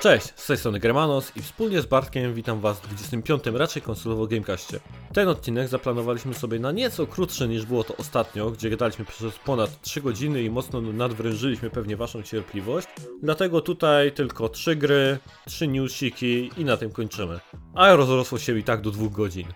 Cześć, z tej strony Germanos i wspólnie z Bartkiem witam Was w 25. raczej konsolowo Gamecastie. Ten odcinek zaplanowaliśmy sobie na nieco krótszy niż było to ostatnio, gdzie gadaliśmy przez ponad 3 godziny i mocno nadwrężyliśmy pewnie Waszą cierpliwość. Dlatego tutaj tylko 3 gry, 3 newsiki i na tym kończymy. A rozrosło się i tak do 2 godzin.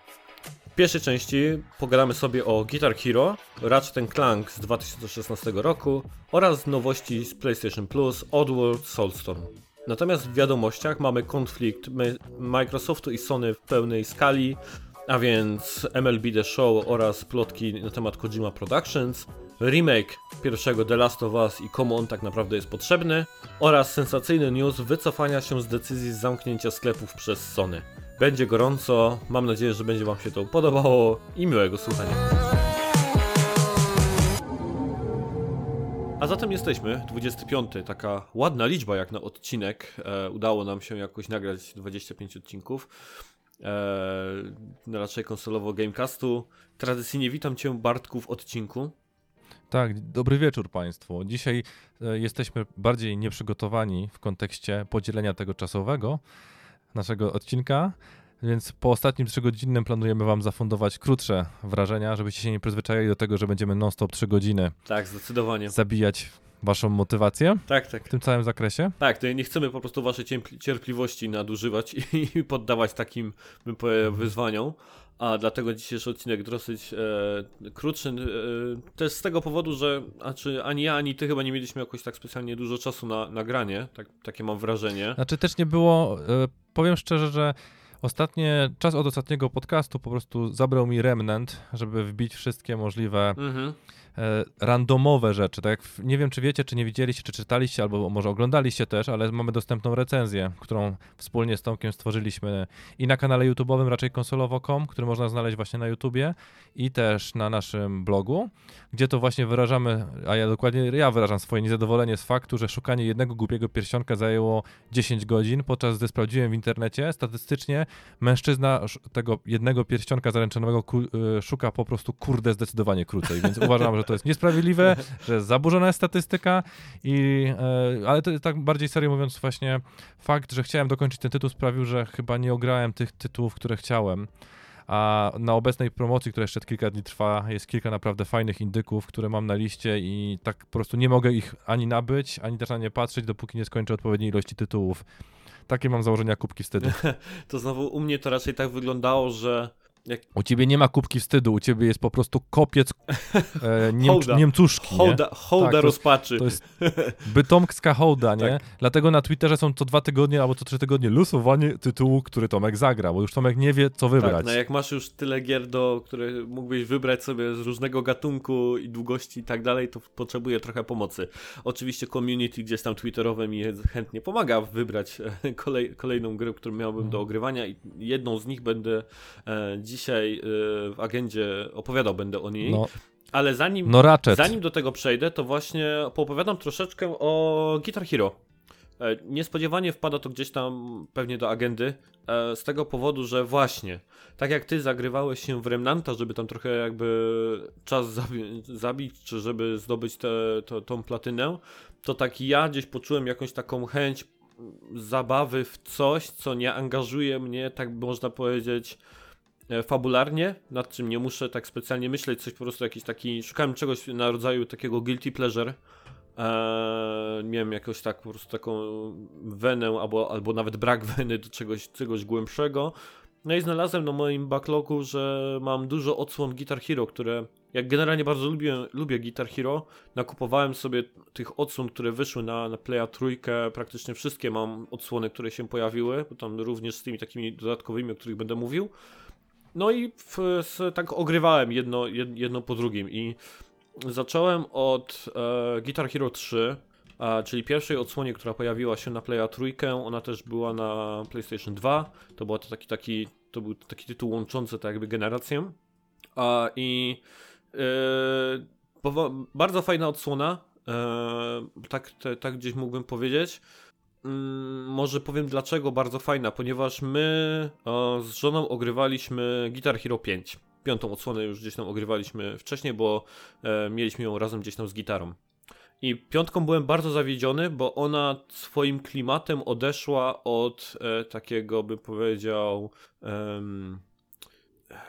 W pierwszej części pogadamy sobie o Guitar Hero, Ratchet Clank z 2016 roku oraz nowości z PlayStation Plus Oddworld Soulstorm. Natomiast w wiadomościach mamy konflikt Microsoftu i Sony w pełnej skali, a więc MLB The Show oraz plotki na temat Kojima Productions, remake pierwszego The Last of Us i komu on tak naprawdę jest potrzebny, oraz sensacyjny news wycofania się z decyzji zamknięcia sklepów przez Sony. Będzie gorąco, mam nadzieję, że będzie Wam się to podobało i miłego słuchania. A zatem jesteśmy, 25, taka ładna liczba jak na odcinek. E, udało nam się jakoś nagrać 25 odcinków. E, raczej konsolowo Gamecastu. Tradycyjnie witam Cię Bartku w odcinku. Tak, dobry wieczór Państwu. Dzisiaj e, jesteśmy bardziej nieprzygotowani w kontekście podzielenia tego czasowego naszego odcinka. Więc po ostatnim trzygodzinnym planujemy Wam zafundować krótsze wrażenia, żebyście się nie przyzwyczaili do tego, że będziemy non-stop trzy godziny. Tak, zdecydowanie. Zabijać Waszą motywację. Tak, tak. W tym całym zakresie. Tak, to nie chcemy po prostu Waszej cierpliwości nadużywać i poddawać takim wyzwaniom. A dlatego dzisiejszy odcinek dosyć e, krótszy. E, też z tego powodu, że znaczy, ani ja, ani ty chyba nie mieliśmy jakoś tak specjalnie dużo czasu na nagranie. Tak, takie mam wrażenie. Znaczy też nie było, e, powiem szczerze, że Ostatnie, czas od ostatniego podcastu po prostu zabrał mi remnant, żeby wbić wszystkie możliwe mhm. E, randomowe rzeczy. Tak jak, nie wiem, czy wiecie, czy nie widzieliście, czy czytaliście, albo może oglądaliście też, ale mamy dostępną recenzję, którą wspólnie z Tomkiem stworzyliśmy i na kanale YouTube'owym, raczej konsolowo.com, który można znaleźć właśnie na YouTubie i też na naszym blogu, gdzie to właśnie wyrażamy, a ja dokładnie ja wyrażam swoje niezadowolenie z faktu, że szukanie jednego głupiego pierścionka zajęło 10 godzin, podczas gdy sprawdziłem w internecie, statystycznie mężczyzna tego jednego pierścionka zaręczynowego y, szuka po prostu kurde zdecydowanie krócej, więc uważam, że że to jest niesprawiedliwe, że jest zaburzona jest statystyka, i, e, ale to tak bardziej serio mówiąc właśnie fakt, że chciałem dokończyć ten tytuł sprawił, że chyba nie ograłem tych tytułów, które chciałem. A na obecnej promocji, która jeszcze kilka dni trwa, jest kilka naprawdę fajnych indyków, które mam na liście i tak po prostu nie mogę ich ani nabyć, ani też na nie patrzeć, dopóki nie skończę odpowiedniej ilości tytułów. Takie mam założenia kubki wstydu. to znowu u mnie to raczej tak wyglądało, że jak... U ciebie nie ma kubki wstydu, u ciebie jest po prostu kopiec e, niemcz, niemcuszki. Hołda, hołda tak, rozpaczy. To jest, to jest bytomska hołda, nie? Tak. Dlatego na Twitterze są co dwa tygodnie albo co trzy tygodnie losowanie tytułu, który Tomek zagra, bo już Tomek nie wie, co wybrać. Tak, no jak masz już tyle gier, do, które mógłbyś wybrać sobie z różnego gatunku i długości i tak dalej, to potrzebuje trochę pomocy. Oczywiście community gdzieś tam twitterowe mi chętnie pomaga wybrać e, kolej, kolejną grę, którą miałbym do ogrywania i jedną z nich będę e, dzisiaj y, w agendzie opowiadał będę o niej. No. Ale zanim, no zanim do tego przejdę, to właśnie poopowiadam troszeczkę o Guitar Hero. E, niespodziewanie wpada to gdzieś tam pewnie do agendy, e, z tego powodu, że właśnie, tak jak ty zagrywałeś się w Remnanta, żeby tam trochę jakby czas zabi zabić, czy żeby zdobyć tę tą platynę, to tak ja gdzieś poczułem jakąś taką chęć zabawy w coś, co nie angażuje mnie, tak można powiedzieć, fabularnie, nad czym nie muszę tak specjalnie myśleć, coś po prostu jakiś taki, szukałem czegoś na rodzaju takiego guilty pleasure, eee, miałem jakoś tak po prostu taką wenę, albo, albo nawet brak weny do czegoś, czegoś głębszego, no i znalazłem na moim backlogu, że mam dużo odsłon Guitar Hero, które jak generalnie bardzo lubię, lubię Guitar Hero, nakupowałem sobie tych odsłon, które wyszły na, na Playa trójkę, praktycznie wszystkie mam odsłony, które się pojawiły, bo tam również z tymi takimi dodatkowymi, o których będę mówił. No i w, z, tak ogrywałem jedno, jedno po drugim i zacząłem od e, Guitar Hero 3, a, czyli pierwszej odsłonie, która pojawiła się na Playa trójkę, ona też była na PlayStation 2, to, była taki, taki, to był taki tytuł łączący tak jakby generację. A, i e, bardzo fajna odsłona, e, tak, te, tak gdzieś mógłbym powiedzieć. Mm, może powiem dlaczego bardzo fajna, ponieważ my z żoną ogrywaliśmy Guitar Hero 5. Piątą odsłonę już gdzieś tam ogrywaliśmy wcześniej, bo e, mieliśmy ją razem gdzieś tam z gitarą. I piątką byłem bardzo zawiedziony, bo ona swoim klimatem odeszła od e, takiego, bym powiedział,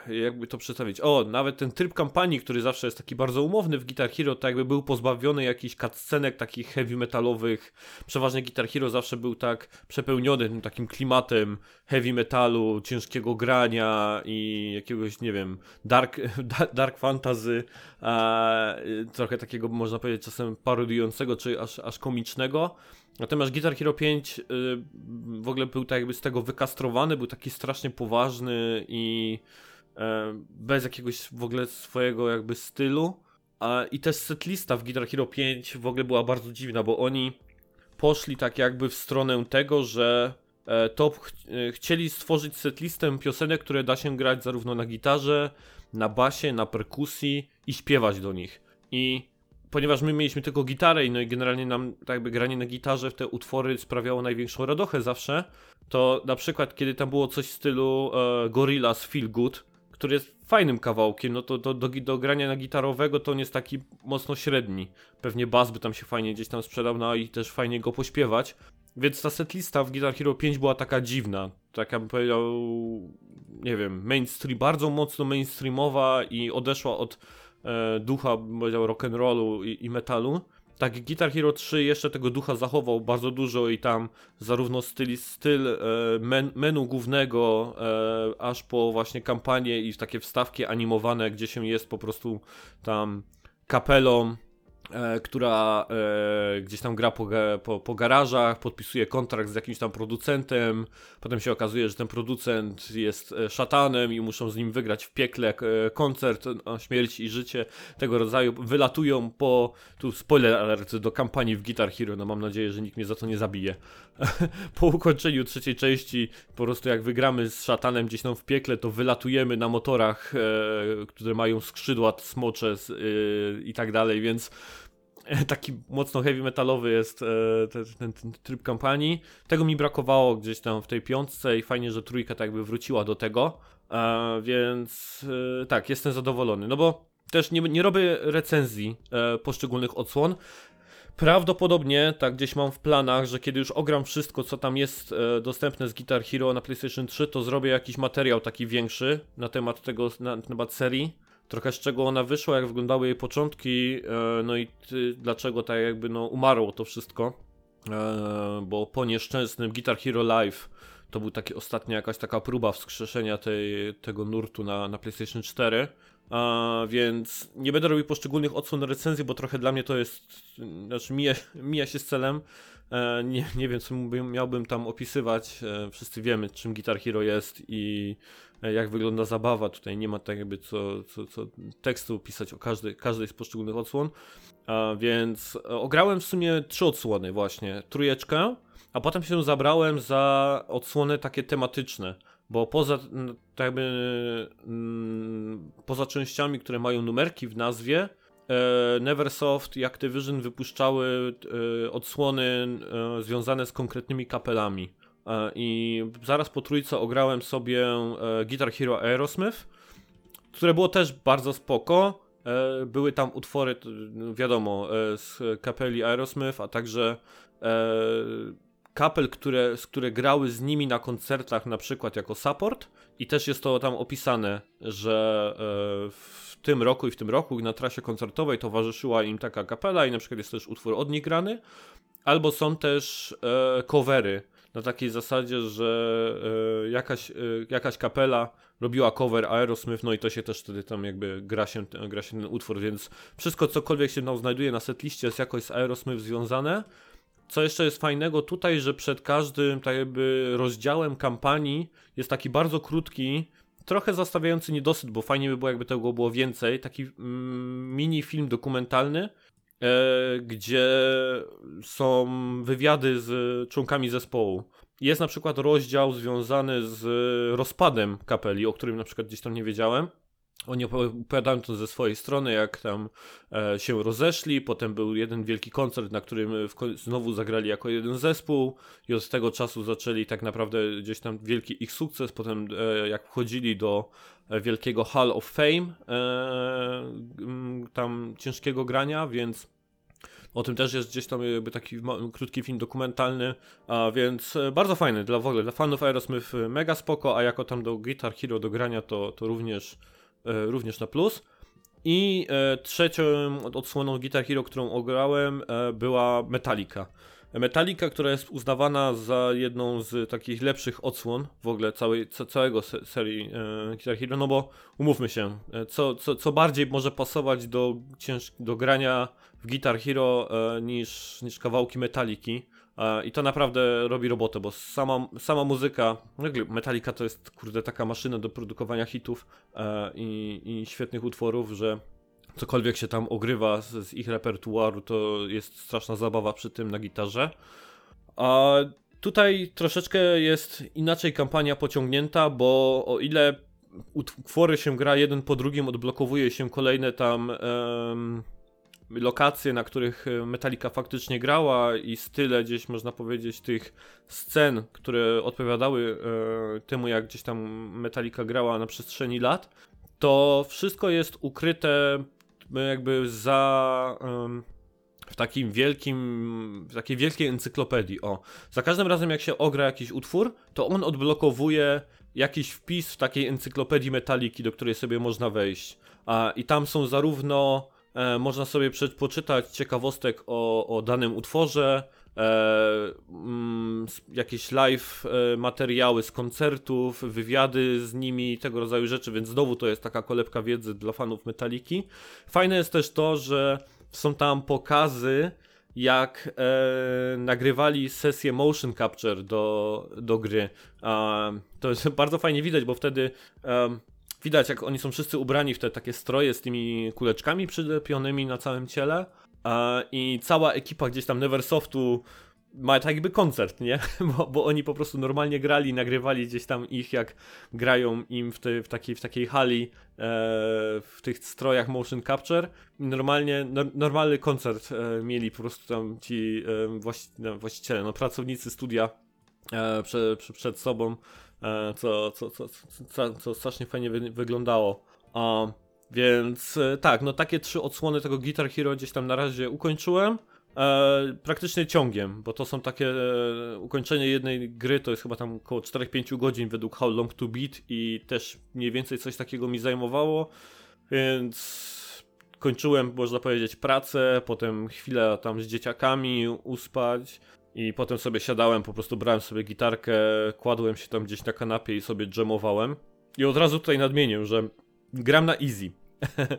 jakby to przedstawić. O, nawet ten tryb kampanii, który zawsze jest taki bardzo umowny w Guitar Hero, tak jakby był pozbawiony jakichś cutscenek takich heavy metalowych. Przeważnie Guitar Hero zawsze był tak przepełniony tym takim klimatem heavy metalu, ciężkiego grania i jakiegoś, nie wiem, dark, dark fantasy, trochę takiego, można powiedzieć, czasem parodiującego, czy aż, aż komicznego. Natomiast Guitar Hero 5 y, w ogóle był tak jakby z tego wykastrowany, był taki strasznie poważny i bez jakiegoś w ogóle swojego jakby stylu. I też setlista w Guitar Hero 5 w ogóle była bardzo dziwna, bo oni poszli tak jakby w stronę tego, że e, to ch e, chcieli stworzyć setlistę piosenek, które da się grać zarówno na gitarze, na basie, na perkusji i śpiewać do nich. I ponieważ my mieliśmy tylko gitarę no i generalnie nam tak jakby granie na gitarze w te utwory sprawiało największą radochę zawsze, to na przykład kiedy tam było coś w stylu e, Gorillaz Feel Good, który jest fajnym kawałkiem, no to, to do, do grania na gitarowego to on jest taki mocno średni. Pewnie bas by tam się fajnie gdzieś tam sprzedał, no i też fajnie go pośpiewać. Więc ta setlista w Guitar Hero 5 była taka dziwna, taka bym powiedział, nie wiem, mainstream, bardzo mocno mainstreamowa i odeszła od e, ducha, bym powiedział, rock'n'rollu i, i metalu. Tak, Guitar Hero 3 jeszcze tego ducha zachował bardzo dużo i tam zarówno styl, styl e, men, menu głównego, e, aż po właśnie kampanię i takie wstawki animowane, gdzie się jest po prostu tam kapelą, która e, gdzieś tam gra po, po, po, garażach, podpisuje kontrakt z jakimś tam producentem, potem się okazuje, że ten producent jest e, szatanem i muszą z nim wygrać w piekle e, koncert o śmierć i życie tego rodzaju. Wylatują po, tu spoiler alert do kampanii w Guitar Hero, no mam nadzieję, że nikt mnie za to nie zabije. po ukończeniu trzeciej części, po prostu jak wygramy z szatanem gdzieś tam w piekle, to wylatujemy na motorach, e, które mają skrzydła smocze e, i tak dalej, więc taki mocno heavy metalowy jest e, ten, ten, ten, tryb kampanii. Tego mi brakowało gdzieś tam w tej piątce i fajnie, że trójka tak jakby wróciła do tego, e, więc e, tak, jestem zadowolony, no bo też nie, nie robię recenzji e, poszczególnych odsłon. Prawdopodobnie, tak gdzieś mam w planach, że kiedy już ogram wszystko, co tam jest e, dostępne z Guitar Hero na PlayStation 3, to zrobię jakiś materiał taki większy na temat tego, na temat serii trochę z czego ona wyszła, jak wyglądały jej początki, e, no i dlaczego tak jakby no umarło to wszystko, e, bo po nieszczęsnym Guitar Hero Live to był taki ostatnia jakaś taka próba wskrzeszenia tej, tego nurtu na, na PlayStation 4. A, więc nie będę robił poszczególnych odsłon recenzji, bo trochę dla mnie to jest, znaczy mija, mija się z celem. E, nie, nie wiem, co miałbym tam opisywać. E, wszyscy wiemy, czym Guitar Hero jest i E, jak wygląda zabawa. Tutaj nie ma tak jakby co, co, co tekstu pisać o każdej, każdej z poszczególnych odsłon. A więc e, ograłem w sumie trzy odsłony właśnie. Trójeczkę, a potem się zabrałem za odsłony takie tematyczne. Bo poza, tak jakby, poza częściami, które mają numerki w nazwie, e, Neversoft i Activision wypuszczały odsłony związane z konkretnymi kapelami. E, I zaraz po trójce ograłem sobie e, Guitar Hero Aerosmith, które było też bardzo spoko. E, były tam utwory, wiadomo, z kapeli Aerosmith, a także kapel, które, które grały z nimi na koncertach, na przykład jako support. I też jest to tam opisane, że w tym roku i w tym roku na trasie koncertowej towarzyszyła im taka kapela i na przykład jest też utwór od nich grany. Albo są też covery na takiej zasadzie, że e, jakaś, e, jakaś kapela robiła cover Aerosmith, no i to się też wtedy tam jakby gra się, gra się ten utwór, więc wszystko cokolwiek się tam znajduje na setliście jest jakoś z Aerosmith związane. Co jeszcze jest fajnego tutaj, że przed każdym tak jakby rozdziałem kampanii jest taki bardzo krótki, trochę zastawiający niedosyt, bo fajnie by było jakby tego było więcej, taki mm, mini film dokumentalny, E, gdzie są wywiady z członkami zespołu. Jest na przykład rozdział związany z rozpadem kapeli, o którym na przykład gdzieś tam nie wiedziałem. Oni opowiadają to ze swojej strony, jak tam e, się rozeszli. Potem był jeden wielki koncert, na którym znowu zagrali jako jeden zespół, i od tego czasu zaczęli tak naprawdę gdzieś tam wielki ich sukces. Potem, e, jak wchodzili do e, wielkiego Hall of Fame, e, tam ciężkiego grania, więc O tym też jest gdzieś tam jakby taki krótki film dokumentalny, a więc e, bardzo fajny dla w ogóle, dla fanów Aerosmith e, mega spoko, a jako tam do Guitar Hero do grania to, to również, e, również na plus. I e, trzecią odsłoną Guitar Hero, którą ograłem, e, była Metallica. Metallica, która jest uznawana za jedną z takich lepszych odsłon w ogóle całej, całego serii e, Guitar Hero, no bo umówmy się, e, co, co, co bardziej może pasować do, cięż, do grania w Guitar Hero e, niż, niż kawałki Metalliki. I to naprawdę robi robotę, bo sama, sama muzyka, Metallica to jest kurde taka maszyna do produkowania hitów e, i, i świetnych utworów, że cokolwiek się tam ogrywa z, z, ich repertuaru, to jest straszna zabawa przy tym na gitarze. A tutaj troszeczkę jest inaczej kampania pociągnięta, bo o ile utwory się gra jeden po drugim, odblokowuje się kolejne tam lokacje, na których Metallica faktycznie grała i style gdzieś można powiedzieć tych scen, które odpowiadały e, temu jak gdzieś tam Metallica grała na przestrzeni lat, to wszystko jest ukryte jakby za um, w takim wielkim, w takiej wielkiej encyklopedii. O, za każdym razem jak się ogra jakiś utwór, to on odblokowuje jakiś wpis w takiej encyklopedii metaliki, do której sobie można wejść. A, I tam są zarówno e, można sobie poczytać ciekawostek o, o danym utworze, e, mm, jakieś live e, materiały z koncertów, wywiady z nimi, tego rodzaju rzeczy, więc znowu to jest taka kolebka wiedzy dla fanów Metaliki. Fajne jest też to, że są tam pokazy, jak e, nagrywali sesję motion capture do, do gry. to jest bardzo fajnie widać, bo wtedy e, widać, jak oni są wszyscy ubrani w te takie stroje z tymi kuleczkami przylepionymi na całym ciele i cała ekipa gdzieś tam Neversoftu ma tak jakby koncert, nie? Bo, bo oni po prostu normalnie grali, nagrywali gdzieś tam ich, jak grają im w, te, w, takiej, w takiej hali, e, w tych strojach motion capture. Normalnie, no, normalny koncert e, mieli po prostu tam ci e, właści, no, właściciele, no, pracownicy studia e, prze, prze, przed sobą, co, co, co, co, co strasznie fajnie wy, wyglądało. Więc e, tak, no takie trzy odsłony tego Guitar Hero gdzieś tam na razie ukończyłem. E, praktycznie ciągiem, bo to są takie e, ukończenie jednej gry, to jest chyba tam około 4-5 godzin według How Long to Beat i też mniej więcej coś takiego mi zajmowało, więc kończyłem, można powiedzieć, pracę, potem chwilę tam z dzieciakami uspać i potem sobie siadałem, po prostu brałem sobie gitarkę, kładłem się tam gdzieś na kanapie i sobie dżemowałem. I od razu tutaj nadmienię, że gram na easy.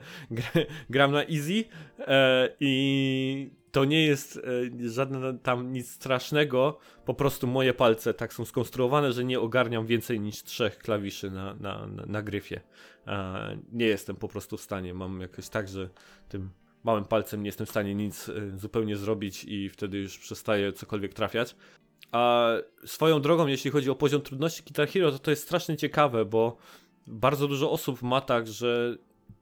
gram na easy e, i to nie jest e, żadne tam nic strasznego, po prostu moje palce tak są skonstruowane, że nie ogarniam więcej niż trzech klawiszy na, na, na, na gryfie. E, nie jestem po prostu w stanie, mam jakoś tak, że tym małym palcem nie jestem w stanie nic e, zupełnie zrobić i wtedy już przestaje cokolwiek trafiać. A swoją drogą, jeśli chodzi o poziom trudności Guitar Hero, to to jest strasznie ciekawe, bo bardzo dużo osób ma tak, że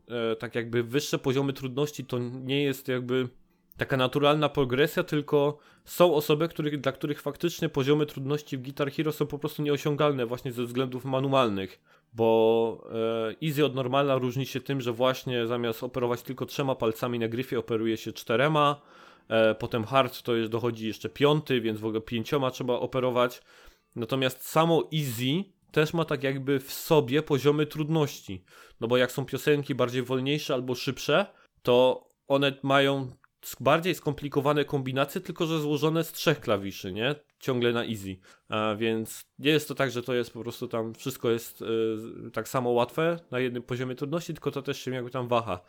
e, tak jakby wyższe poziomy trudności to nie jest jakby taka naturalna progresja, tylko są osoby, których, dla których faktycznie poziomy trudności w Guitar Hero są po prostu nieosiągalne właśnie ze względów manualnych, bo e, easy od normala różni się tym, że właśnie zamiast operować tylko trzema palcami na gryfie operuje się czterema, e, potem hard to jest, dochodzi jeszcze piąty, więc w ogóle pięcioma trzeba operować, natomiast samo easy też ma tak jakby w sobie poziomy trudności, no bo jak są piosenki bardziej wolniejsze albo szybsze, to one mają bardziej skomplikowane kombinacje, tylko że złożone z trzech klawiszy, nie? Ciągle na easy. A więc nie jest to tak, że to jest po prostu tam wszystko jest y, tak samo łatwe na jednym poziomie trudności, tylko to też się jakby tam waha.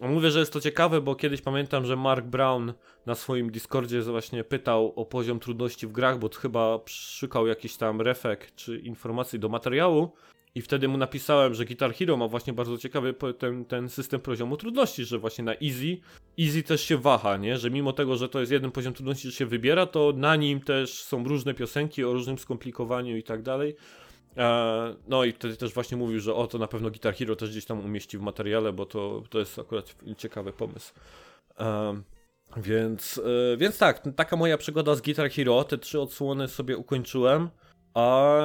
Mówię, że jest to ciekawe, bo kiedyś pamiętam, że Mark Brown na swoim Discordzie właśnie pytał o poziom trudności w grach, bo chyba szukał jakiś tam refek czy informacji do materiału i wtedy mu napisałem, że Guitar Hero ma właśnie bardzo ciekawy ten, ten system poziomu trudności, że właśnie na easy, easy też się waha, nie? Że mimo tego, że to jest jeden poziom trudności, że się wybiera, to na nim też są różne piosenki o różnym skomplikowaniu i tak dalej. E, no i wtedy też właśnie mówił, że o, to na pewno Guitar Hero też gdzieś tam umieści w materiale, bo to, to jest akurat ciekawy pomysł. E, więc, e, więc tak, taka moja przygoda z Guitar Hero, te trzy odsłony sobie ukończyłem. A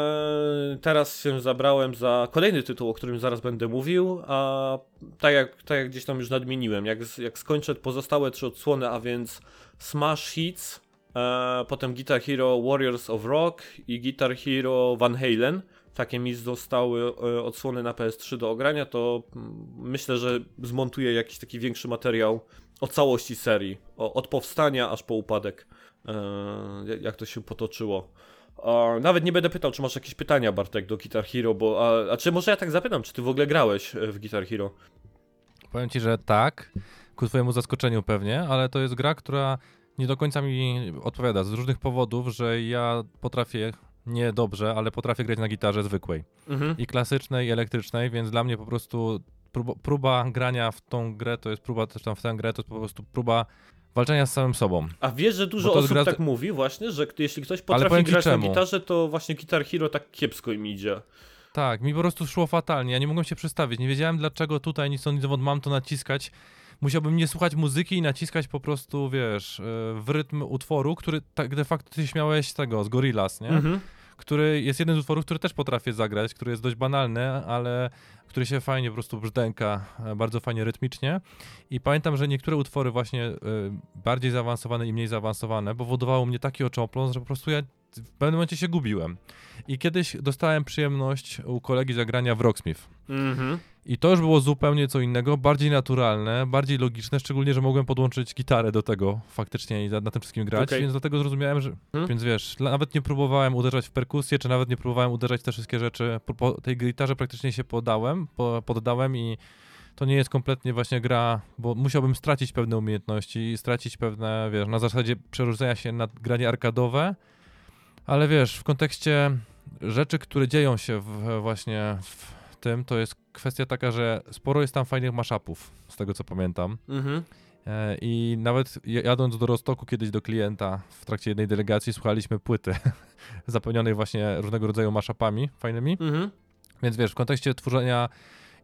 teraz się zabrałem za kolejny tytuł, o którym zaraz będę mówił, a tak jak, tak jak gdzieś tam już nadmieniłem, jak, jak skończę pozostałe trzy odsłony, a więc Smash Hits, e, potem Guitar Hero Warriors of Rock i Guitar Hero Van Halen, takie mi zostały e, odsłony na PS3 do ogrania, to myślę, że zmontuję jakiś taki większy materiał o całości serii, o, od powstania aż po upadek, e, jak to się potoczyło. Nawet nie będę pytał, czy masz jakieś pytania, Bartek, do Guitar Hero, bo. A, a czy może ja tak zapytam, czy ty w ogóle grałeś e, w Guitar Hero? Powiem ci, że tak, ku twojemu zaskoczeniu pewnie, ale to jest gra, która nie do końca mi odpowiada z różnych powodów, że ja potrafię nie dobrze, ale potrafię grać na gitarze zwykłej. Mhm. I klasycznej, i elektrycznej, więc dla mnie po prostu próba, próba, grania w tą grę to jest próba też tam w tę grę, to jest po prostu próba walczenia z samym sobą. A wiesz, że dużo osób gra... tak mówi właśnie, że jeśli ktoś potrafi grać na gitarze, to właśnie Guitar Hero tak kiepsko im idzie. Tak, mi po prostu szło fatalnie, ja nie mogłem się przestawić, nie wiedziałem dlaczego tutaj nic nic mam to naciskać. Musiałbym nie słuchać muzyki i naciskać po prostu, wiesz, e, w rytm utworu, który tak de facto ty śmiałeś tego, z Gorillaz, nie? Mhm który jest jeden z utworów, który też potrafię zagrać, który jest dość banalny, ale który się fajnie po prostu brzdęka, e, bardzo fajnie rytmicznie. I pamiętam, że niektóre utwory właśnie y, bardziej zaawansowane i mniej zaawansowane powodowało mnie taki oczopląs, że po prostu ja w pewnym momencie się gubiłem. I kiedyś dostałem przyjemność u kolegi zagrania w Rocksmith. Mhm. I to już było zupełnie co innego, bardziej naturalne, bardziej logiczne, szczególnie, że mogłem podłączyć gitarę do tego faktycznie i na tym wszystkim grać, okay. więc dlatego zrozumiałem, że, hmm? więc wiesz, nawet nie próbowałem uderzać w perkusję, czy nawet nie próbowałem uderzać w te wszystkie rzeczy, po, po tej gitarze praktycznie się podałem, po, poddałem i to nie jest kompletnie właśnie gra, bo musiałbym stracić pewne umiejętności i stracić pewne, wiesz, na zasadzie przerzucenia się na granie arkadowe, ale wiesz, w kontekście rzeczy, które dzieją się w, właśnie w tym, to jest kwestia taka, że sporo jest tam fajnych mashupów, z tego co pamiętam. Mhm. E, I nawet jadąc do Rostoku kiedyś do klienta w trakcie jednej delegacji słuchaliśmy płyty zapełnionej właśnie różnego rodzaju mashupami fajnymi. Mhm. Więc wiesz, w kontekście tworzenia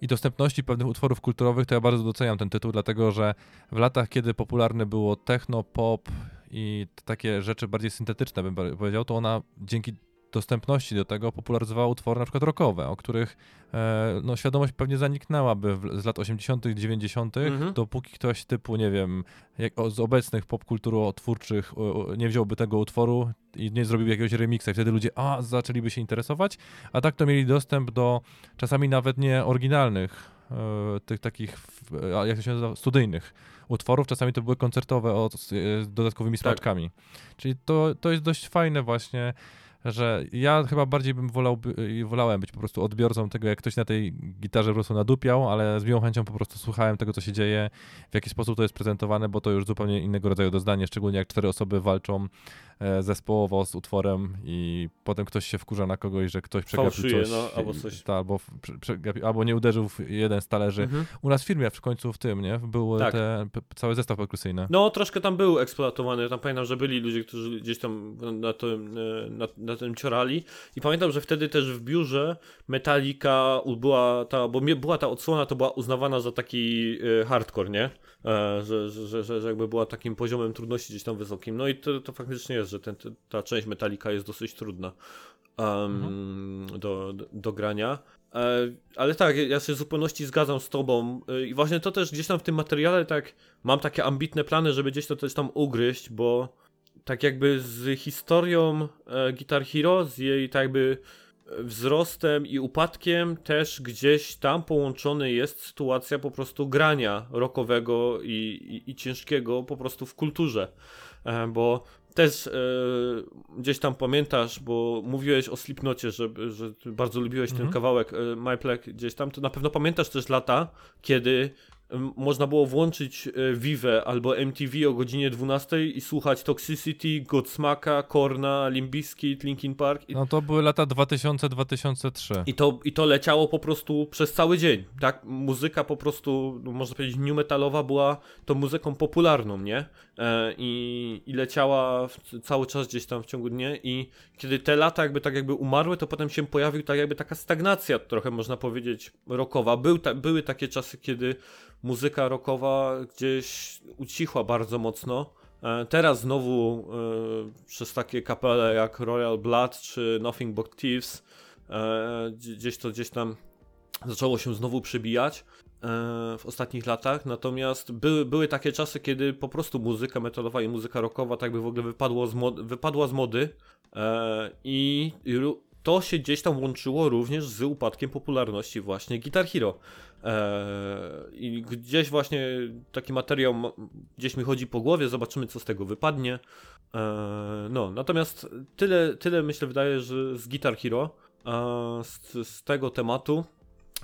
i dostępności pewnych utworów kulturowych, to ja bardzo doceniam ten tytuł, dlatego że w latach, kiedy popularne było techno, pop i takie rzeczy bardziej syntetyczne, bym powiedział, to ona dzięki dostępności do tego popularyzowała utwory na przykład rockowe, o których e, no, świadomość pewnie zaniknęłaby w, z lat 80., 90., mhm. dopóki ktoś typu, nie wiem, jak, z obecnych popkulturotwórczych nie wziąłby tego utworu i nie zrobił jakiegoś remiksa i wtedy ludzie a, zaczęliby się interesować, a tak to mieli dostęp do czasami nawet nie oryginalnych, e, tych takich, jak to się nazywa, studyjnych utworów, czasami to były koncertowe o, z, z dodatkowymi smaczkami. Tak. Czyli to, to jest dość fajne właśnie, że ja chyba bardziej bym wolał, wolałem być po prostu odbiorcą tego, jak ktoś na tej gitarze po prostu nadupiał, ale z miłą chęcią po prostu słuchałem tego, co się dzieje, w jaki sposób to jest prezentowane, bo to już zupełnie innego rodzaju doznanie, szczególnie jak cztery osoby walczą zespołowo z utworem i potem ktoś się wkurza na kogoś, że ktoś przegapił coś, no, albo, coś. Ta, albo, przegapił, albo nie uderzył w jeden z talerzy. Mhm. U nas w firmie w końcu w tym, nie? Był tak. te, cały zestaw perkusyjny. No, troszkę tam był eksploatowany. Tam pamiętam, że byli ludzie, którzy gdzieś tam na tym, e, na, na tym ciorali i pamiętam, że wtedy też w biurze Metallica była ta, bo była ta odsłona, to była uznawana za taki e, hardcore, nie? Że, że, że, że jakby była takim poziomem trudności gdzieś tam wysokim. No i to, to faktycznie jest jest, że ten, ta część Metallica jest dosyć trudna um, mhm. do, do, do, grania. E, ale tak, ja się w zupełności zgadzam z tobą e, i właśnie to też gdzieś tam w tym materiale tak mam takie ambitne plany, żeby gdzieś to też tam ugryźć, bo tak jakby z historią e, Guitar Hero, z jej tak jakby wzrostem i upadkiem też gdzieś tam połączony jest sytuacja po prostu grania rockowego i, i, i ciężkiego po prostu w kulturze. Bo też e, gdzieś tam pamiętasz, bo mówiłeś o Slipnocie, że, że bardzo lubiłeś ten mhm. kawałek e, My gdzieś tam, to na pewno pamiętasz też lata, kiedy można było włączyć Vive albo MTV o godzinie 12 i słuchać Toxicity, Godsmaka, Korna, Limbiskit, Linkin Park. No to były lata 2000-2003. I to, I to leciało po prostu przez cały dzień, tak? Muzyka po prostu, no, można powiedzieć, new metalowa była tą muzyką popularną, nie? E, I, I leciała cały czas gdzieś tam w ciągu dnia i kiedy te lata jakby tak jakby umarły, to potem się pojawił tak jakby taka stagnacja trochę, można powiedzieć, rockowa. Był ta, były takie czasy, kiedy muzyka rockowa gdzieś ucichła bardzo mocno. E, teraz znowu e, przez takie kapele jak Royal Blood czy Nothing But Thieves e, gdzieś to gdzieś tam zaczęło się znowu przybijać w ostatnich latach, natomiast były, były takie czasy, kiedy po prostu muzyka metalowa i muzyka rockowa tak by w ogóle wypadło z mod, wypadła z mody i to się gdzieś tam łączyło również z upadkiem popularności właśnie Guitar Hero. Eee, I gdzieś właśnie taki materiał gdzieś mi chodzi po głowie, zobaczymy co z tego wypadnie. Eee, no, natomiast tyle, tyle myślę wydaje, że z Guitar Hero, eee, z, z tego tematu.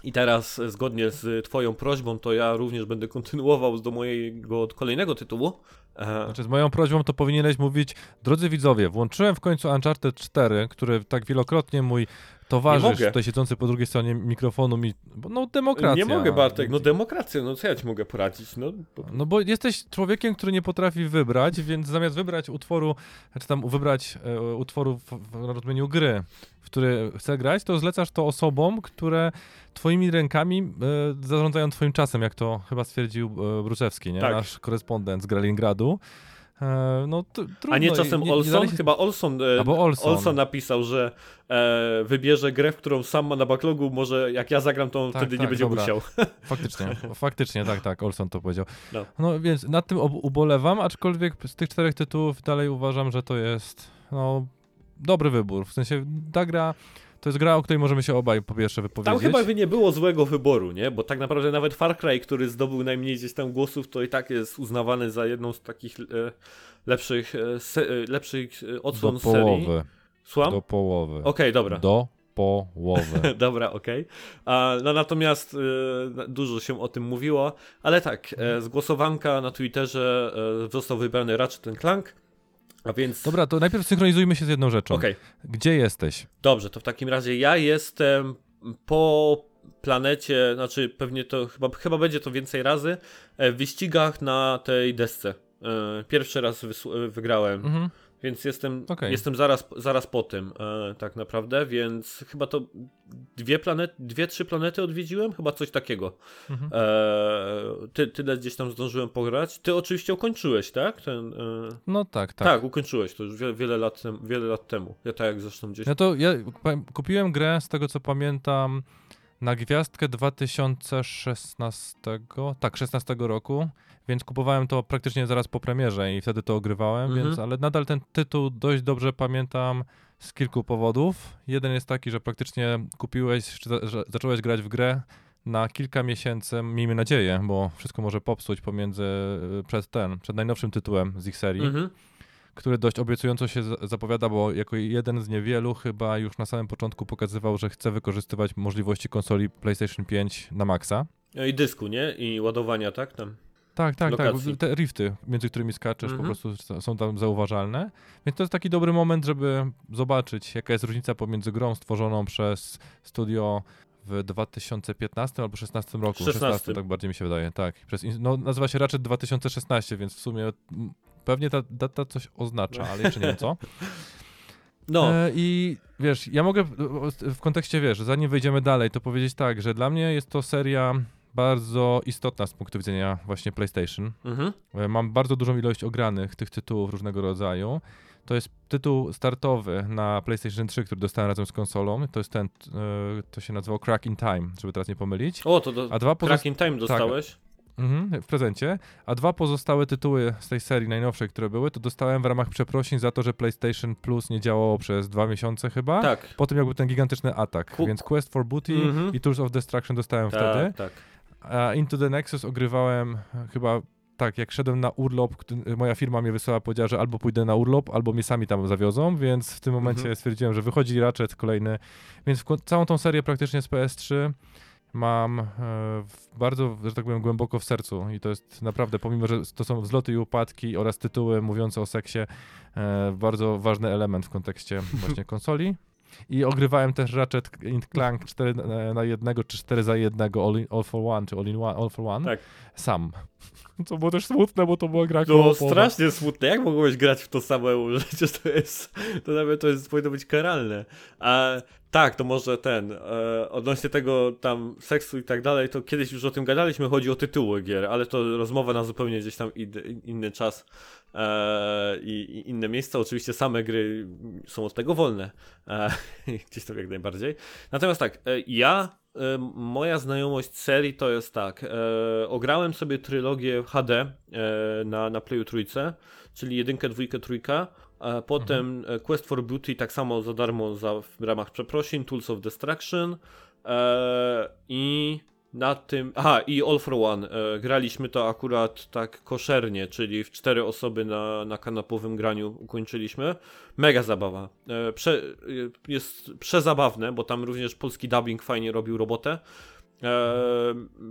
I teraz, zgodnie z Twoją prośbą, to ja również będę kontynuował do mojego kolejnego tytułu. Znaczy, z moją prośbą to powinieneś mówić, drodzy widzowie, włączyłem w końcu Uncharted 4, który tak wielokrotnie mój towarzysz tutaj siedzący po drugiej stronie mikrofonu mi, no demokracja. Nie mogę Bartek, no demokracja, no co ja ci mogę poradzić? No, bo... no bo jesteś człowiekiem, który nie potrafi wybrać, więc zamiast wybrać utworu, czy tam wybrać e, utworu w, w rozumieniu gry, w który chce grać, to zlecasz to osobom, które twoimi rękami e, zarządzają twoim czasem, jak to chyba stwierdził e, Bruszewski, nie? Tak. nasz korespondent z Gralingradu. E, no, trudno. A nie czasem nie, Olson? Chyba Olson, e, Olson. Olson napisał, że e, wybierze grę, w którą sam ma na backlogu, może jak ja zagram, to tak, wtedy tak, nie będzie dobra. musiał. Faktycznie, faktycznie, tak, tak, Olson to powiedział. No, no więc nad tym ubolewam, aczkolwiek z tych czterech tytułów dalej uważam, że to jest no, dobry wybór. W sensie ta gra to jest gra, o której możemy się obaj po pierwsze wypowiedzieć. Tam chyba by nie było złego wyboru, nie? Bo tak naprawdę nawet Far Cry, który zdobył najmniej gdzieś tam głosów, to i tak jest uznawany za jedną z takich e, lepszych, e, e, lepszych odsłon Do połowy. serii. Słucham? Do połowy. Okej, okay, dobra. Do połowy. Dobra, okej. Okay. No natomiast dużo się o tym mówiło, ale tak, z głosowanka na Twitterze został wybrany Ratchet Clank. A więc... Dobra, to najpierw synchronizujmy się z jedną rzeczą. Okay. Gdzie jesteś? Dobrze, to w takim razie ja jestem po planecie, znaczy pewnie to chyba, chyba będzie to więcej razy, w wyścigach na tej desce. Pierwszy raz wygrałem. Mhm. Więc jestem, okay. jestem zaraz, zaraz po tym, e, tak naprawdę, więc chyba to dwie planety, dwie, trzy planety odwiedziłem, chyba coś takiego. Mhm. E, ty, tyle gdzieś tam zdążyłem pograć. Ty oczywiście ukończyłeś, tak? Ten, e... No tak, tak. Tak, ukończyłeś to już wiele, wiele, lat, tem, wiele lat temu. Ja tak jak zresztą gdzieś. No to ja kupiłem grę, z tego co pamiętam, na gwiazdkę 2016, tak, 16 roku więc kupowałem to praktycznie zaraz po premierze i wtedy to ogrywałem, mhm. więc, ale nadal ten tytuł dość dobrze pamiętam z kilku powodów. Jeden jest taki, że praktycznie kupiłeś, czy zacząłeś grać w grę na kilka miesięcy, miejmy nadzieję, bo wszystko może popsuć pomiędzy, y, przed ten, przed najnowszym tytułem z ich serii. Mhm który dość obiecująco się zapowiada, bo jako jeden z niewielu chyba już na samym początku pokazywał, że chce wykorzystywać możliwości konsoli PlayStation 5 na maksa. I dysku, nie? I ładowania, tak? Tam. Tak, tak, tak. lokacji. tak. Te rifty, między którymi skaczesz, po mhm. prostu są tam zauważalne. Więc to jest taki dobry moment, żeby zobaczyć, jaka jest różnica pomiędzy grą stworzoną przez studio w 2015 albo 2016 roku. 16. 16 tak bardziej mi się wydaje, tak. Przez, no, nazywa się raczej 2016, więc w sumie pewnie ta data coś oznacza, ale jeszcze nie wiem co. No. E, I wiesz, ja mogę w kontekście, wiesz, zanim wejdziemy dalej, to powiedzieć tak, że dla mnie jest to seria bardzo istotna z punktu widzenia właśnie PlayStation. Mhm. E, mam bardzo dużą ilość ogranych tych tytułów różnego rodzaju. To jest tytuł startowy na PlayStation 3, który dostałem razem z konsolą. To jest ten, e, to się nazywał Crack in Time, żeby teraz nie pomylić. O, to do, A dwa Crack in Time dostałeś? Tak, Mhm, w prezencie. A dwa pozostałe tytuły z tej serii najnowszej, które były, to dostałem w ramach przeprosin za to, że PlayStation Plus nie działało przez dwa miesiące chyba. Tak. Po tym jak był ten gigantyczny atak. Ku... Więc Quest for Booty mhm. i Tools of Destruction dostałem tak, wtedy. Tak. A Into the Nexus ogrywałem chyba tak, jak szedłem na urlop, moja firma mnie wysłała, powiedziała, że albo pójdę na urlop, albo mnie sami tam zawiozą, więc w tym momencie mhm. stwierdziłem, że wychodzi Ratchet kolejny, więc całą tą serię praktycznie z PS3 mam e, bardzo, że tak powiem, głęboko w sercu i to jest naprawdę, pomimo, że to są wzloty i upadki oraz tytuły mówiące o seksie, e, bardzo ważny element w kontekście właśnie konsoli. I ogrywałem też Ratchet Clank 4 na jednego, czy 4 za jednego, all, in, all for one, czy all in one, all for one, tak. sam. Co było też smutne, bo to była gra To strasznie smutne. Jak mogłeś grać w to samemu? Przecież to jest, to nawet to jest, powinno być karalne. A tak, to może ten, e, odnośnie tego tam seksu i tak dalej, to kiedyś już o tym gadaliśmy, chodzi o tytuły gier, ale to rozmowa na zupełnie gdzieś tam inny, inny czas e, i, inne miejsca. Oczywiście same gry są od tego wolne, e, gdzieś tam jak najbardziej. Natomiast tak, e, ja E, moja znajomość serii to jest tak. E, ograłem sobie trylogię HD na, na Playu Trójce, czyli jedynkę, dwójkę, trójkę. Potem mhm. Quest for Beauty tak samo za darmo za, w ramach przeprosin, Tools of Destruction i na tym. Aha, i All for One. E, graliśmy to akurat tak koszernie, czyli w cztery osoby na, na kanapowym graniu ukończyliśmy. Mega zabawa. E, prze, e, jest przezabawne, bo tam również polski dubbing fajnie robił robotę. E,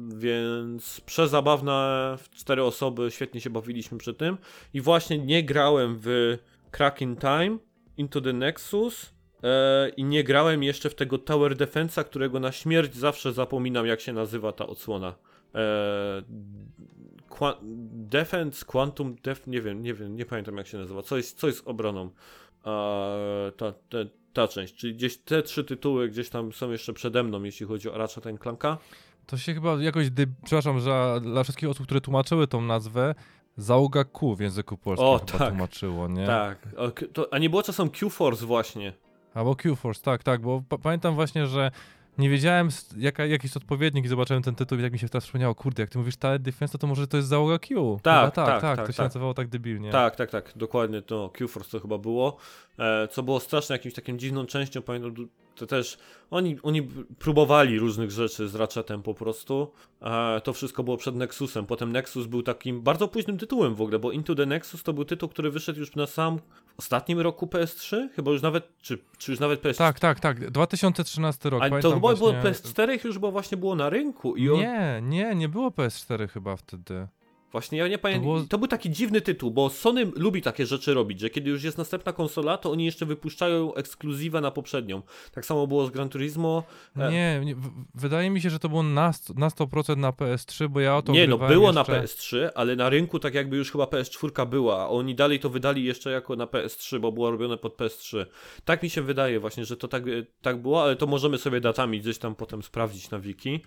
więc przezabawne w cztery osoby, świetnie się bawiliśmy przy tym. I właśnie nie grałem w Crack in Time, Into the Nexus E, I nie grałem jeszcze w tego Tower Defense'a, którego na śmierć zawsze zapominam, jak się nazywa ta odsłona. E, Qua Defense, Quantum Def, nie wiem, nie wiem, nie pamiętam jak się nazywa. Co jest, co jest obroną? E, ta, ta, ta część, czyli gdzieś te trzy tytuły gdzieś tam są jeszcze przede mną, jeśli chodzi o Ratchet Clanka. To się chyba jakoś, przepraszam, że dla wszystkich osób, które tłumaczyły tą nazwę, Załoga Q w języku polskim o, tak, tłumaczyło, nie? Tak, a nie było czasem Q-Force właśnie. Albo Q-Force, tak, tak, bo pamiętam właśnie, że nie wiedziałem jaka, jaki jest odpowiednik i zobaczyłem ten tytuł i tak mi się teraz przypomniało, kurde, jak ty mówisz Tower Defense, to może to jest załoga Q. Tak, tak, tak, tak, tak, to się tak. nazywało tak debilnie. Tak, tak, tak, dokładnie to Q-Force to chyba było, e, co było straszne jakimś takim dziwną częścią, pamiętam, to też oni, oni próbowali różnych rzeczy z Ratchetem po prostu. E, to wszystko było przed Nexusem. Potem Nexus był takim bardzo późnym tytułem w ogóle, bo Into the Nexus to był tytuł, który wyszedł już na sam ostatnim roku PS3, chyba już nawet, czy, czy już nawet PS4. Tak, tak, tak, 2013 rok. A to chyba właśnie... było PS4 już bo właśnie było na rynku. I on... Nie, nie, nie było PS4 chyba wtedy. Właśnie ja nie pamiętam. To, było... to, był taki dziwny tytuł, bo Sony lubi takie rzeczy robić, że kiedy już jest następna konsola, to oni jeszcze wypuszczają ekskluzywę na poprzednią. Tak samo było z Gran Turismo. E, nie, nie wydaje mi się, że to było na, na 100% na PS3, bo ja o to Nie, no było jeszcze... na PS3, ale na rynku tak jakby już chyba PS4 była, a oni dalej to wydali jeszcze jako na PS3, bo było robione pod PS3. Tak mi się wydaje właśnie, że to tak, tak było, ale to możemy sobie datami gdzieś tam potem sprawdzić na wiki.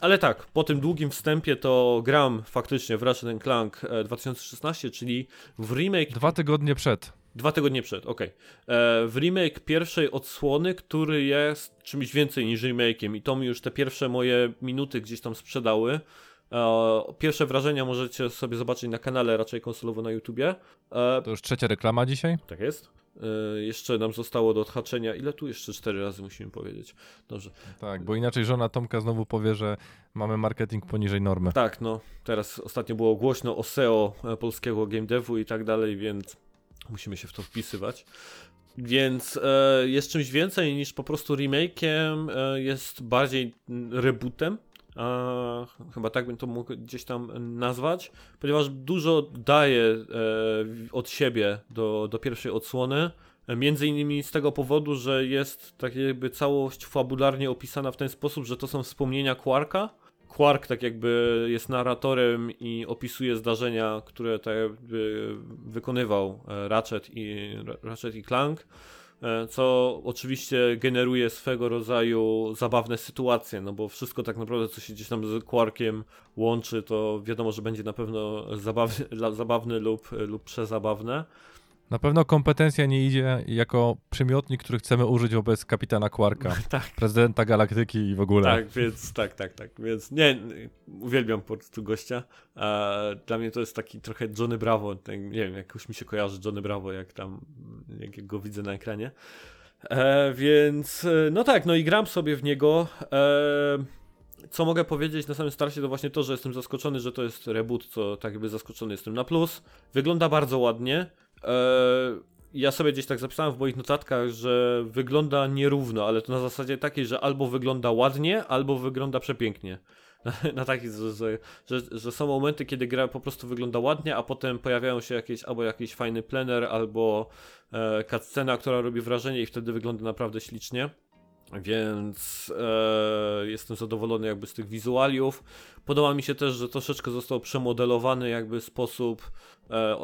Ale tak, po tym długim wstępie to gram faktycznie w Ratchet Clank 2016, e, czyli w remake... Dwa tygodnie przed. Dwa tygodnie przed, okej. Okay. E, w remake pierwszej odsłony, który jest czymś więcej niż remake'iem i to mi już te pierwsze moje minuty gdzieś tam sprzedały. E, pierwsze wrażenia możecie sobie zobaczyć na kanale raczej konsolowo na YouTubie. To już trzecia reklama dzisiaj? Tak jest. E, jeszcze nam zostało do odhaczenia. Ile tu jeszcze cztery razy musimy powiedzieć? Dobrze. Tak, bo inaczej żona Tomka znowu powie, że mamy marketing poniżej normy. Tak, no. Teraz ostatnio było głośno o SEO e, polskiego game devu i tak dalej, więc musimy się w to wpisywać. Więc e, jest czymś więcej niż po prostu remake'iem, e, jest bardziej rebootem chyba tak bym to mógł gdzieś tam nazwać, ponieważ dużo daje e, od siebie do, do pierwszej odsłony. Między innymi z tego powodu, że jest tak jakby całość fabularnie opisana w ten sposób, że to są wspomnienia Quarka. Quark tak jakby jest narratorem i opisuje zdarzenia, które tak jakby wykonywał e, Ratchet i, Ratchet i Clank. E, co oczywiście generuje swego rodzaju zabawne sytuacje, no bo wszystko tak naprawdę, co się gdzieś tam z Quarkiem łączy, to wiadomo, że będzie na pewno zabawny, zabawny lub, lub przezabawne. Na pewno kompetencja nie idzie jako przymiotnik, który chcemy użyć wobec kapitana Quarka, tak. prezydenta galaktyki i w ogóle. Tak, więc tak, tak, tak. Więc nie, uwielbiam po prostu gościa. Dla mnie to jest taki trochę Johnny Bravo. Tak, nie wiem, jakoś mi się kojarzy Johnny Bravo, jak tam, jak go widzę na ekranie. E, więc e, no tak, no i gram sobie w niego. E, co mogę powiedzieć na samym starcie, to właśnie to, że jestem zaskoczony, że to jest reboot, co tak jakby zaskoczony jestem na plus. Wygląda bardzo ładnie. Eee, ja sobie gdzieś tak zapisałem w moich notatkach, że wygląda nierówno, ale to na zasadzie takiej, że albo wygląda ładnie, albo wygląda przepięknie. Na, na taki, że, że, że, są momenty, kiedy gra po prostu wygląda ładnie, a potem pojawiają się jakieś albo jakiś fajny plener, albo e, cutscena, która robi wrażenie i wtedy wygląda naprawdę ślicznie. Więc e, jestem zadowolony jakby z tych wizualiów. Podoba mi się też, że troszeczkę został przemodelowany jakby sposób e, e,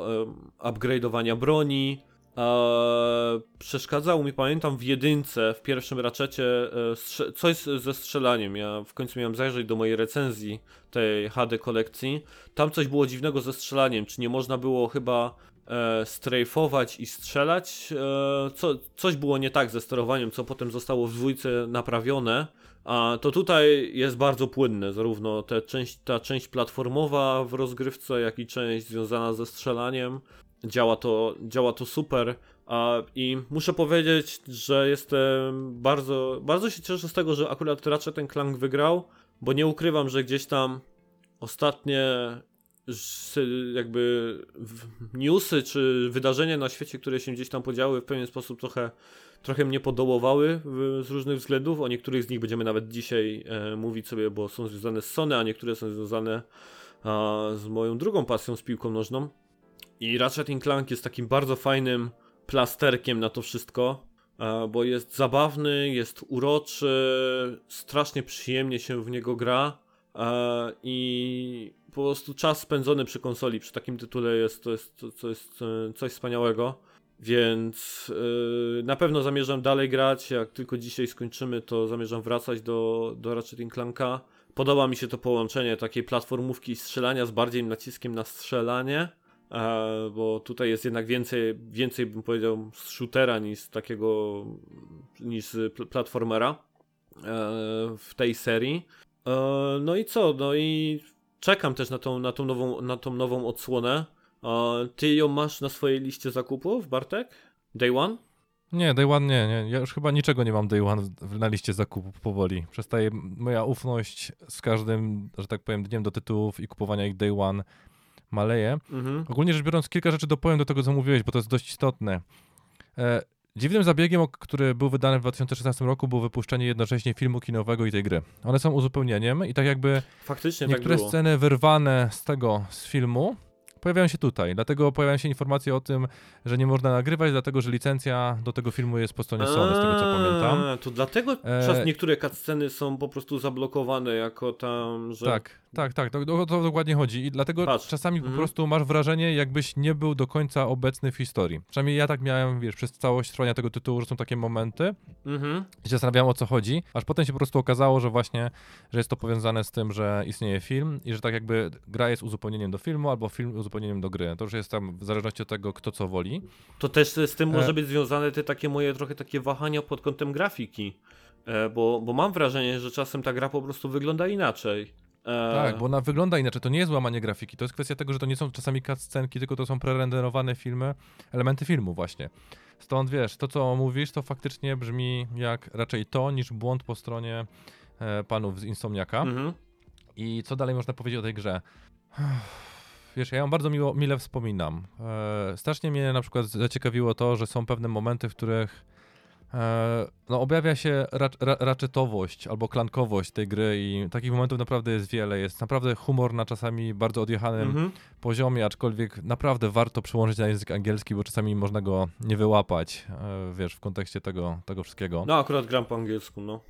upgrade'owania broni. E, przeszkadzał mi, pamiętam, w jedynce, w pierwszym raczecie e, coś ze strzelaniem. Ja w końcu miałem zajrzeć do mojej recenzji tej HD kolekcji. Tam coś było dziwnego ze strzelaniem. Czy nie można było chyba e, i strzelać? E, co, coś było nie tak ze sterowaniem, co potem zostało w dwójce naprawione. A to tutaj jest bardzo płynne, zarówno te część, ta część platformowa w rozgrywce, jak i część związana ze strzelaniem. Działa to, działa to super. A, I muszę powiedzieć, że jestem bardzo, bardzo się cieszę z tego, że akurat Ratchet ten Clank wygrał, bo nie ukrywam, że gdzieś tam ostatnie jakby newsy czy wydarzenia na świecie, które się gdzieś tam podziały w pewien sposób trochę, trochę mnie podołowały z różnych względów. O niektórych z nich będziemy nawet dzisiaj e, mówić sobie, bo są związane z Sony, a niektóre są związane z moją drugą pasją, z piłką nożną. I Ratchet Clank jest takim bardzo fajnym plasterkiem na to wszystko, bo jest zabawny, jest uroczy, strasznie przyjemnie się w niego gra i po prostu czas spędzony przy konsoli, przy takim tytule jest to jest, to jest e, coś wspaniałego. Więc yy, na pewno zamierzam dalej grać. Jak tylko dzisiaj skończymy, to zamierzam wracać do, do Ratchet Clanka. Podoba mi się to połączenie takiej platformówki i strzelania z bardziej naciskiem na strzelanie bo tutaj jest jednak więcej, więcej bym powiedział z shootera niż takiego niż platformera e, w tej serii. E, no i co? No i czekam też na tą, na tą, nową, na tą nową odsłonę. Ty ją masz na swojej liście zakupów, Bartek? Day One? Nie, Day One nie, nie. Ja już chyba niczego nie mam Day One na liście zakupów powoli. Przestaje moja ufność z każdym, że tak powiem, dniem do tytułów i kupowania ich Day One maleje. Mhm. Ogólnie rzecz biorąc, kilka rzeczy dopowiem do tego, co mówiłeś, bo to jest dość istotne. Dziwnym zabiegiem, który był wydany w 2016 roku, było wypuszczenie jednocześnie filmu kinowego i tej gry. One są uzupełnieniem i tak jakby Faktycznie tak niektóre tak sceny wyrwane z tego, z filmu, pojawiają się tutaj. Dlatego pojawiają się informacje o tym, że nie można nagrywać, dlatego że licencja do tego filmu jest po stronie Sony, z tego co pamiętam. To dlatego e... niektóre cutsceny są po prostu zablokowane jako tam, że... Tak, tak, tak, to, to, to dokładnie chodzi i dlatego Patrz. czasami mhm. po prostu masz wrażenie, jakbyś nie był do końca obecny w historii. Przynajmniej ja tak miałem, wiesz, przez całość trwania tego tytułu, że są takie momenty, mhm. gdzie zastanawiałem o co chodzi, aż potem się po prostu okazało, że właśnie, że jest to powiązane z tym, że istnieje film i że tak jakby gra jest uzupełnieniem do filmu, albo film uzupełnieniem do gry. To już jest tam w zależności od tego, kto co woli. To też z tym może e... być związane te takie moje trochę takie wahania pod kątem grafiki. E, bo, bo mam wrażenie, że czasem ta gra po prostu wygląda inaczej. E, tak, bo ona wygląda inaczej. To nie jest łamanie grafiki. To jest kwestia tego, że to nie są czasami cutscenki, tylko to są prerenderowane filmy, elementy filmu właśnie. Stąd wiesz, to co mówisz, to faktycznie brzmi jak raczej to, niż błąd po stronie e, panów z Insomniaka. Mhm. I co dalej można powiedzieć o tej grze? Wiesz, ja ją bardzo miło, mile wspominam. E, strasznie mnie na przykład zaciekawiło to, że są pewne momenty, w których E, no, objawia się rac raczetowość albo klankowość tej gry i takich momentów naprawdę jest wiele. Jest naprawdę humor na czasami bardzo odjechanym mm -hmm. poziomie, aczkolwiek naprawdę warto przełączyć na język angielski, bo czasami można go nie wyłapać, e, wiesz, w kontekście tego, tego wszystkiego. No akurat gram po angielsku, no.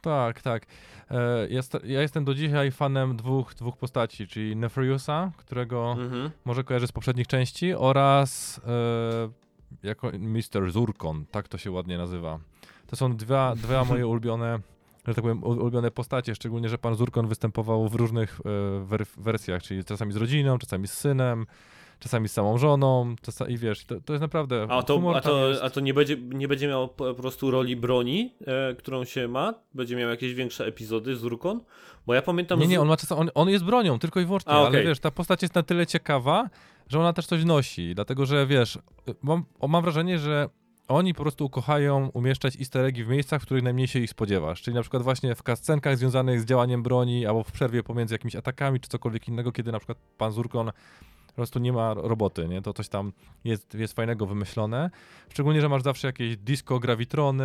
Tak, tak. E, jest, ja jestem do dzisiaj fanem dwóch, dwóch postaci, czyli Nefriusa, którego mm -hmm. może kojarzy z poprzednich części, oraz jako Mr. Zurkon, tak to się ładnie nazywa. To są dwa, dwa moje ulubione, że tak powiem, ulubione postacie, szczególnie, że pan Zurkon występował w różnych e, wersjach, czyli czasami z rodziną, czasami z synem, czasami z samą żoną, czasami, i wiesz, to, to jest naprawdę A to, a to, a to nie, będzie, nie będzie miał po prostu roli broni, e, którą się ma? Będzie miał jakieś większe epizody z Zurkon? Bo ja pamiętam... Nie, nie, on, ma czasem, on, on jest bronią, tylko i wyłącznie, a, okay. ale wiesz, ta postać jest na tyle ciekawa, że ona też coś nosi, dlatego że wiesz, mam, mam wrażenie, że oni po prostu kochają umieszczać easter eggi w miejscach, w których najmniej się ich spodziewasz. Czyli na przykład właśnie w kascenkach związanych z działaniem broni, albo w przerwie pomiędzy jakimiś atakami, czy cokolwiek innego, kiedy na przykład pan Zurkon po prostu nie ma roboty, nie? To coś tam jest, jest fajnego wymyślone. Szczególnie, że masz zawsze jakieś disco, gravitrony.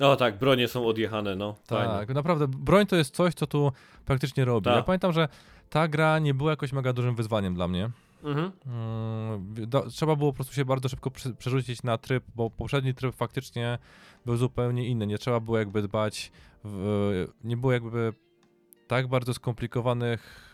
O tak, bronie są odjechane, no. Tak, Fajne. naprawdę, broń to jest coś, co tu praktycznie robi. Ta. Ja pamiętam, że ta gra nie była jakoś mega dużym wyzwaniem dla mnie. Mhm. Mm, do, trzeba było po prostu się bardzo szybko przy, przerzucić na tryb, bo poprzedni tryb faktycznie był zupełnie inny. Nie trzeba było jakby dbać, w, nie było jakby tak bardzo skomplikowanych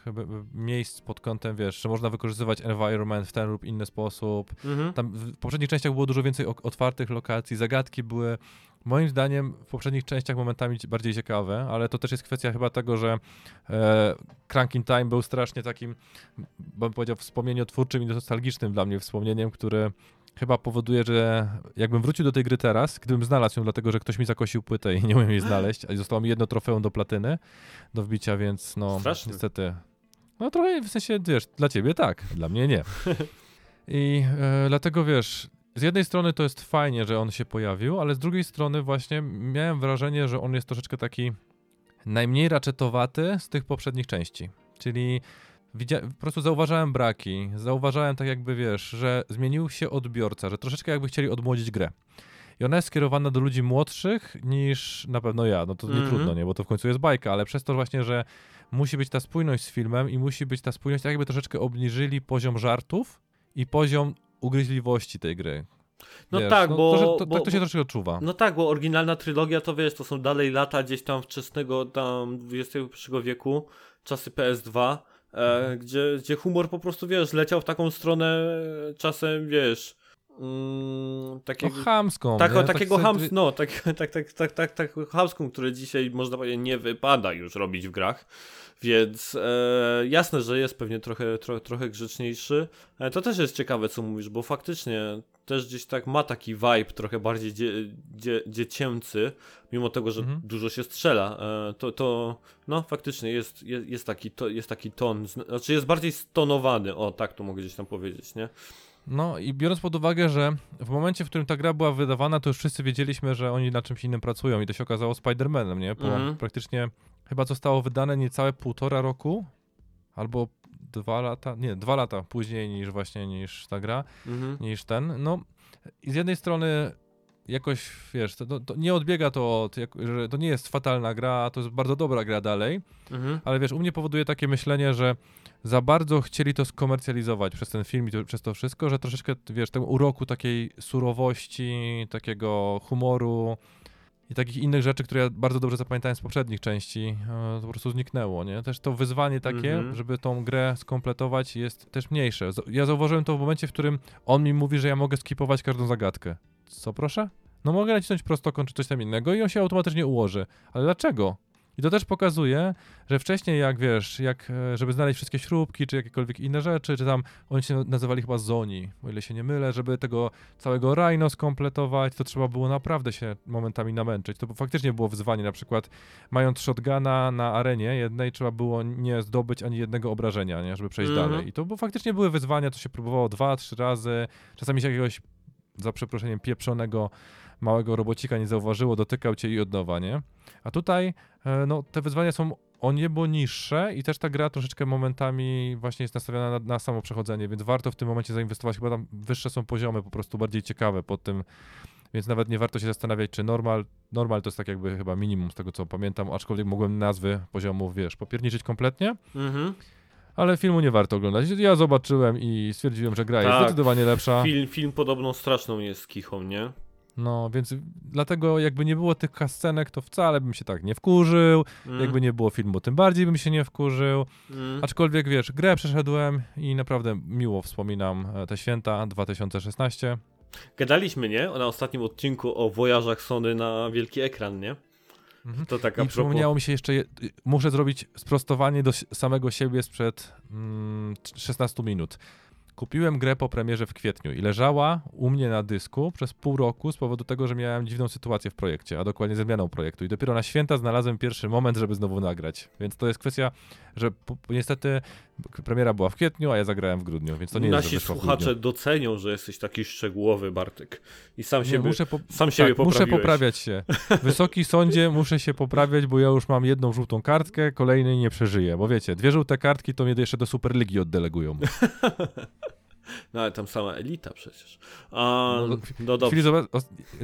miejsc pod kątem, wiesz, że można wykorzystywać environment w ten lub inny sposób. Mhm. Tam w poprzednich częściach było dużo więcej otwartych lokacji, zagadki były moim zdaniem w poprzednich częściach momentami bardziej ciekawe, ale to też jest kwestia chyba tego, że e, Cranking Time był strasznie takim, bym powiedział, wspomnieniotwórczym i nostalgicznym dla mnie wspomnieniem, który chyba powoduje, że jakbym wrócił do tej gry teraz, gdybym znalazł ją, dlatego że ktoś mi zakosił płytę i nie umiem jej znaleźć, a zostało mi jedno trofeum do platyny, do wbicia, więc no Strasznie. niestety. No trochę w sensie, wiesz, dla ciebie tak, dla mnie nie. I e, dlatego wiesz, z jednej strony to jest fajnie, że on się pojawił, ale z drugiej strony właśnie miałem wrażenie, że on jest troszeczkę taki najmniej raczetowaty z tych poprzednich części. Czyli widzia- po prostu zauważałem braki, zauważałem tak jakby, wiesz, że zmienił się odbiorca, że troszeczkę jakby chcieli odmłodzić grę. I ona jest skierowana do ludzi młodszych niż na pewno ja. No to nie mm-hmm. trudno, nie? Bo to w końcu jest bajka, ale przez to właśnie, że musi być ta spójność z filmem i musi być ta spójność, tak jakby troszeczkę obniżyli poziom żartów i poziom ugryźliwości tej gry. No wiesz, tak, no, bo, to, to, bo, Tak to się troszkę odczuwa. No tak, bo oryginalna trylogia to wiesz, to są dalej lata gdzieś tam wczesnego tam XXI wieku, czasy PS2, e, mhm. gdzie, gdzie humor po prostu, wiesz, leciał w taką stronę czasem, wiesz... Mm, takiego, no chamską. Tak, tak takiego tak, no, tak, tak, tak, tak, tak, tak, chamską, które dzisiaj można powiedzieć nie wypada już robić w grach. Więc e, jasne, że jest pewnie trochę, tro, trochę grzeczniejszy. E, to też jest ciekawe, co mówisz, bo faktycznie też gdzieś tak ma taki vibe trochę bardziej dzie, dzie, dziecięcy, mimo tego, że mhm. dużo się strzela. E, to, to no faktycznie jest, jest, jest, taki, to, jest taki ton, znaczy jest bardziej stonowany, o tak to mogę gdzieś tam powiedzieć, nie? No i biorąc pod uwagę, że w momencie, w którym ta gra była wydawana, to już wszyscy wiedzieliśmy, że oni na czymś innym pracują i to się okazało Spider-Manem, nie? Po mhm. praktycznie chyba zostało wydane niecałe półtora roku, albo dwa lata, nie, dwa lata później niż właśnie niż ta gra, mhm. niż ten. No i z jednej strony jakoś, wiesz, to, to, nie odbiega to od, że to nie jest fatalna gra, to jest bardzo dobra gra dalej, mhm. ale wiesz, u mnie powoduje takie myślenie, że za bardzo chcieli to skomercjalizować przez ten film i to, przez to wszystko, że troszeczkę, wiesz, tego uroku takiej surowości, takiego humoru, i takich innych rzeczy, które ja bardzo dobrze zapamiętałem z poprzednich części, e, to po prostu zniknęło, nie? Też to wyzwanie takie, mm -hmm. żeby tą grę skompletować jest też mniejsze. Ja zauważyłem to w momencie, w którym on mi mówi, że ja mogę skipować każdą zagadkę. Co proszę? No mogę nacisnąć prostokąt czy coś tam innego i on się automatycznie ułoży. Ale dlaczego? I to też pokazuje, że wcześniej jak wiesz, jak e, żeby znaleźć wszystkie śrubki, czy jakiekolwiek inne rzeczy, czy tam oni się nazywali chyba Zoni, o ile się nie mylę, żeby tego całego Rhino skompletować, to trzeba było naprawdę się momentami namęczyć. To faktycznie było wyzwanie, na przykład mając shotguna na arenie jednej, trzeba było nie zdobyć ani jednego obrażenia, nie, żeby przejść -hmm. dalej. I to bo faktycznie były wyzwania, to się próbowało dwa, trzy razy, czasami się jakiegoś, za przeproszeniem, pieprzonego małego robocika nie zauważyło, dotykał cię i od nowa, nie? A tutaj e, no, te wyzwania są o niebo niższe i też ta gra troszeczkę momentami właśnie jest nastawiona na, na samo przechodzenie, więc warto w tym momencie zainwestować, chyba tam wyższe są poziomy, po prostu bardziej ciekawe pod tym, więc nawet nie warto się zastanawiać, czy normal, normal to jest tak jakby chyba minimum z tego co pamiętam, aczkolwiek mogłem nazwy poziomów, wiesz, popierniczyć kompletnie. Mhm. Ale filmu nie warto oglądać. Ja zobaczyłem i stwierdziłem, że gra tak, jest zdecydowanie lepsza. Film, film podobno straszną jest kichą, nie? No, więc dlatego jakby nie było tych kascenek, to wcale bym się tak nie wkurzył. Mm. Jakby nie było filmu, tym bardziej bym się nie wkurzył. Mm. Aczkolwiek wiesz, grę przeszedłem i naprawdę miło wspominam e, te święta 2016. Gadaliśmy, nie? Na ostatnim odcinku o wojażach Sony na wielki ekran, nie? Mhm. To tak I przypomniało mi się jeszcze, muszę zrobić sprostowanie do samego siebie sprzed mm, 16 minut. Kupiłem grę po premierze w kwietniu i leżała u mnie na dysku przez pół roku z powodu tego, że miałem dziwną sytuację w projekcie, a dokładnie zmianą projektu. I dopiero na święta znalazłem pierwszy moment, żeby znowu nagrać. Więc to jest kwestia, że niestety premiera była w kwietniu, a ja zagrałem w grudniu, więc to nie Nasi jest, że słuchacze docenią, że jesteś taki szczegółowy, Bartek. I sam nie, siebie, muszę po... sam siebie tak, Muszę poprawiać się. Wysoki sądzie muszę się poprawiać, bo ja już mam jedną żółtą kartkę, kolejnej nie przeżyję. Bo wiecie, dwie żółte kartki to mnie jeszcze do Superligi oddelegują. No ale tam sama elita przecież. A, no, no dobrze. Chwili,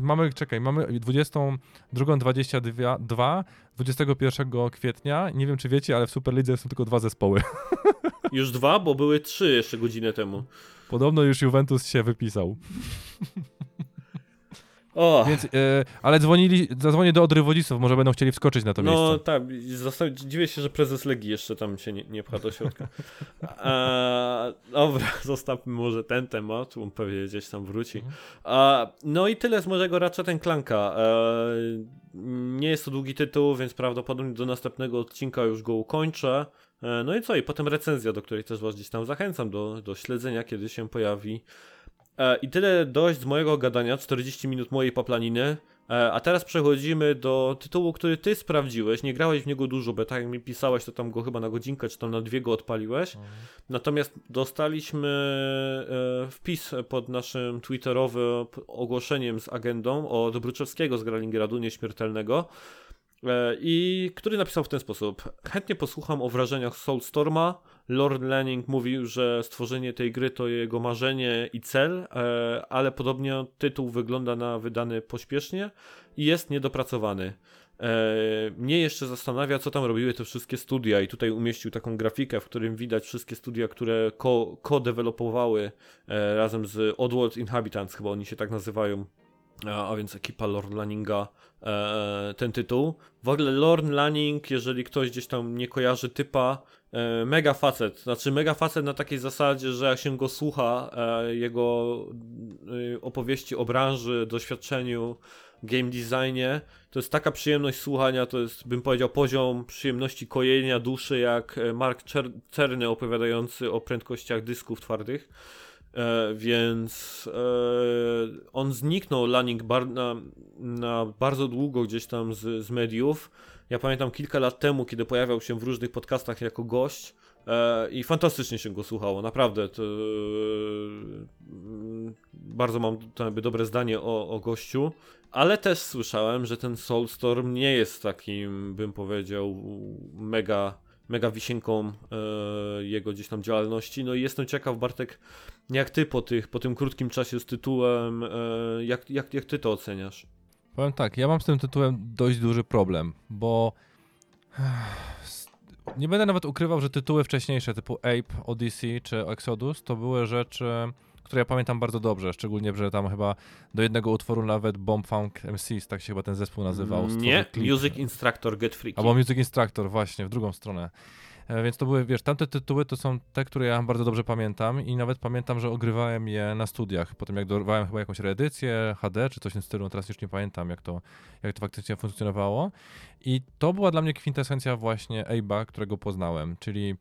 mamy, czekaj, mamy 22.22, 21 kwietnia. Nie wiem, czy wiecie, ale w Superlidze są tylko dwa zespoły. Już dwa, bo były trzy jeszcze godzinę temu. Podobno już Juventus się wypisał. O. Więc, e, ale dzwonili, zadzwonię do Odry Wodzisław, może będą chcieli wskoczyć na to no, miejsce. No tak, dziwię się, że prezes Legii jeszcze tam się nie, nie pcha do środka. Dobra, zostawmy może ten temat, on pewnie gdzieś tam wróci. E, no i tyle z mojego Ratchet Clanka. E, nie jest to długi tytuł, więc prawdopodobnie do następnego odcinka już go ukończę. E, no i co? I potem recenzja, do której też was gdzieś tam zachęcam do, do śledzenia, kiedy się pojawi. E, I tyle dość z mojego gadania, 40 minut mojej paplaniny. E, a teraz przechodzimy do tytułu, który ty sprawdziłeś. Nie grałeś w niego dużo, bo tak jak mi pisałeś, to tam go chyba na godzinkę czy tam na dwie go odpaliłeś. Mhm. Natomiast dostaliśmy e, wpis pod naszym twitterowym ogłoszeniem z agendą od Bruczewskiego z Gralingradu Nieśmiertelnego. I który napisał w ten sposób: Chętnie posłucham o wrażeniach Soulstorma, Lord Lanning mówił, że stworzenie tej gry to jego marzenie i cel, e, ale podobnie tytuł wygląda na wydany pośpiesznie i jest niedopracowany. E, mnie jeszcze zastanawia, co tam robiły te wszystkie studia, i tutaj umieścił taką grafikę, w którym widać wszystkie studia, które co-developowały e, razem z Oddworld Inhabitants, chyba oni się tak nazywają, a więc ekipa Lord Lanninga, ten tytuł. W ogóle Lord Lanning, jeżeli ktoś gdzieś tam nie kojarzy typa, mega facet, znaczy mega facet na takiej zasadzie, że jak się go słucha, e, jego e, opowieści o branży, doświadczeniu, game designie, to jest taka przyjemność słuchania, to jest, bym powiedział, poziom przyjemności kojenia duszy, jak Mark Czerny opowiadający o prędkościach dysków twardych. E, więc e, on zniknął, Lanning, bar na, na, bardzo długo gdzieś tam z, z mediów. Ja pamiętam kilka lat temu, kiedy pojawiał się w różnych podcastach jako gość e, i fantastycznie się go słuchało, naprawdę. To, e, bardzo mam dobre zdanie o, o gościu, ale też słyszałem, że ten Soulstorm nie jest takim, bym powiedział, mega mega wisienką e, jego gdzieś tam działalności. No i jestem ciekaw, Bartek, jak ty po, tych, po tym krótkim czasie z tytułem, e, jak, jak, jak ty to oceniasz? Powiem tak, ja mam z tym tytułem dość duży problem, bo nie będę nawet ukrywał, że tytuły wcześniejsze typu Ape, Odyssey czy Exodus to były rzeczy, które ja pamiętam bardzo dobrze, szczególnie, że tam chyba do jednego utworu nawet Bomb Funk MCs, tak się chyba ten zespół nazywał. Nie, Music Instructor Get Freaky. Albo Music Instructor, właśnie, w drugą stronę. E, więc to były, wiesz, tamte tytuły to są te, które ja bardzo dobrze pamiętam i nawet pamiętam, że ogrywałem je na studiach. Potem jak dorwałem chyba jakąś reedycję HD czy coś w tym stylu, teraz już nie pamiętam jak to, jak to faktycznie funkcjonowało. I to była dla mnie kwintesencja właśnie Abe'a, którego poznałem, czyli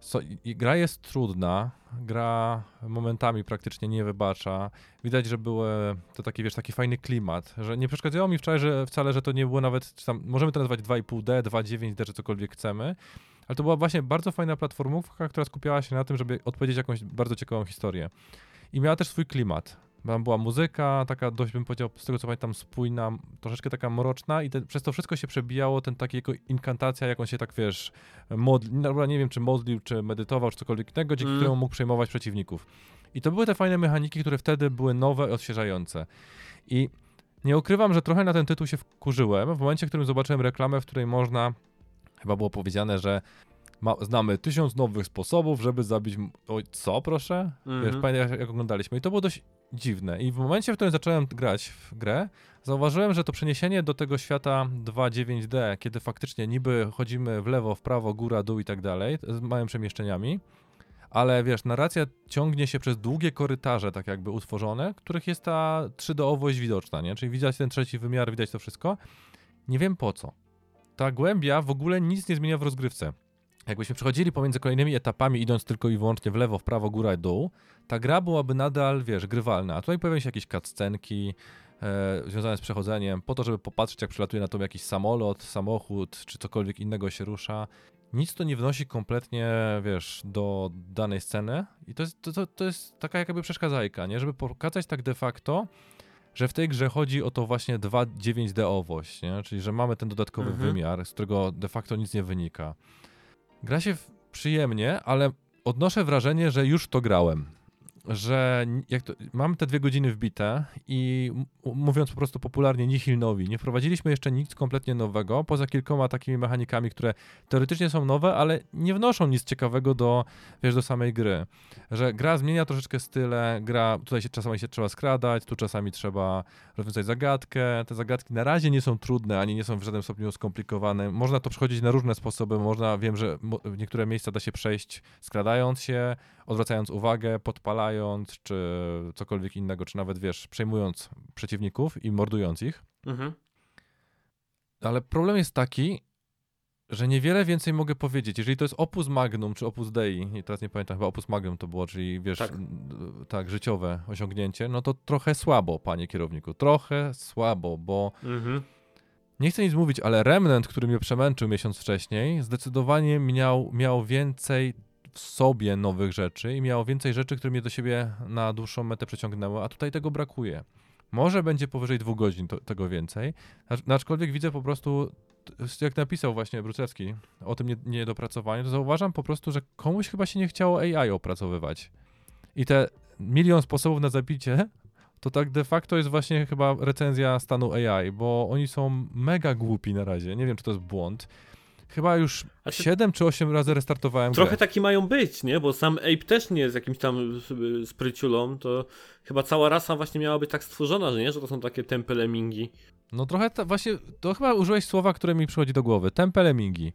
so, gra jest trudna, gra momentami praktycznie nie wybacza. Widać, że były to taki, wiesz, taki fajny klimat, że nie przeszkadzało mi wczoraj, że wcale, że to nie było nawet, tam, możemy to nazwać 2,5D, 2,9D, czy cokolwiek chcemy, ale to była właśnie bardzo fajna platformówka, która skupiała się na tym, żeby odpowiedzieć jakąś bardzo ciekawą historię. I miała też swój klimat. Tam była muzyka, taka dość bym powiedział, z tego co pamiętam, spójna, troszeczkę taka mroczna i te, przez to wszystko się przebijało ten taki jako inkantacja, jak on się tak, wiesz, modli, no, nie wiem, czy modlił, czy medytował, czy cokolwiek innego, dzięki mm. któremu mógł przejmować przeciwników. I to były te fajne mechaniki, które wtedy były nowe i odświeżające. I nie ukrywam, że trochę na ten tytuł się wkurzyłem w momencie, w którym zobaczyłem reklamę, w której można Chyba było powiedziane, że ma, znamy tysiąc nowych sposobów, żeby zabić. Oj, co proszę? -hmm. Wiesz, pamiętam jak, jak oglądaliśmy. I to było dość dziwne. I w momencie, w którym zacząłem grać w grę, zauważyłem, że to przeniesienie do tego świata 2.9D, kiedy faktycznie niby chodzimy w lewo, w prawo, góra, dół i tak dalej, z małymi przemieszczeniami, ale wiesz, narracja ciągnie się przez długie korytarze, tak jakby utworzone, których jest ta 3D-owość widoczna, nie? Czyli widać ten trzeci wymiar, widać to wszystko. Nie wiem po co ta głębia w ogóle nic nie zmienia w rozgrywce. Jakbyśmy przechodzili pomiędzy kolejnymi etapami, idąc tylko i wyłącznie w lewo, w prawo, góra i dół, ta gra byłaby nadal, wiesz, grywalna. A tutaj pojawiają się jakieś cutscenki e, związane z przechodzeniem, po to, żeby popatrzeć, jak przylatuje na to jakiś samolot, samochód, czy cokolwiek innego się rusza. Nic to nie wnosi kompletnie, wiesz, do danej sceny i to jest, to, to, to jest taka jakby przeszkadzajka, nie? Żeby pokazać tak de facto, że w tej grze chodzi o to właśnie 2.9D-owość, nie? czyli że mamy ten dodatkowy mhm. wymiar, z którego de facto nic nie wynika. Gra się przyjemnie, ale odnoszę wrażenie, że już to grałem. Że jak to, mam te dwie godziny wbite i mówiąc po prostu popularnie nihil nowi, nie wprowadziliśmy jeszcze nic kompletnie nowego, poza kilkoma takimi mechanikami, które teoretycznie są nowe, ale nie wnoszą nic ciekawego do, wiesz, do samej gry. Że gra zmienia troszeczkę style, gra, tutaj się czasami się trzeba skradać, tu czasami trzeba rozwiązać zagadkę, te zagadki na razie nie są trudne, ani nie są w żadnym stopniu skomplikowane, można to przechodzić na różne sposoby, można, wiem, że niektóre miejsca da się przejść skradając się, odwracając uwagę, podpalając, czy cokolwiek innego, czy nawet, wiesz, przejmując przeciwników i mordując ich. Mhm. Ale problem jest taki, że niewiele więcej mogę powiedzieć. Jeżeli to jest opus magnum, czy opus dei, i teraz nie pamiętam, chyba opus magnum to było, czyli wiesz, tak. tak, życiowe osiągnięcie, no to trochę słabo, panie kierowniku, trochę słabo, bo mhm. nie chcę nic mówić, ale Remnant, który mnie przemęczył miesiąc wcześniej, zdecydowanie miał, miał więcej w sobie nowych rzeczy i miało więcej rzeczy, które mnie do siebie na dłuższą metę przeciągnęły, a tutaj tego brakuje. Może będzie powyżej dwóch godzin to, tego więcej, aczkolwiek widzę po prostu, jak napisał właśnie Brucewski o tym niedopracowaniu, to zauważam po prostu, że komuś chyba się nie chciało AI opracowywać. I te milion sposobów na zabicie, to tak de facto jest właśnie chyba recenzja stanu AI, bo oni są mega głupi na razie. Nie wiem, czy to jest błąd. Chyba już znaczy, 7 czy 8 razy restartowałem Trochę grę. taki mają być, nie? Bo sam Ape też nie jest jakimś tam spryciulą, to chyba cała rasa właśnie miała być tak stworzona, że nie? Że to są takie tempelemingi. No trochę ta, właśnie, to chyba użyłeś słowa, które mi przychodzi do głowy. Tempelemingi.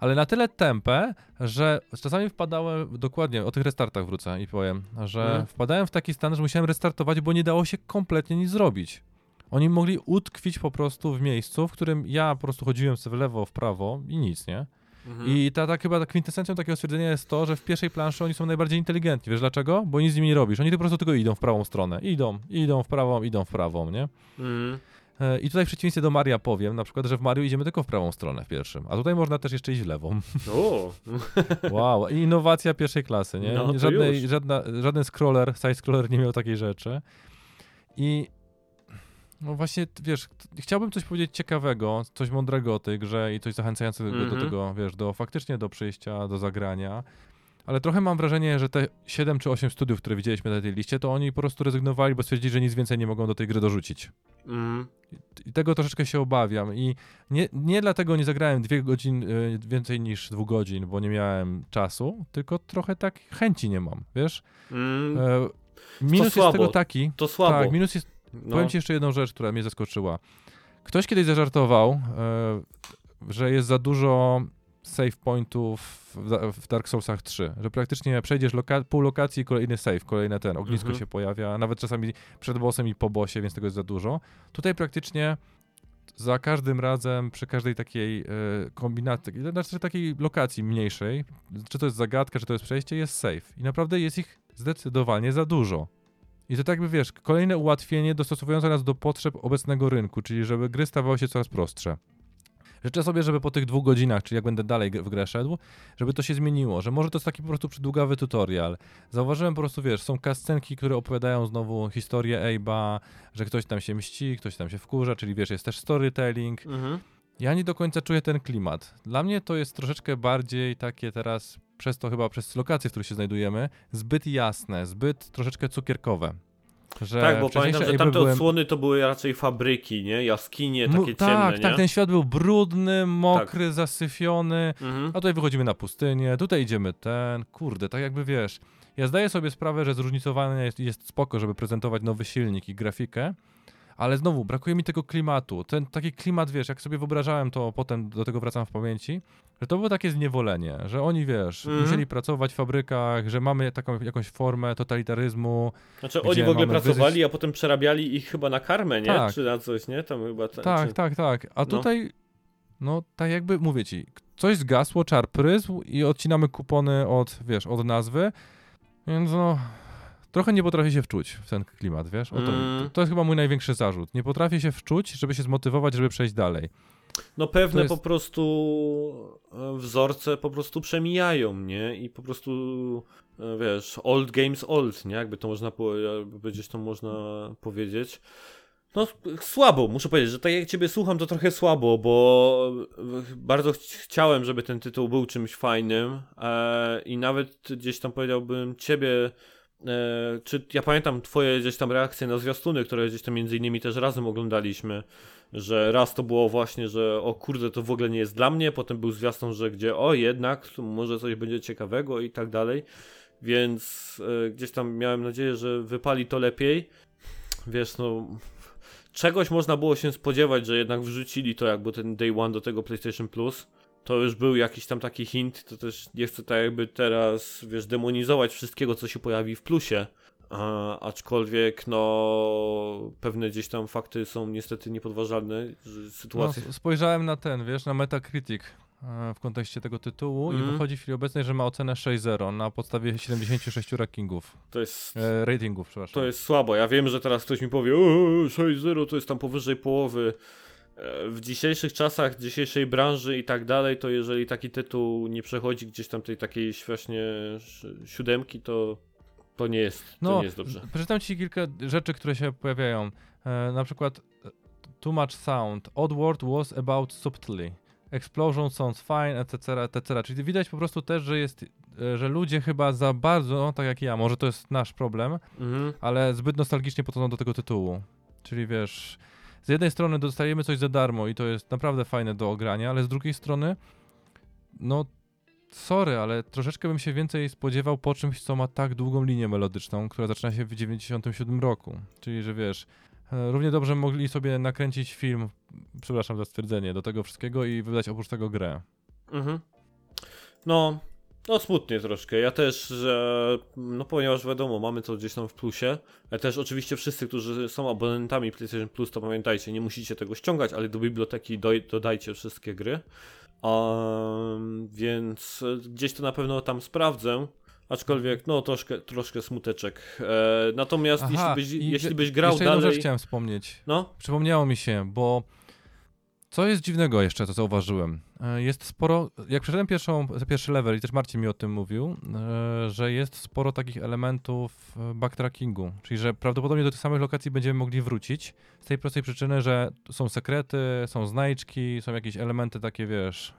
Ale na tyle tempę, że czasami wpadałem, dokładnie, o tych restartach wrócę i powiem, że hmm. wpadałem w taki stan, że musiałem restartować, bo nie dało się kompletnie nic zrobić. Oni mogli utkwić po prostu w miejscu, w którym ja po prostu chodziłem sobie w lewo, w prawo i nic, nie? Mhm. I ta, ta chyba ta kwintesencją takiego stwierdzenia jest to, że w pierwszej planszy oni są najbardziej inteligentni. Wiesz dlaczego? Bo nic z nimi nie robisz. Oni po prostu tylko idą w prawą stronę. Idą, idą w prawą, idą w prawą, nie? Mhm. E, I tutaj w przeciwieństwie do Maria powiem, na przykład, że w Mario idziemy tylko w prawą stronę w pierwszym, a tutaj można też jeszcze iść w lewą. O. wow, innowacja pierwszej klasy, nie? No, Żadnej, żadna, żaden scroller, side-scroller nie miał takiej rzeczy. I no właśnie, wiesz, chciałbym coś powiedzieć ciekawego, coś mądrego o tej grze i coś zachęcającego mm -hmm. do mhm. tego, wiesz, do faktycznie do przyjścia, do zagrania. Ale trochę mam wrażenie, że te 7 czy 8 studiów, które widzieliśmy na tej liście, to oni po prostu rezygnowali, bo stwierdzili, że nic więcej nie mogą do tej gry dorzucić. Mm. I, tego troszeczkę się obawiam. I nie, nie dlatego nie zagrałem dwie godzin, y, więcej niż dwóch godzin, bo nie miałem czasu, tylko trochę tak chęci nie mam, wiesz? Mm. E, minus jest tego taki. To słabo. Tak, minus jest no. Powiem ci jeszcze jedną rzecz, która mnie zaskoczyła. Ktoś kiedyś zażartował, e, że jest za dużo save pointów w Dark Soulsach 3, że praktycznie przejdziesz loka pół lokacji i kolejny save, kolejny ten, ognisko mhm. się pojawia, nawet czasami przed bossem i po bossie, więc tego jest za dużo. Tutaj praktycznie za każdym razem, przy każdej takiej e, kombinacji, znaczy takiej lokacji mniejszej, czy to jest zagadka, czy to jest przejście, jest save. I naprawdę jest ich zdecydowanie za dużo. I to tak by wiesz, kolejne ułatwienie dostosowujące nas do potrzeb obecnego rynku, czyli żeby gry stawały się coraz prostsze. Życzę sobie, żeby po tych dwóch godzinach, czyli jak będę dalej w grę szedł, żeby to się zmieniło, że może to jest taki po prostu przydługawy tutorial. Zauważyłem po prostu, wiesz, są kascenki, które opowiadają znowu historię Abe'a, że ktoś tam się mści, ktoś tam się wkurza, czyli wiesz, jest też storytelling. Mhm. Ja nie do końca czuję ten klimat. Dla mnie to jest troszeczkę bardziej takie teraz przez to chyba przez lokacje, w których się znajdujemy, zbyt jasne, zbyt troszeczkę cukierkowe. Że tak, bo pamiętam, że tamte byłem... odsłony to były raczej fabryki, nie? Jaskinie takie tak, ciemne, Tak, tak, ten świat był brudny, mokry, tak. zasyfiony, mhm. a tutaj wychodzimy na pustynię, tutaj idziemy ten, kurde, tak jakby wiesz, ja zdaję sobie sprawę, że zróżnicowanie jest, jest spoko, żeby prezentować nowy silnik i grafikę, ale znowu, brakuje mi tego klimatu. Ten taki klimat, wiesz, jak sobie wyobrażałem to, potem do tego wracam w pamięci, że to było takie zniewolenie, że oni, wiesz, mm musieli pracować w fabrykach, że mamy taką jakąś formę totalitaryzmu. Znaczy oni w ogóle pracowali, a potem przerabiali ich chyba na karmę, nie? Tak. Czy na coś, nie? Tam chyba ta, tak, czy... tak, tak. A no. tutaj, no tak jakby, mówię ci, coś zgasło, czar pryzł i odcinamy kupony od, wiesz, od nazwy, więc no trochę nie potrafię się wczuć w ten klimat, wiesz? To, mm. to jest chyba mój największy zarzut. Nie potrafię się wczuć, żeby się zmotywować, żeby przejść dalej. No pewne jest... po prostu e, wzorce po prostu przemijają, nie? I po prostu e, wiesz, old games old, nie? Jakby to można powiedzieć, to można powiedzieć. No słabo, muszę powiedzieć, że tak jak ciebie słucham, to trochę słabo, bo bardzo ch chciałem, żeby ten tytuł był czymś fajnym e, i nawet gdzieś tam powiedziałbym ciebie e, czy ja pamiętam twoje gdzieś tam reakcje na zwiastuny, które gdzieś tam między innymi też razem oglądaliśmy, że raz to było właśnie, że o kurde, to w ogóle nie jest dla mnie, potem był zwiastun, że gdzie o jednak, może coś będzie ciekawego i tak dalej, więc e, gdzieś tam miałem nadzieję, że wypali to lepiej. Wiesz, no czegoś można było się spodziewać, że jednak wrzucili to jakby ten day one do tego PlayStation Plus. To już był jakiś tam taki hint, to też nie chcę tak jakby teraz, wiesz, demonizować wszystkiego, co się pojawi w plusie. A, aczkolwiek, no, pewne gdzieś tam fakty są niestety niepodważalne. Sytuacja... No, spojrzałem na ten, wiesz, na Metacritic e, w kontekście tego tytułu mm. i mhm. wychodzi w chwili obecnej, że ma ocenę 6.0 na podstawie 76 rankingów. To jest... E, ratingów, przepraszam. To jest słabo. Ja wiem, że teraz ktoś mi powie, 6.0 to jest tam powyżej połowy. E, w dzisiejszych czasach, dzisiejszej branży i tak dalej, to jeżeli taki tytuł nie przechodzi gdzieś tam tej takiej właśnie siódemki, to to nie jest, to no, nie jest dobrze. Przeczytam ci kilka rzeczy, które się pojawiają. E, na przykład e, too much sound. Oddworld was about subtly. Explosion sounds fine, etc., etc. Czyli widać po prostu też, że jest, e, że ludzie chyba za bardzo, no, tak jak ja, może to jest nasz problem, mhm. ale zbyt nostalgicznie podchodzą do tego tytułu. Czyli wiesz, z jednej strony dostajemy coś za darmo i to jest naprawdę fajne do ogrania, ale z drugiej strony, no sorry, ale troszeczkę bym się więcej spodziewał po czymś, co ma tak długą linię melodyczną, która zaczyna się w 97 roku. Czyli, że wiesz, e, równie dobrze mogli sobie nakręcić film, przepraszam za stwierdzenie, do tego wszystkiego i wydać oprócz tego grę. Mhm. No, no smutnie troszkę. Ja też, że no ponieważ wiadomo, mamy to gdzieś tam w plusie, też oczywiście wszyscy, którzy są abonentami PlayStation Plus, to pamiętajcie, nie musicie tego ściągać, ale do biblioteki dodajcie wszystkie gry. Um, więc gdzieś to na pewno tam sprawdzę. Aczkolwiek, no troszkę, troszkę smuteczek. E, natomiast Aha, jeśli, byś, jeśli byś grał jeszcze dalej... Jeszcze chciałem wspomnieć. No? Przypomniało mi się, bo co jest dziwnego jeszcze, to zauważyłem. E, jest sporo, jak przeszedłem pierwszą, pierwszy level i też Marcin mi o tym mówił, e, że jest sporo takich elementów e, backtrackingu, czyli że prawdopodobnie do tych samych lokacji będziemy mogli wrócić z tej prostej przyczyny, że są sekrety, są znajdźki, są jakieś elementy takie, wiesz,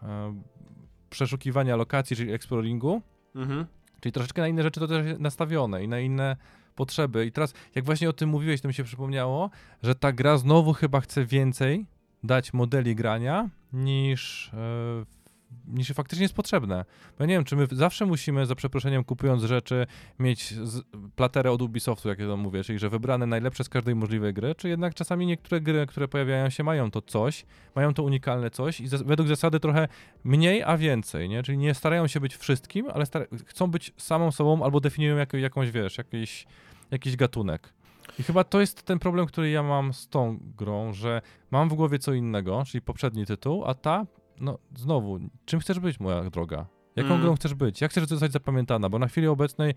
przeszukiwania lokacji, czyli exploringu, mhm. czyli troszeczkę na inne rzeczy to też nastawione i na inne potrzeby. I teraz, jak właśnie o tym mówiłeś, to mi się przypomniało, że ta gra znowu chyba chce więcej dać modeli grania niż, e, niż faktycznie jest potrzebne. Bo ja nie wiem, czy my zawsze musimy, za przeproszeniem, kupując rzeczy, mieć platerę od Ubisoftu, jak ja to mówię, czyli że wybrane najlepsze z każdej możliwej gry, czy jednak czasami niektóre gry, które pojawiają się, mają to coś, mają to unikalne coś i za, według zasady trochę mniej, a więcej, nie? Czyli nie starają się być wszystkim, ale chcą być samą sobą albo definiują jako, jakąś, wiesz, jakiś, jakiś gatunek. I chyba to jest ten problem, który ja mam z tą grą, że mam w głowie co innego, czyli poprzedni tytuł, a ta, no znowu, czym chcesz być, moja droga? Jaką mm. grą chcesz być? Jak chcesz zostać zapamiętana? Bo na chwili obecnej,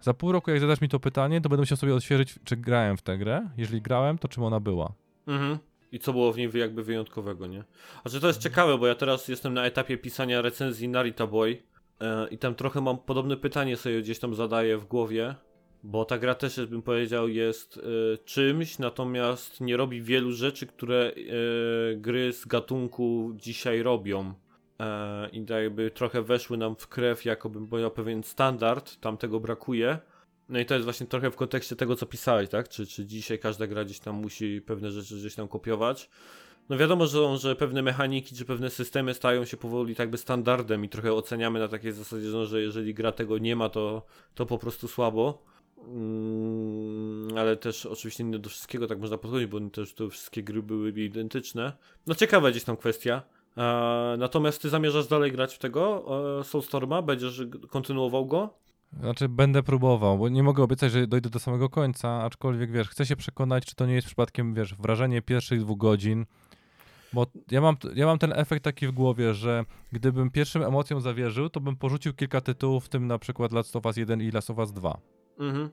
za pół roku, jak zadasz mi to pytanie, to będę musiał sobie odświeżyć, czy grałem w tę grę. Jeżeli grałem, to czym ona była. Mhm. I co było w niej jakby wyjątkowego, nie? A czy to jest ciekawe, bo ja teraz jestem na etapie pisania recenzji Narita Boy yy, i tam trochę mam podobne pytanie sobie gdzieś tam zadaję w głowie bo ta gra też, bym powiedział, jest y, czymś, natomiast nie robi wielu rzeczy, które y, gry z gatunku dzisiaj robią. E, I tak jakby trochę weszły nam w krew, jako bym powiedział, pewien standard, tam tego brakuje. No i to jest właśnie trochę w kontekście tego, co pisałeś, tak? Czy, czy dzisiaj każda gra gdzieś tam musi pewne rzeczy gdzieś tam kopiować. No wiadomo, że, że pewne mechaniki czy pewne systemy stają się powoli tak by standardem i trochę oceniamy na takiej zasadzie, że jeżeli gra tego nie ma, to, to po prostu słabo. Mm, ale też oczywiście nie do wszystkiego tak można podchodzić, bo też te wszystkie gry były identyczne. No ciekawa gdzieś tam kwestia. Natomiast ty zamierzasz dalej grać w tego e, Soulstorma? Będziesz kontynuował go? Znaczy będę próbował, bo nie mogę obiecać, że dojdę do samego końca, aczkolwiek wiesz, chcę się przekonać, czy to nie jest przypadkiem, wiesz, wrażenie pierwszych dwóch godzin, bo ja mam, ja mam ten efekt taki w głowie, że gdybym pierwszym emocjom zawierzył, to bym porzucił kilka tytułów, w tym na przykład Last of Us 1 i Last of Us 2. Mhm.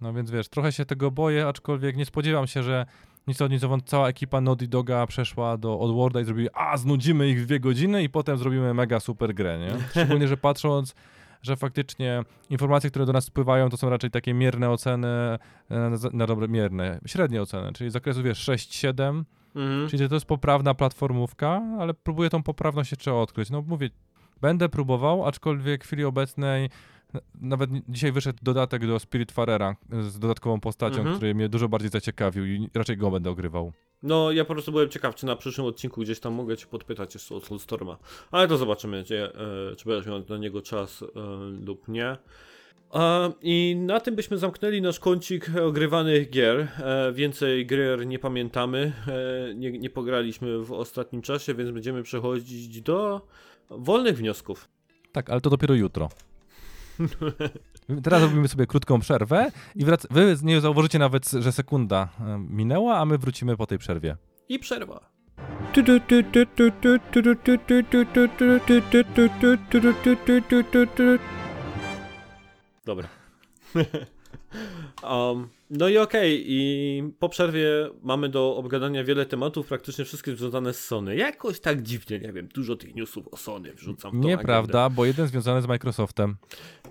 No więc wiesz, trochę się tego boję, aczkolwiek nie spodziewam się, że nic od nic cała ekipa Naughty Doga przeszła do Oddworlda i zrobili, a znudzimy ich w dwie godziny i potem zrobimy mega super grę, nie? Szczególnie, że patrząc, że faktycznie informacje, które do nas spływają, to są raczej takie mierne oceny, e, na, na dobre, mierne, średnie oceny, czyli z zakresu, wiesz, 6-7, mhm. czyli to jest poprawna platformówka, ale próbuję tą poprawność jeszcze odkryć. No mówię, będę próbował, aczkolwiek w chwili obecnej Nawet dzisiaj wyszedł dodatek do Spirit Farera z dodatkową postacią, mhm. który mnie dużo bardziej zaciekawił i raczej go będę ogrywał. No, ja po prostu byłem ciekaw, czy na przyszłym odcinku gdzieś tam mogę cię podpytać jeszcze o Soulstorma. Ale to zobaczymy, gdzie, e, czy będziesz miał na niego czas e, lub nie. I na tym byśmy zamknęli nasz kącik ogrywanych gier. E, więcej gier nie pamiętamy, e, nie, nie pograliśmy w ostatnim czasie, więc będziemy przechodzić do wolnych wniosków. Tak, ale to dopiero jutro. Teraz robimy sobie krótką przerwę i wrac- wy nie zauważycie nawet, że sekunda e, minęła, a my wrócimy po tej przerwie. I przerwa. Dobra. um, no i okej, okay. i po przerwie mamy do obgadania wiele tematów, praktycznie wszystkie związane z Sony. Jakoś tak dziwnie, nie wiem, dużo tych newsów o Sony wrzucam. Nieprawda, bo jeden związany z Microsoftem.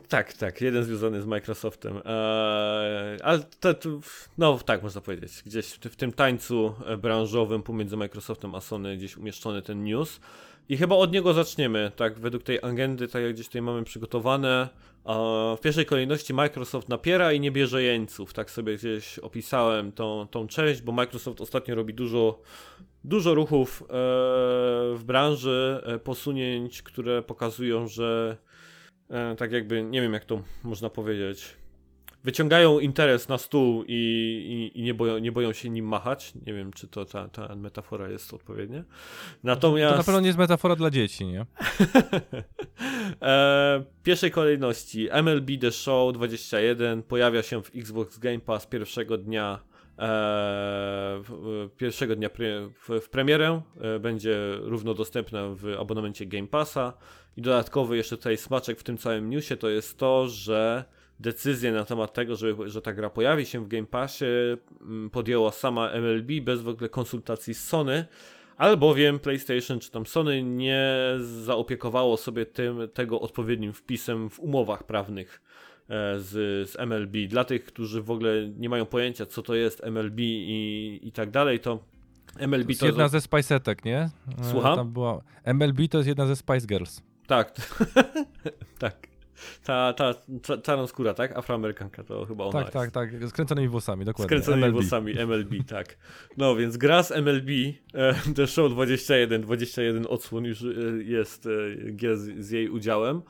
Tak, tak, jeden związany z Microsoftem. Eee, ale to, to, no tak można powiedzieć, gdzieś w, w tym tańcu branżowym pomiędzy Microsoftem a Sony gdzieś umieszczony ten news. I chyba od niego zaczniemy, tak, według tej agendy, tak jak gdzieś tutaj mamy przygotowane. W pierwszej kolejności Microsoft napiera i nie bierze jeńców. Tak sobie gdzieś opisałem tą, tą część, bo Microsoft ostatnio robi dużo, dużo ruchów e, w branży, e, posunięć, które pokazują, że tak jakby, nie wiem jak to można powiedzieć, wyciągają interes na stół i, i, i, nie, boją, nie boją się nim machać. Nie wiem, czy to ta, ta metafora jest odpowiednia. Natomiast... To na pewno nie jest metafora dla dzieci, nie? e, pierwszej kolejności MLB The Show 21 pojawia się w Xbox Game Pass pierwszego dnia e, pierwszego dnia pre, w, w premierę. E, będzie równo dostępna w abonamencie Game Passa. I dodatkowy jeszcze tutaj smaczek w tym całym newsie to jest to, że decyzję na temat tego, że, że ta gra pojawi się w Game Passie mm, podjęła sama MLB bez w ogóle konsultacji z Sony, albowiem PlayStation czy tam Sony nie zaopiekowało sobie tym, tego odpowiednim wpisem w umowach prawnych e, z, z MLB. Dla tych, którzy w ogóle nie mają pojęcia, co to jest MLB i, i tak dalej, to MLB to jest to... jedna ze Spice'etek, nie? E, Słucham? Tam była... MLB to jest jedna ze Spice Girls. Tak, tak. Ta, ta, ta czarnoskóra, tak? Afroamerykanka, to chyba ona Tak, tak, tak, skręconymi włosami, dokładnie. Skręconymi MLB. włosami, MLB, tak. No, więc gra z MLB, e, The Show 21, 21 odsłon już e, jest e, z jej udziałem.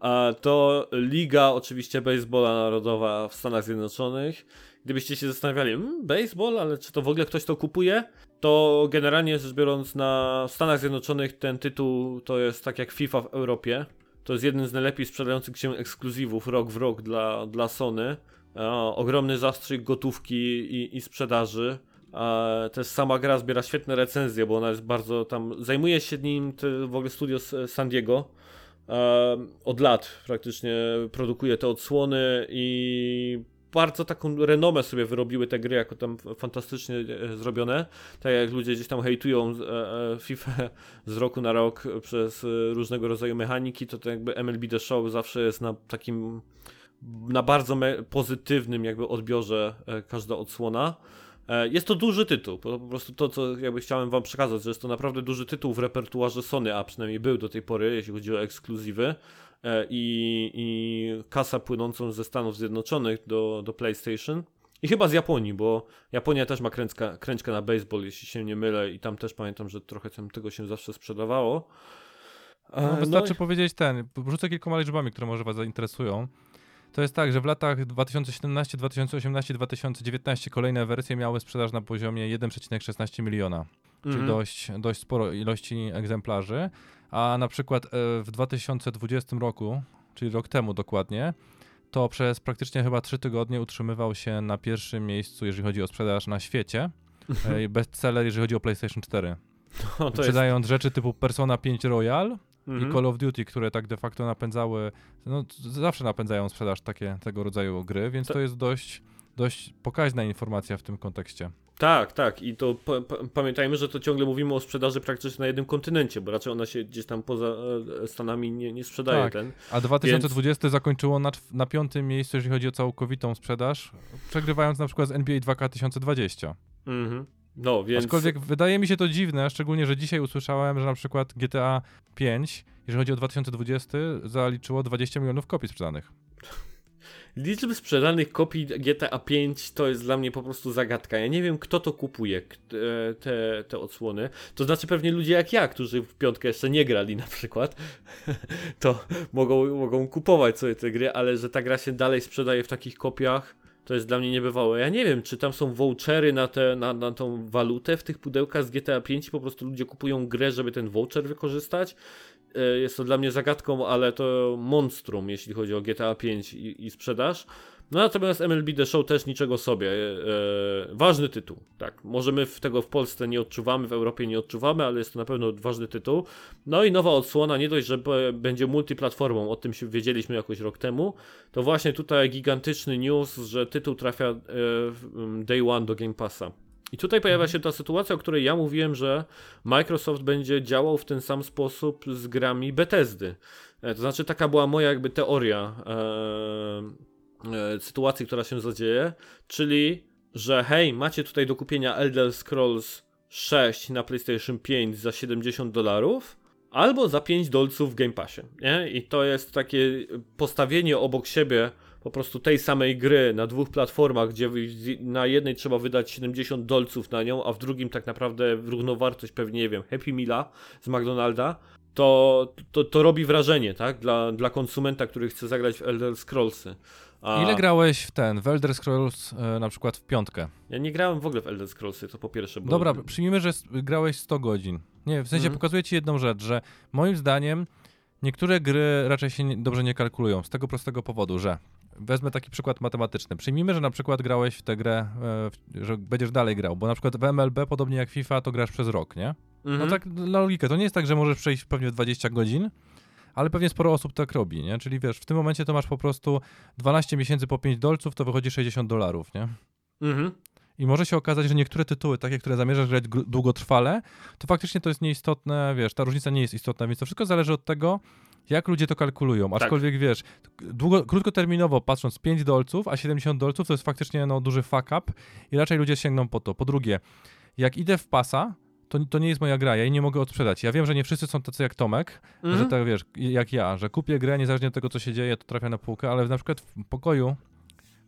A to Liga oczywiście Baseballa Narodowa w Stanach Zjednoczonych. Gdybyście się zastanawiali, hmm, baseball, ale czy to w ogóle ktoś to kupuje? To generalnie rzecz biorąc na Stanach Zjednoczonych ten tytuł to jest tak jak FIFA w Europie. To jest jeden z najlepiej sprzedających się ekskluzywów rok w rok dla, dla Sony. E, ogromny zastrzyk gotówki i, i sprzedaży. E, też sama gra zbiera świetne recenzje, bo ona jest bardzo tam. Zajmuje się nim w ogóle studio San Diego. E, od lat praktycznie produkuje te odsłony i bardzo taką renomę sobie wyrobiły te gry, jako tam fantastycznie e, zrobione. Tak jak ludzie gdzieś tam hejtują e, e, FIFA z roku na rok przez różnego rodzaju mechaniki, to to jakby MLB The Show zawsze jest na takim na bardzo pozytywnym jakby odbiorze każda odsłona. Jest to duży tytuł, po prostu to, co jakby chciałem wam przekazać, że jest to naprawdę duży tytuł w repertuarze Sony, a przynajmniej był do tej pory, jeśli chodzi o ekskluzywy. E, i, i kasa płynącą ze Stanów Zjednoczonych do, do PlayStation. I chyba z Japonii, bo Japonia też ma kręczka, kręczkę na baseball, jeśli się nie mylę, i tam też pamiętam, że trochę tego się zawsze sprzedawało. E, no, wystarczy no i... powiedzieć ten, wrzucę kilkoma liczbami, które może Was zainteresują. To jest tak, że w latach 2017, 2018, 2019 kolejne wersje miały sprzedaż na poziomie 1,16 miliona, czyli mhm. dość, dość sporo ilości egzemplarzy a na przykład e, w 2020 roku, czyli rok temu dokładnie, to przez praktycznie chyba 3 tygodnie utrzymywał się na pierwszym miejscu, jeżeli chodzi o sprzedaż na świecie. E, bestseller, jeżeli chodzi o PlayStation 4. No, Sprzedając jest... rzeczy typu Persona 5 Royal mhm. i Call of Duty, które tak de facto napędzały, no zawsze napędzają sprzedaż takie, tego rodzaju gry, więc to, to jest dość, dość pokaźna informacja w tym kontekście. Tak, tak. I to pamiętajmy, że to ciągle mówimy o sprzedaży praktycznie na jednym kontynencie, bo raczej ona się gdzieś tam poza e, Stanami nie, nie sprzedaje. Tak. Ten. A 2020 Więc... zakończyło na, na piątym miejscu, jeżeli chodzi o całkowitą sprzedaż, przegrywając na przykład z NBA 2020. Mhm. No, więc... Aczkolwiek wydaje mi się to dziwne, szczególnie, że dzisiaj usłyszałem, że na przykład GTA 5, jeżeli chodzi o 2020, zaliczyło 20 milionów kopii sprzedanych. Liczby sprzedanych kopii GTA 5 to jest dla mnie po prostu zagadka. Ja nie wiem, kto to kupuje, e, te, te odsłony. To znaczy pewnie ludzie jak ja, którzy w piątkę jeszcze nie grali na przykład, to mogą, mogą kupować sobie te gry, ale że ta gra się dalej sprzedaje w takich kopiach, to jest dla mnie niebywałe. Ja nie wiem, czy tam są vouchery na, te, na, na tą walutę w tych pudełkach z GTA 5 i po prostu ludzie kupują grę, żeby ten voucher wykorzystać. E, jest to dla mnie zagadką, ale to monstrum, jeśli chodzi o GTA 5 i, i sprzedaż. No natomiast MLB The Show też niczego sobie. E, ważny tytuł, tak. Może my tego w Polsce nie odczuwamy, w Europie nie odczuwamy, ale jest to na pewno ważny tytuł. No i nowa odsłona, nie dość, że będzie multiplatformą, o tym się wiedzieliśmy jakoś rok temu, to właśnie tutaj gigantyczny news, że tytuł trafia e, day one do Game Passa. I tutaj pojawia się ta sytuacja, o której ja mówiłem, że Microsoft będzie działał w ten sam sposób z grami Bethesdy. E, to znaczy, taka była moja jakby teoria e, e, sytuacji, która się zadzieje, czyli, że hej, macie tutaj do kupienia Elder Scrolls 6 na PlayStation 5 za 70 dolarów, albo za 5 dolców w Game Passie. Nie? I to jest takie postawienie obok siebie po prostu tej samej gry na dwóch platformach, gdzie na jednej trzeba wydać 70 dolców na nią, a w drugim tak naprawdę równowartość pewnie, nie wiem, Happy Meala z McDonalda, to, to, to robi wrażenie, tak? Dla, dla konsumenta, który chce zagrać w Elder Scrollsy. A... Ile grałeś w ten, w Elder Scrolls e, na przykład w piątkę? Ja nie grałem w ogóle w Elder Scrollsy, to po pierwsze. Bo... Dobra, przyjmijmy, że grałeś 100 godzin. Nie, w sensie mhm. pokazuję ci jedną rzecz, że moim zdaniem niektóre gry raczej się dobrze nie kalkulują z tego prostego powodu, że wezmę taki przykład matematyczny. Przyjmijmy, że na przykład grałeś w tę grę, e, że będziesz dalej grał, bo na przykład w MLB, podobnie jak FIFA, to grasz przez rok, nie? No mhm. No tak na logikę, to nie jest tak, że możesz przejść pewnie 20 godzin, ale pewnie sporo osób tak robi, nie? Czyli wiesz, w tym momencie to masz po prostu 12 miesięcy po 5 dolców, to wychodzi 60 dolarów, nie? Mhm. I może się okazać, że niektóre tytuły, takie, które zamierzasz grać długotrwale, to faktycznie to jest nieistotne, wiesz, ta różnica nie jest istotna, więc to wszystko zależy od tego, jak ludzie to kalkulują. Tak. Aczkolwiek tak. wiesz, długo, krótkoterminowo patrząc 5 dolców, a 70 dolców to jest faktycznie no, duży fuck up i raczej ludzie sięgną po to. Po drugie, jak idę w pasa, to, to nie jest moja gra, ja jej nie mogę odsprzedać. Ja wiem, że nie wszyscy są tacy jak Tomek, mm. że tak wiesz, jak ja, że kupię grę, niezależnie od tego, co się dzieje, to trafia na półkę, ale na przykład w pokoju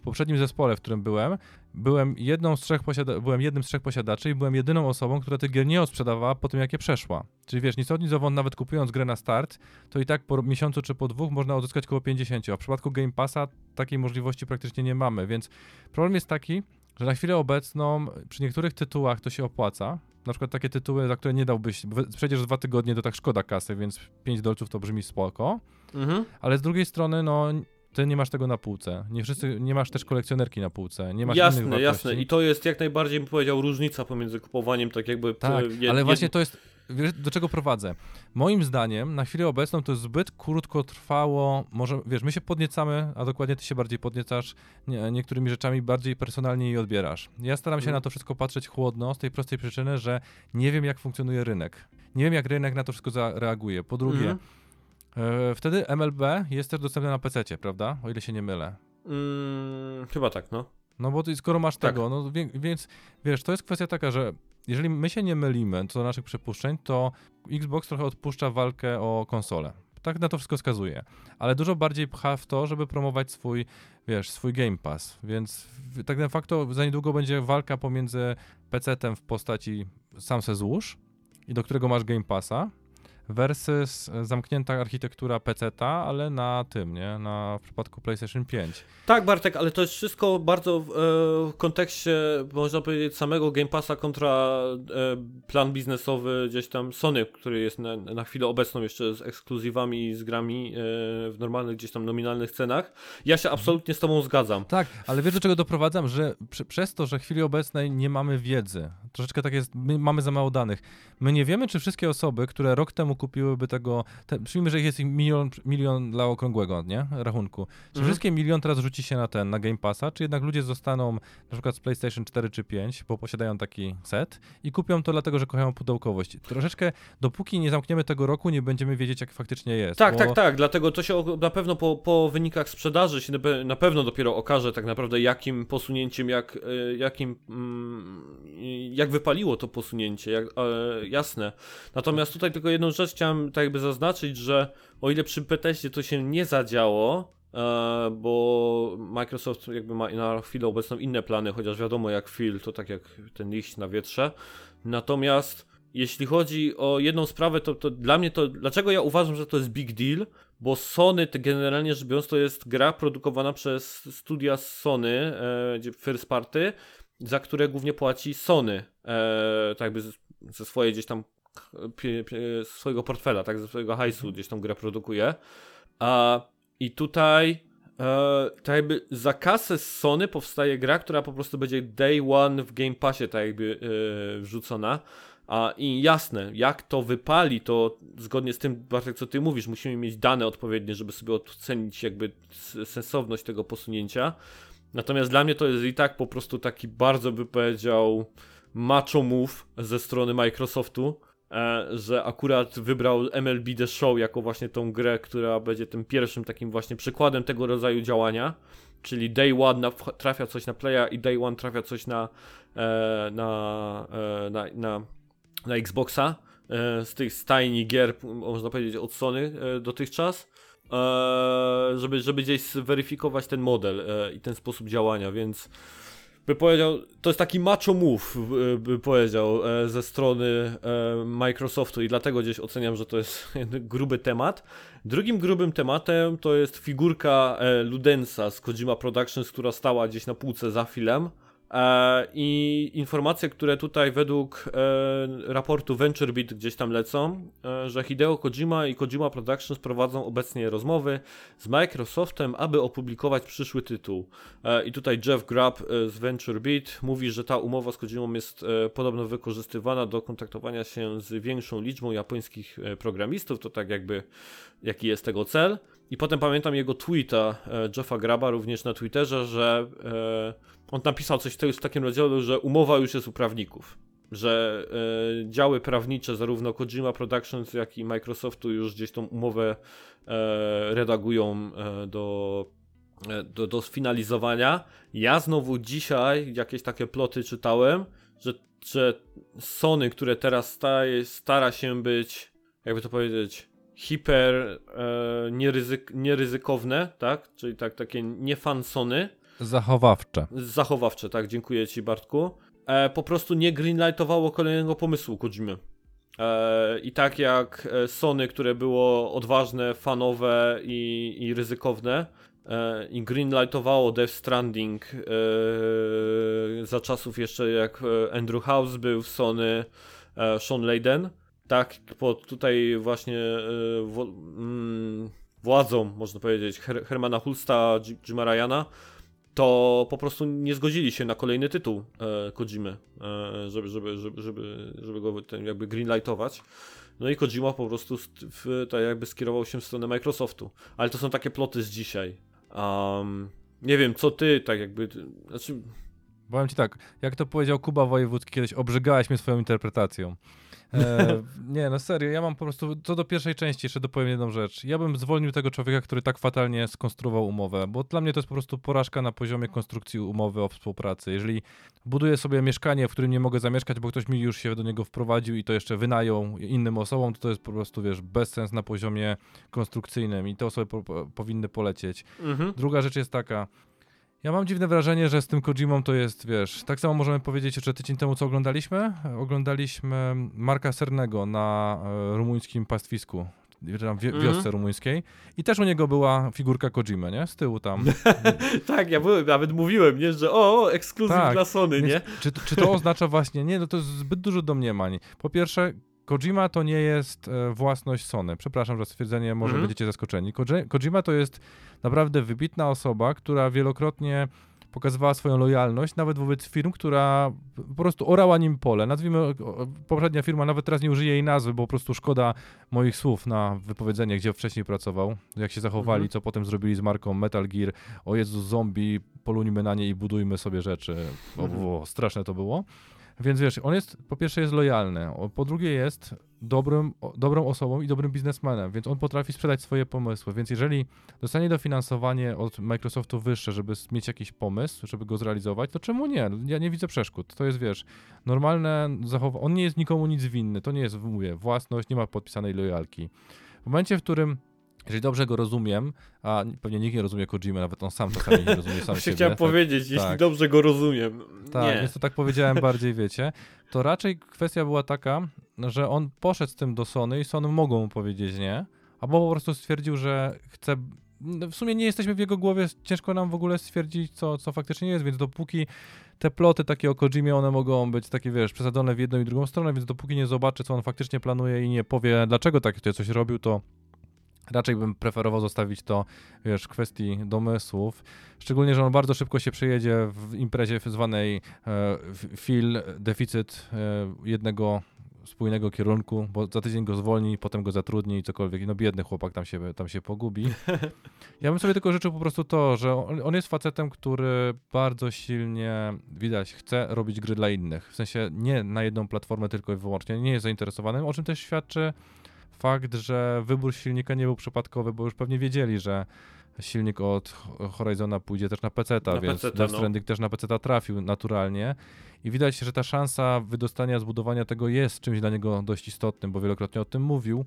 poprzednim zespole, w którym byłem, byłem, jedną z trzech posiada- byłem jednym z trzech posiadaczy i byłem jedyną osobą, która tych gier nie odsprzedawała po tym, jak je przeszła. Czyli wiesz, nic od nic owąd, nawet kupując grę na start, to i tak po miesiącu czy po dwóch można odzyskać około 50, a w przypadku Game Passa takiej możliwości praktycznie nie mamy, więc problem jest taki, że na chwilę obecną przy niektórych tytułach to się opłaca, na przykład takie tytuły, za które nie dałbyś, przecież dwa tygodnie to tak szkoda kasy, więc 5 dolców to brzmi spoko, mhm. ale z drugiej strony, no ty nie masz tego na półce. Nie wszyscy, nie masz też kolekcjonerki na półce. Nie masz jasne, jasne. I to jest jak najbardziej, bym powiedział, różnica pomiędzy kupowaniem tak jakby... Tak, je, ale właśnie to jest... Wiesz, do czego prowadzę? Moim zdaniem na chwilę obecną to jest zbyt krótko trwało, może, wiesz, my się podniecamy, a dokładnie ty się bardziej podniecasz nie, niektórymi rzeczami, bardziej personalnie je odbierasz. Ja staram się mm. na to wszystko patrzeć chłodno, z tej prostej przyczyny, że nie wiem jak funkcjonuje rynek. Nie wiem jak rynek na to wszystko zareaguje. Po drugie, E, wtedy MLB jest też dostępny na PC, prawda? O ile się nie mylę. Mm, chyba tak, no. No bo ty, skoro masz tak. tego, no więc wiesz, to jest kwestia taka, że jeżeli my się nie mylimy co do naszych przypuszczeń, to Xbox trochę odpuszcza walkę o konsolę. Tak na to wszystko wskazuje. Ale dużo bardziej pcha w to, żeby promować swój, wiesz, swój Game Pass. Więc tak de facto za niedługo będzie walka pomiędzy PC-tem w postaci sam se złóż i do którego masz Game Passa, versus zamknięta architektura PC-ta, ale na tym, nie? Na w przypadku PlayStation 5. Tak, Bartek, ale to jest wszystko bardzo w, e, w kontekście, można powiedzieć, samego Game Passa kontra e, plan biznesowy gdzieś tam Sony, który jest na, na chwilę obecną jeszcze z ekskluzywami, z grami e, w normalnych gdzieś tam nominalnych cenach. Ja się absolutnie z tobą zgadzam. Tak, ale wiesz do czego doprowadzam? Że przy, przez to, że w chwili obecnej nie mamy wiedzy, troszeczkę tak jest, my mamy za mało danych. My nie wiemy, czy wszystkie osoby, które rok temu kupiłyby tego, te, przyjmijmy, że jest milion, milion dla okrągłego, nie, rachunku. Czy mhm. wszystkie milion teraz rzuci się na ten, na Game Passa, czy jednak ludzie zostaną na przykład z PlayStation 4 czy 5, bo posiadają taki set i kupią to dlatego, że kochają pudełkowość. Troszeczkę, dopóki nie zamkniemy tego roku, nie będziemy wiedzieć, jak faktycznie jest. Tak, bo... tak, tak, dlatego to się na pewno po, po wynikach sprzedaży się na pewno dopiero okaże tak naprawdę, jakim posunięciem, jak, e, jakim, mm, jak wypaliło to posunięcie, jak, e, jasne. Natomiast tutaj tylko jedną rzecz chciałem tak jakby zaznaczyć, że o ile przy Bethesdzie to się nie zadziało, e, bo Microsoft jakby ma na chwilę obecną inne plany, chociaż wiadomo jak Phil, to tak jak ten liść na wietrze. Natomiast jeśli chodzi o jedną sprawę, to, to dla mnie to, dlaczego ja uważam, że to jest big deal? Bo Sony, to generalnie rzecz biorąc, to jest gra produkowana przez studia Sony, e, first party, za które głównie płaci Sony, e, tak jakby ze swojej gdzieś tam pie, pie, swojego portfela, tak, ze swojego hajsu gdzieś tą grę produkuje. A, I tutaj e, tak jakby za kasę z Sony powstaje gra, która po prostu będzie day one w Game Passie tak jakby e, wrzucona. A i jasne, jak to wypali, to zgodnie z tym, Bartek, co ty mówisz, musimy mieć dane odpowiednie, żeby sobie ocenić jakby sensowność tego posunięcia. Natomiast dla mnie to jest i tak po prostu taki bardzo by powiedział macho move ze strony Microsoftu, że akurat wybrał MLB The Show jako właśnie tą grę, która będzie tym pierwszym takim właśnie przykładem tego rodzaju działania. Czyli day one trafia coś na playa i day one trafia coś na, e, na, e, na, na, na Xboxa. z tych stajni gier, można powiedzieć, od Sony dotychczas. żeby, żeby gdzieś zweryfikować ten model i ten sposób działania, więc by powiedział, to jest taki macho move, by powiedział, e, ze strony e, Microsoftu i dlatego gdzieś oceniam, że to jest gruby temat. Drugim grubym tematem to jest figurka e, Ludensa z Kojima Productions, która stała gdzieś na półce za filmem. E, I informacje, które tutaj według e, raportu VentureBeat gdzieś tam lecą, e, że Hideo Kojima i Kojima Productions prowadzą obecnie rozmowy z Microsoftem, aby opublikować przyszły tytuł. I tutaj Jeff Grubb z VentureBeat mówi, że ta umowa z Kojimą jest podobno wykorzystywana do kontaktowania się z większą liczbą japońskich programistów. To tak jakby jaki jest tego cel. I potem pamiętam jego tweeta Jeffa Graba również na Twitterze, że on napisał coś w takim rodzaju, że umowa już jest u prawników. Że e, działy prawnicze zarówno Kojima Productions, jak i Microsoftu już gdzieś tą umowę e, redagują e, do, e, do, do sfinalizowania. Ja znowu dzisiaj jakieś takie ploty czytałem, że, że Sony, które teraz staje, stara się być, jakby to powiedzieć, hiper e, nieryzyk, nieryzykowne, tak? Czyli tak, takie nie fan Sony, Zachowawcze. Zachowawcze, tak, dziękuję Ci Bartku. E, po prostu nie greenlightowało kolejnego pomysłu Kojimy. E, I tak jak e, Sony, które było odważne, fanowe i, i ryzykowne, e, i greenlightowało Death Stranding e, za czasów jeszcze jak Andrew House był w Sony, Sean Layden, tak pod tutaj właśnie w, mm, władzą, można powiedzieć, Her Hermana Hulsta, Jima Ryana, to po prostu nie zgodzili się na kolejny tytuł e, Kojimy, e, żeby, żeby, żeby, żeby, żeby go ten jakby greenlightować. No i Kojima po prostu w, tak jakby skierował się w stronę Microsoftu. Ale to są takie ploty z dzisiaj. Um, nie wiem, co ty tak jakby. Znaczy... Powiem ci tak, jak to powiedział Kuba Wojewódzki kiedyś, obrzygałeś mnie swoją interpretacją. E, nie, no serio, ja mam po prostu, co do pierwszej części jeszcze dopowiem jedną rzecz. Ja bym zwolnił tego człowieka, który tak fatalnie skonstruował umowę, bo dla mnie to jest po prostu porażka na poziomie konstrukcji umowy o współpracy. Jeżeli buduję sobie mieszkanie, w którym nie mogę zamieszkać, bo ktoś mi już się do niego wprowadził i to jeszcze wynajął innym osobom, to to jest po prostu, wiesz, bezsens na poziomie konstrukcyjnym i te osoby po, powinny polecieć. Mhm. Druga rzecz jest taka, ja mam dziwne wrażenie, że z tym Kojimą to jest, wiesz, tak samo możemy powiedzieć, że tydzień temu co oglądaliśmy? Oglądaliśmy Marka Sernego na e, rumuńskim pastwisku, tam mhm. wiosce rumuńskiej i też u niego była figurka Kojimy, nie? Z tyłu tam. tak, ja byłem, nawet mówiłem, nie? Że o, ekskluzyw tak. dla Sony, nie? Czy, czy to oznacza właśnie, nie, no to jest zbyt dużo domniemań. Po pierwsze, Kojima to nie jest e, własność Sony. Przepraszam za stwierdzenie, może mm będziecie zaskoczeni. Kojima to jest naprawdę wybitna osoba, która wielokrotnie pokazywała swoją lojalność nawet wobec firm, która po prostu orała nim pole. Nazwijmy, poprzednia firma, nawet teraz nie użyję jej nazwy, bo po prostu szkoda moich słów na wypowiedzenie, gdzie wcześniej pracował, jak się zachowali, mhm. co potem zrobili z marką Metal Gear. O Jezu, zombie, polunimy na nie i budujmy sobie rzeczy. O, mhm. o, straszne to było. Więc wiesz, on jest, po pierwsze jest lojalny, po drugie jest dobrym, dobrą osobą i dobrym biznesmenem, więc on potrafi sprzedać swoje pomysły, więc jeżeli dostanie dofinansowanie od Microsoftu wyższe, żeby mieć jakiś pomysł, żeby go zrealizować, to czemu nie? Ja nie widzę przeszkód. To jest, wiesz, normalne zachowanie, on nie jest nikomu nic winny, to nie jest, mówię, własność, nie ma podpisanej lojalki. W momencie, w którym jeżeli dobrze go rozumiem, a pewnie nikt nie rozumie Kojima, nawet on sam czasami nie rozumie sam siebie. Chciałem powiedzieć, tak. jeśli dobrze go rozumiem. Tak, nie. więc to tak powiedziałem bardziej, wiecie. To raczej kwestia była taka, że on poszedł z tym do Sony i Sony mogą mu powiedzieć nie, albo po prostu stwierdził, że chce no, w sumie nie jesteśmy w jego głowie, ciężko nam w ogóle stwierdzić, co, co faktycznie jest, więc dopóki te ploty takie o Kojimie, one mogą być takie, wiesz, przesadzone w jedną i drugą stronę, więc dopóki nie zobaczy, co on faktycznie planuje i nie powie, dlaczego takie coś robił, to raczej bym preferował zostawić to, wiesz, w kwestii domysłów. Szczególnie, że on bardzo szybko się przejedzie w imprezie zwanej e, fil deficyt e, jednego spójnego kierunku, bo za tydzień go zwolni, potem go zatrudni i cokolwiek. No biedny chłopak tam się, tam się pogubi. Ja bym sobie tylko życzył po prostu to, że on, on jest facetem, który bardzo silnie, widać, chce robić gry dla innych. W sensie nie na jedną platformę tylko i wyłącznie, nie jest zainteresowany, o czym też świadczy fakt, że wybór silnika nie był przypadkowy, bo już pewnie wiedzieli, że silnik od Horizona pójdzie też na PC, na więc PC Death no. Stranding no. też na PC trafił naturalnie. I widać, że ta szansa wydostania, zbudowania tego jest czymś dla niego dość istotnym, bo wielokrotnie o tym mówił.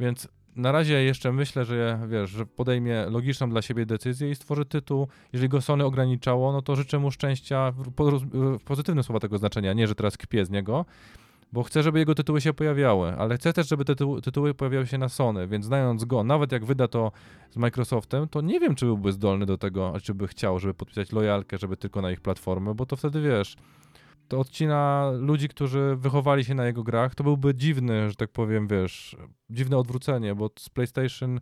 Więc na razie jeszcze myślę, że wiesz, że podejmie logiczną dla siebie decyzję i stworzy tytuł. Jeżeli go Sony ograniczało, no to życzę mu szczęścia w, pozytywnym słowa tego znaczenia, nie, że teraz kpię z niego, bo chcę, żeby jego tytuły się pojawiały, ale chcę też, żeby te tytuły, tytuły pojawiały się na Sony, więc znając go, nawet jak wyda to z Microsoftem, to nie wiem, czy byłby zdolny do tego, czy by chciał, żeby podpisać lojalkę, żeby tylko na ich platformę, bo to wtedy wiesz, to odcina ludzi, którzy wychowali się na jego grach, to byłby dziwny, że tak powiem, wiesz, dziwne odwrócenie, bo z PlayStation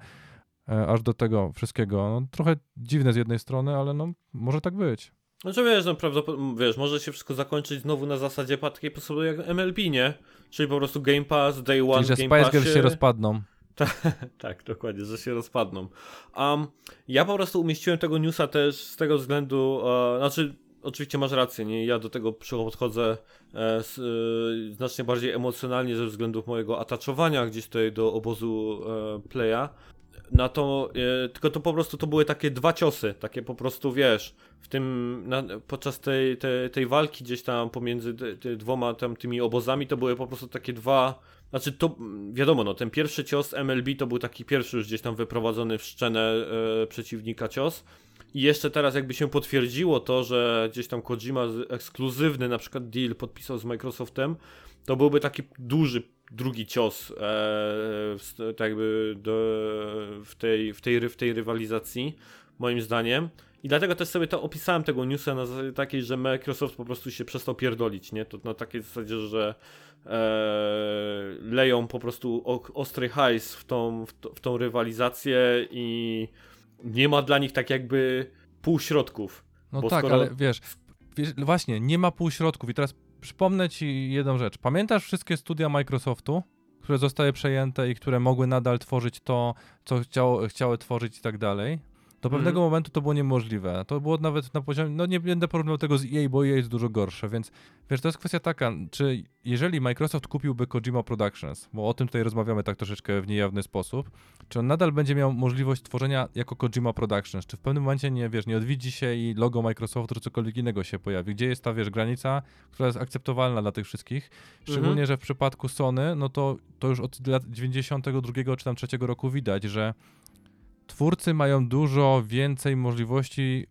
e, aż do tego wszystkiego, no, trochę dziwne z jednej strony, ale no, może tak być. Znaczy wiesz, no prawdopodobnie, wiesz, może się wszystko zakończyć znowu na zasadzie takiej sposobu jak MLB, nie? Czyli po prostu Game Pass, Day One, Czyli, że Game Spice Girls się rozpadną. tak, dokładnie, że się rozpadną. Um, ja po prostu umieściłem tego newsa też z tego względu, uh, znaczy oczywiście masz rację, nie? Ja do tego podchodzę e, z, e, znacznie bardziej emocjonalnie ze względów mojego ataczowania gdzieś tutaj do obozu e, playa na to, e, tylko to po prostu to były takie dwa ciosy, takie po prostu wiesz, w tym, na, podczas tej, tej, tej walki gdzieś tam pomiędzy te, te dwoma tam tymi obozami, to były po prostu takie dwa, znaczy to, wiadomo no, ten pierwszy cios MLB to był taki pierwszy już gdzieś tam wyprowadzony w szczenę e, przeciwnika cios, i jeszcze teraz jakby się potwierdziło to, że gdzieś tam Kojima ekskluzywny na przykład deal podpisał z Microsoftem, to byłby taki duży drugi cios e, tak jakby do, w, tej, w, tej, w tej rywalizacji, moim zdaniem. I dlatego też sobie to opisałem tego newsa na zasadzie takiej, że Microsoft po prostu się przestał pierdolić, nie? To na takiej zasadzie, że e, leją po prostu ostry hajs w tą, w, to, w tą rywalizację i nie ma dla nich tak jakby półśrodków. No tak, skoro... ale wiesz, wiesz, właśnie, nie ma półśrodków i teraz przypomnę ci jedną rzecz. Pamiętasz wszystkie studia Microsoftu, które zostały przejęte i które mogły nadal tworzyć to, co chciało, chciały tworzyć i tak dalej? Do pewnego mm. momentu to było niemożliwe. To było nawet na poziomie, no nie będę porównywał tego z EA, bo EA jest dużo gorsze, więc wiesz, to jest kwestia taka, czy jeżeli Microsoft kupiłby Kojima Productions, bo o tym tutaj rozmawiamy tak troszeczkę w niejawny sposób, czy on nadal będzie miał możliwość tworzenia jako Kojima Productions, czy w pewnym momencie nie, wiesz, nie odwiedzi się i logo Microsoftu czy cokolwiek innego się pojawi, gdzie jest ta, wiesz, granica, która jest akceptowalna dla tych wszystkich, szczególnie, mm -hmm. że w przypadku Sony, no to, to już od lat 92 czy tam 3 roku widać, że twórcy mają dużo więcej możliwości,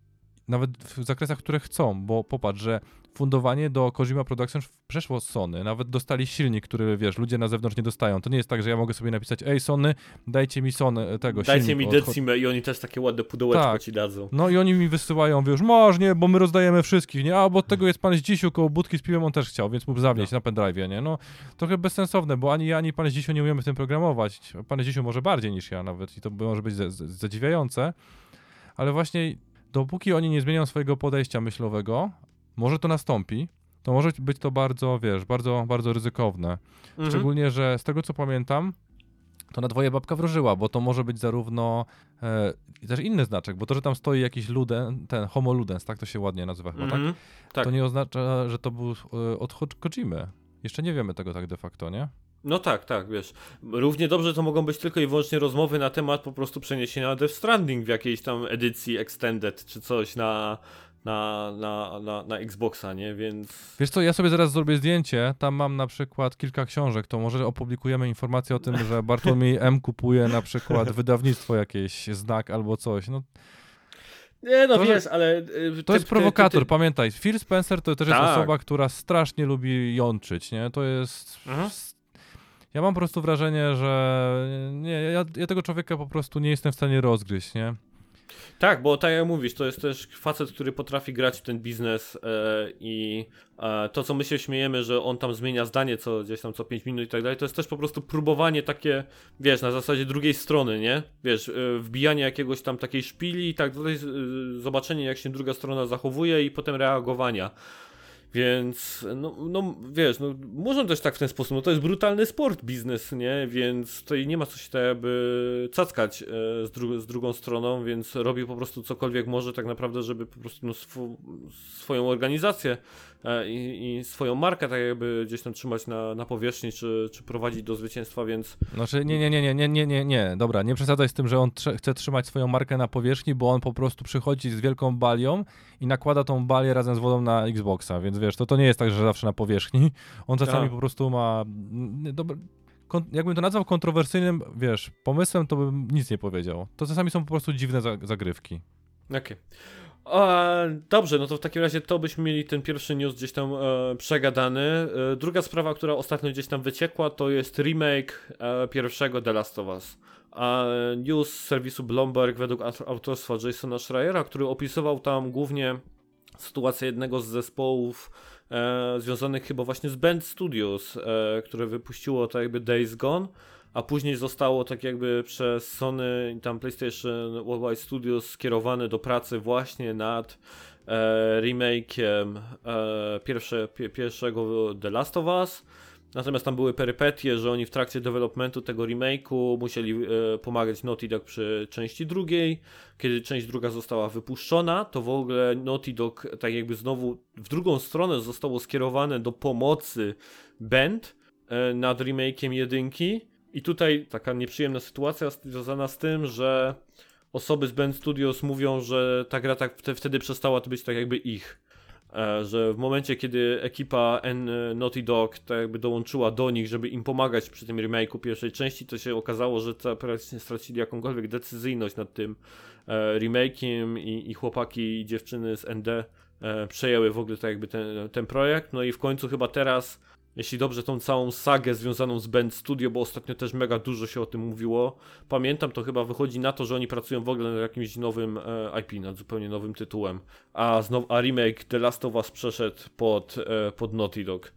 nawet w zakresach, które chcą, bo popatrz, że fundowanie do Kojima Productions przeszło z Sony. Nawet dostali silnik, który, wiesz, ludzie na zewnątrz nie dostają. To nie jest tak, że ja mogę sobie napisać, ej Sony, dajcie mi Sony e, tego Dajcie mi Decimę i oni też takie ładne pudełeczko tak. ci dadzą. No i oni mi wysyłają, wiesz, masz, nie, bo my rozdajemy wszystkich, nie, a bo od tego jest pan z dzisiu koło budki z piwem, on też chciał, więc mógł zawieźć no. na pendrive, nie, no. Trochę bezsensowne, bo ani ja, ani pan z dzisiu nie umiemy w tym programować. Pan z dzisiu może bardziej niż ja nawet i to może być zadziwiające, ale właśnie dopóki oni nie zmienią swojego podejścia myślowego, może to nastąpi, to może być to bardzo, wiesz, bardzo, bardzo ryzykowne. Mhm. Szczególnie, że z tego co pamiętam, to na dwoje babka wróżyła, bo to może być zarówno e, też inny znaczek, bo to, że tam stoi jakiś luden, ten homo ludens, tak to się ładnie nazywa chyba, tak? tak? To nie oznacza, że to był e, od Kojimy. Jeszcze nie wiemy tego tak de facto, nie? No tak, tak, wiesz. Równie dobrze to mogą być tylko i wyłącznie rozmowy na temat po prostu przeniesienia Death Stranding w jakiejś tam edycji Extended czy coś na, na, na, na, na Xboxa, nie? Więc. Wiesz co, ja sobie zaraz zrobię zdjęcie. Tam mam na przykład kilka książek. To może opublikujemy informację o tym, że Bartłomiej M kupuje na przykład wydawnictwo jakieś, znak albo coś. No, nie, no to, wiesz, ale... Y, to jest prowokator, ty, ty, pamiętaj. Phil Spencer to też tak. jest osoba, która strasznie lubi jączyć, nie? To jest... Mhm. Ja mam po prostu wrażenie, że nie, ja, ja tego człowieka po prostu nie jestem w stanie rozgryźć, nie? Tak, bo tak jak mówisz, to jest też facet, który potrafi grać w ten biznes e, i e, to, co my się śmiejemy, że on tam zmienia zdanie co gdzieś tam co 5 minut i tak dalej, to jest też po prostu próbowanie takie, wiesz, na zasadzie drugiej strony, nie? Wiesz, e, wbijanie jakiegoś tam takiej szpili i tak dalej, zobaczenie jak się druga strona zachowuje i potem reagowania. Więc, no, no wiesz, no, można też tak w ten sposób, no to jest brutalny sport, biznes, nie? Więc tutaj nie ma co się tak jakby cackać e, z, dru z drugą stroną, więc robi po prostu cokolwiek może tak naprawdę, żeby po prostu no, sw swoją organizację E, i, i, swoją markę tak jakby gdzieś tam trzymać na, na powierzchni, czy, czy prowadzić do zwycięstwa, więc... Znaczy nie, nie, nie, nie, nie, nie, nie, nie, dobra, nie przesadzaj z tym, że on tr chce trzymać swoją markę na powierzchni, bo on po prostu przychodzi z wielką balią i nakłada tą balię razem z wodą na Xboxa, więc wiesz, to, to nie jest tak, że zawsze na powierzchni, on czasami tak. po prostu ma... Dobra, jakbym to nazwał kontrowersyjnym, wiesz, pomysłem, to bym nic nie powiedział. To czasami są po prostu dziwne zagrywki. Okej. Okay. Dobrze, no to w takim razie to byśmy mieli ten pierwszy news gdzieś tam e, przegadany. E, druga sprawa, która ostatnio gdzieś tam wyciekła, to jest remake e, pierwszego The Last of Us. news z serwisu Bloomberg według autorstwa Jasona Schreiera, który opisywał tam głównie sytuację jednego z zespołów e, związanych chyba właśnie z Band Studios, e, które wypuściło tak jakby Days Gone a później zostało tak jakby przez Sony i tam PlayStation Worldwide Studios skierowane do pracy właśnie nad e, remake'iem e, pierwsze, pi, pierwszego The Last of Us. Natomiast tam były perypetie, że oni w trakcie developmentu tego remake'u musieli e, pomagać Naughty Dog przy części drugiej. Kiedy część druga została wypuszczona, to w ogóle Naughty Dog tak jakby znowu w drugą stronę zostało skierowane do pomocy Band e, nad remake'iem jedynki i tutaj taka nieprzyjemna sytuacja związana z tym, że osoby z Band Studios mówią, że ta gra tak wtedy przestała to być tak jakby ich. E, że w momencie, kiedy ekipa N Naughty Dog tak jakby dołączyła do nich, żeby im pomagać przy tym remake'u pierwszej części, to się okazało, że praktycznie stracili jakąkolwiek decyzyjność nad tym e, remake'iem i, i chłopaki i dziewczyny z ND e, przejęły w ogóle tak jakby ten, ten projekt. No i w końcu chyba teraz jeśli dobrze, tą całą sagę związaną z Band Studio, bo ostatnio też mega dużo się o tym mówiło. Pamiętam, to chyba wychodzi na to, że oni pracują w ogóle nad jakimś nowym e, IP, nad zupełnie nowym tytułem. A, znowu, a remake The Last of Us przeszedł pod, e, pod Naughty Dog.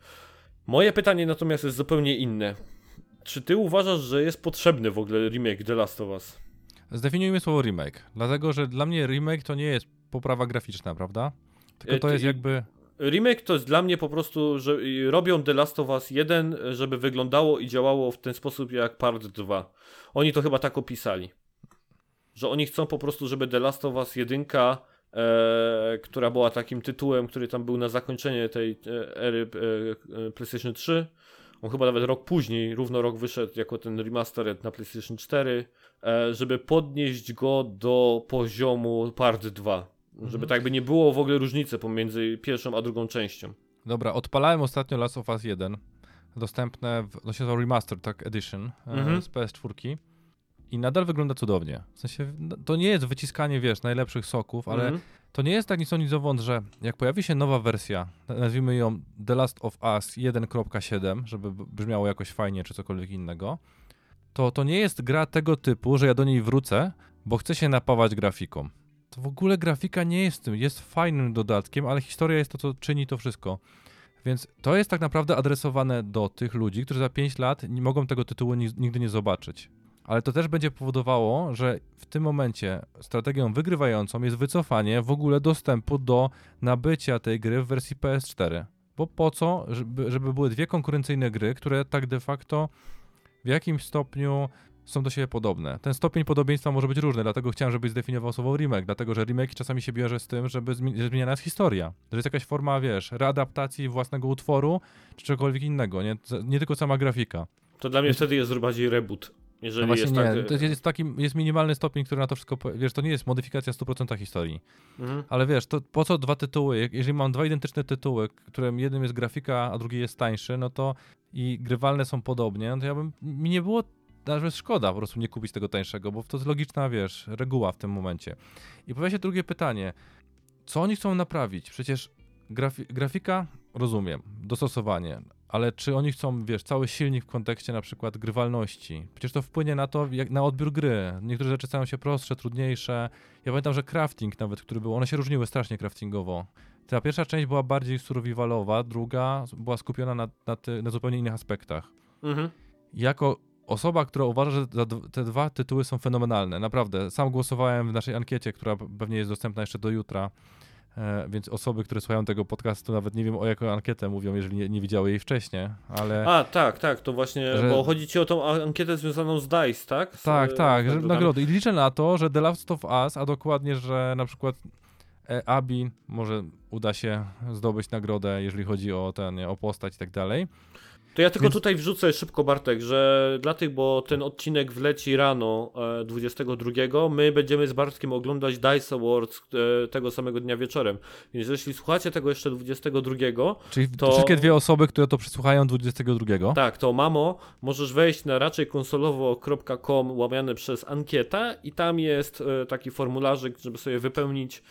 Moje pytanie natomiast jest zupełnie inne. Czy ty uważasz, że jest potrzebny w ogóle remake The Last of Us? Zdefiniujmy słowo remake, dlatego że dla mnie remake to nie jest poprawa graficzna, prawda? Tylko to jest jakby remake to jest dla mnie po prostu, że robią The Last of Us 1, żeby wyglądało i działało w ten sposób jak Part 2. Oni to chyba tak opisali. Że oni chcą po prostu, żeby The Last of Us 1, e, która była takim tytułem, który tam był na zakończenie tej e, ery e, e PlayStation 3. On chyba nawet rok później, równo rok wyszedł jako ten remastered na PlayStation 4, e, żeby podnieść go do poziomu Part 2 żeby mhm. tak jakby nie było w ogóle różnicy pomiędzy pierwszą a drugą częścią. Dobra, odpalałem ostatnio Last of Us 1, dostępne, w, to się nazywa Remastered tak, Edition e, mhm. z PS4 i nadal wygląda cudownie. W sensie, no, to nie jest wyciskanie, wiesz, najlepszych soków, ale mhm. to nie jest tak nic o że jak pojawi się nowa wersja, nazwijmy ją The Last of Us 1.7, żeby brzmiało jakoś fajnie czy cokolwiek innego, to to nie jest gra tego typu, że ja do niej wrócę, bo chcę się napawać grafiką to w ogóle grafika nie jest tym, jest fajnym dodatkiem, ale historia jest to, co czyni to wszystko. Więc to jest tak naprawdę adresowane do tych ludzi, którzy za 5 lat nie mogą tego tytułu nigdy nie zobaczyć. Ale to też będzie powodowało, że w tym momencie strategią wygrywającą jest wycofanie w ogóle dostępu do nabycia tej gry w wersji PS4. Bo po co, żeby, żeby były dwie konkurencyjne gry, które tak de facto w jakimś stopniu są do siebie podobne. Ten stopień podobieństwa może być różny, dlatego chciałem, żebyś zdefiniował słowo remake, dlatego że remake czasami się bierze z tym, żeby zmi- zmieniana jest historia. Że jest jakaś forma, wiesz, readaptacji własnego utworu, czy czegokolwiek innego, nie, nie tylko sama grafika. To dla mnie wtedy jest bardziej reboot. Jeżeli no właśnie jest nie, tak... to jest taki jest minimalny stopień, który na to wszystko, wiesz, to nie jest modyfikacja 100% historii. Mhm. Ale wiesz, to po co dwa tytuły? Jeżeli mam dwa identyczne tytuły, którym jednym jest grafika, a drugi jest tańszy, no to i grywalne są podobnie, no to ja bym, mi nie było nawet szkoda po prostu nie kupić tego tańszego, bo to jest logiczna, wiesz, reguła w tym momencie. I pojawia się drugie pytanie. Co oni chcą naprawić? Przecież grafi grafika, rozumiem, dostosowanie, ale czy oni chcą, wiesz, cały silnik w kontekście na przykład grywalności? Przecież to wpłynie na to, jak, na odbiór gry. Niektóre rzeczy stają się prostsze, trudniejsze. Ja pamiętam, że crafting nawet, który był, one się różniły strasznie craftingowo. Ta pierwsza część była bardziej survivalowa, druga była skupiona na, na, ty, na zupełnie innych aspektach. Mhm. Jako osoba, która uważa, że te dwa tytuły są fenomenalne, naprawdę. Sam głosowałem w naszej ankiecie, która pewnie jest dostępna jeszcze do jutra E, więc osoby, które słuchają tego podcastu, nawet nie wiem o jaką ankietę mówią, jeżeli nie, nie widziały jej wcześniej, ale... A, tak, tak, to właśnie, że... bo chodzi ci o tą ankietę związaną z DICE, tak? Z, tak, tak, że nagrody. I liczę na to, że The Last of Us, a dokładnie, że na przykład e, Abi może uda się zdobyć nagrodę, jeżeli chodzi o ten, o postać i tak dalej. To ja tylko Więc... tutaj wrzucę szybko, Bartek, że dla tych, bo ten odcinek wleci rano e, 22, my będziemy z Bartkiem oglądać DICE Awards e, tego samego dnia wieczorem. Więc jeśli słuchacie tego jeszcze 22, Czyli to... wszystkie dwie osoby, które to przysłuchają 22. Tak, to mamo, możesz wejść na raczej konsolowo.com łamiane przez ankieta i tam jest e, taki formularzyk, żeby sobie wypełnić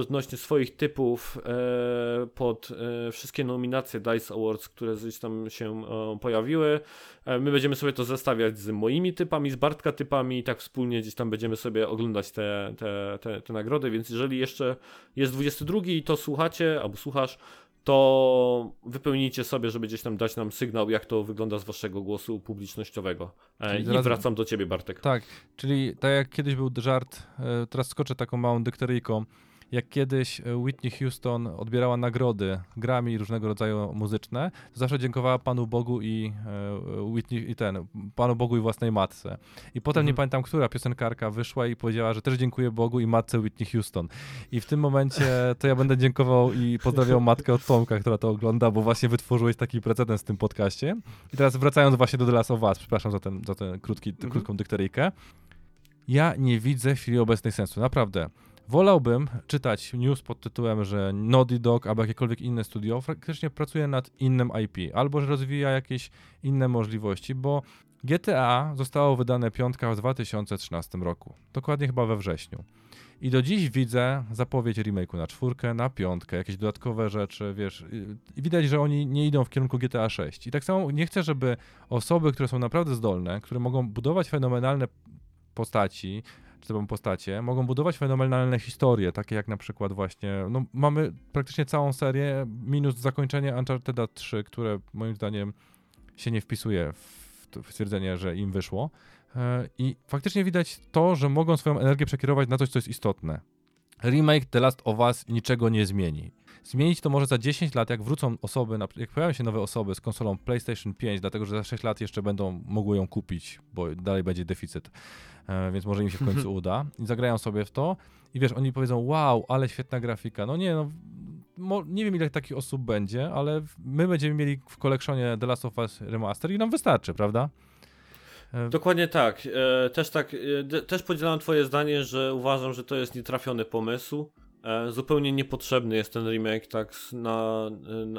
odnośnie swoich typów e, pod e, wszystkie nominacje DICE Awards, które gdzieś tam się e, pojawiły. E, my będziemy sobie to zestawiać z moimi typami, z Bartka typami i tak wspólnie gdzieś tam będziemy sobie oglądać te, te, te, te nagrody, więc jeżeli jeszcze jest 22 i to słuchacie albo słuchasz, to wypełnijcie sobie, żeby gdzieś tam dać nam sygnał, jak to wygląda z waszego głosu publicznościowego. E, I zaraz... wracam do ciebie, Bartek. Tak, czyli tak jak kiedyś był żart, e, teraz skoczę taką małą dykteryjką jak kiedyś e, Whitney Houston odbierała nagrody grami różnego rodzaju muzyczne, to zawsze dziękowała Panu Bogu i e, Whitney, i ten, Panu Bogu i własnej matce. I potem mhm. nie pamiętam, która piosenkarka wyszła i powiedziała, że też dziękuję Bogu i matce Whitney Houston. I w tym momencie to ja będę dziękował i pozdrawiał matkę od Tomka, która to ogląda, bo właśnie wytworzyłeś taki precedens w tym podcaście. I teraz wracając właśnie do The Last of Us, przepraszam za ten, za ten krótki, mhm. krótką dykteryjkę. Ja nie widzę w chwili obecnej sensu, naprawdę. Wolałbym czytać news pod tytułem, że Naughty Dog albo jakiekolwiek inne studio faktycznie pracuje nad innym IP, albo że rozwija jakieś inne możliwości, bo GTA zostało wydane piątka w 2013 roku, dokładnie chyba we wrześniu. I do dziś widzę zapowiedź remake'u na czwórkę, na piątkę, jakieś dodatkowe rzeczy, wiesz. I widać, że oni nie idą w kierunku GTA 6. I tak samo nie chcę, żeby osoby, które są naprawdę zdolne, które mogą budować fenomenalne postaci, czy to postacie, mogą budować fenomenalne historie, takie jak na przykład właśnie, no mamy praktycznie całą serię, minus zakończenie Uncharted 3, które moim zdaniem się nie wpisuje w, w stwierdzenie, że im wyszło. E, I faktycznie widać to, że mogą swoją energię przekierować na coś, co jest istotne. Remake The Last of Us niczego nie zmieni. Zmienić to może za 10 lat, jak wrócą osoby, jak pojawią się nowe osoby z konsolą PlayStation 5, dlatego że za 6 lat jeszcze będą mogły ją kupić, bo dalej będzie deficyt. E, więc może im się w końcu uda. I zagrają sobie w to i wiesz, oni powiedzą, wow, ale świetna grafika. No nie, no nie wiem ile takich osób będzie, ale my będziemy mieli w kolekcjonie The Last of Us Remaster i nam wystarczy, prawda? E, Dokładnie tak. E, też tak, też podzielam twoje zdanie, że uważam, że to jest nietrafiony pomysł. Zupełnie niepotrzebny jest ten remake tak na,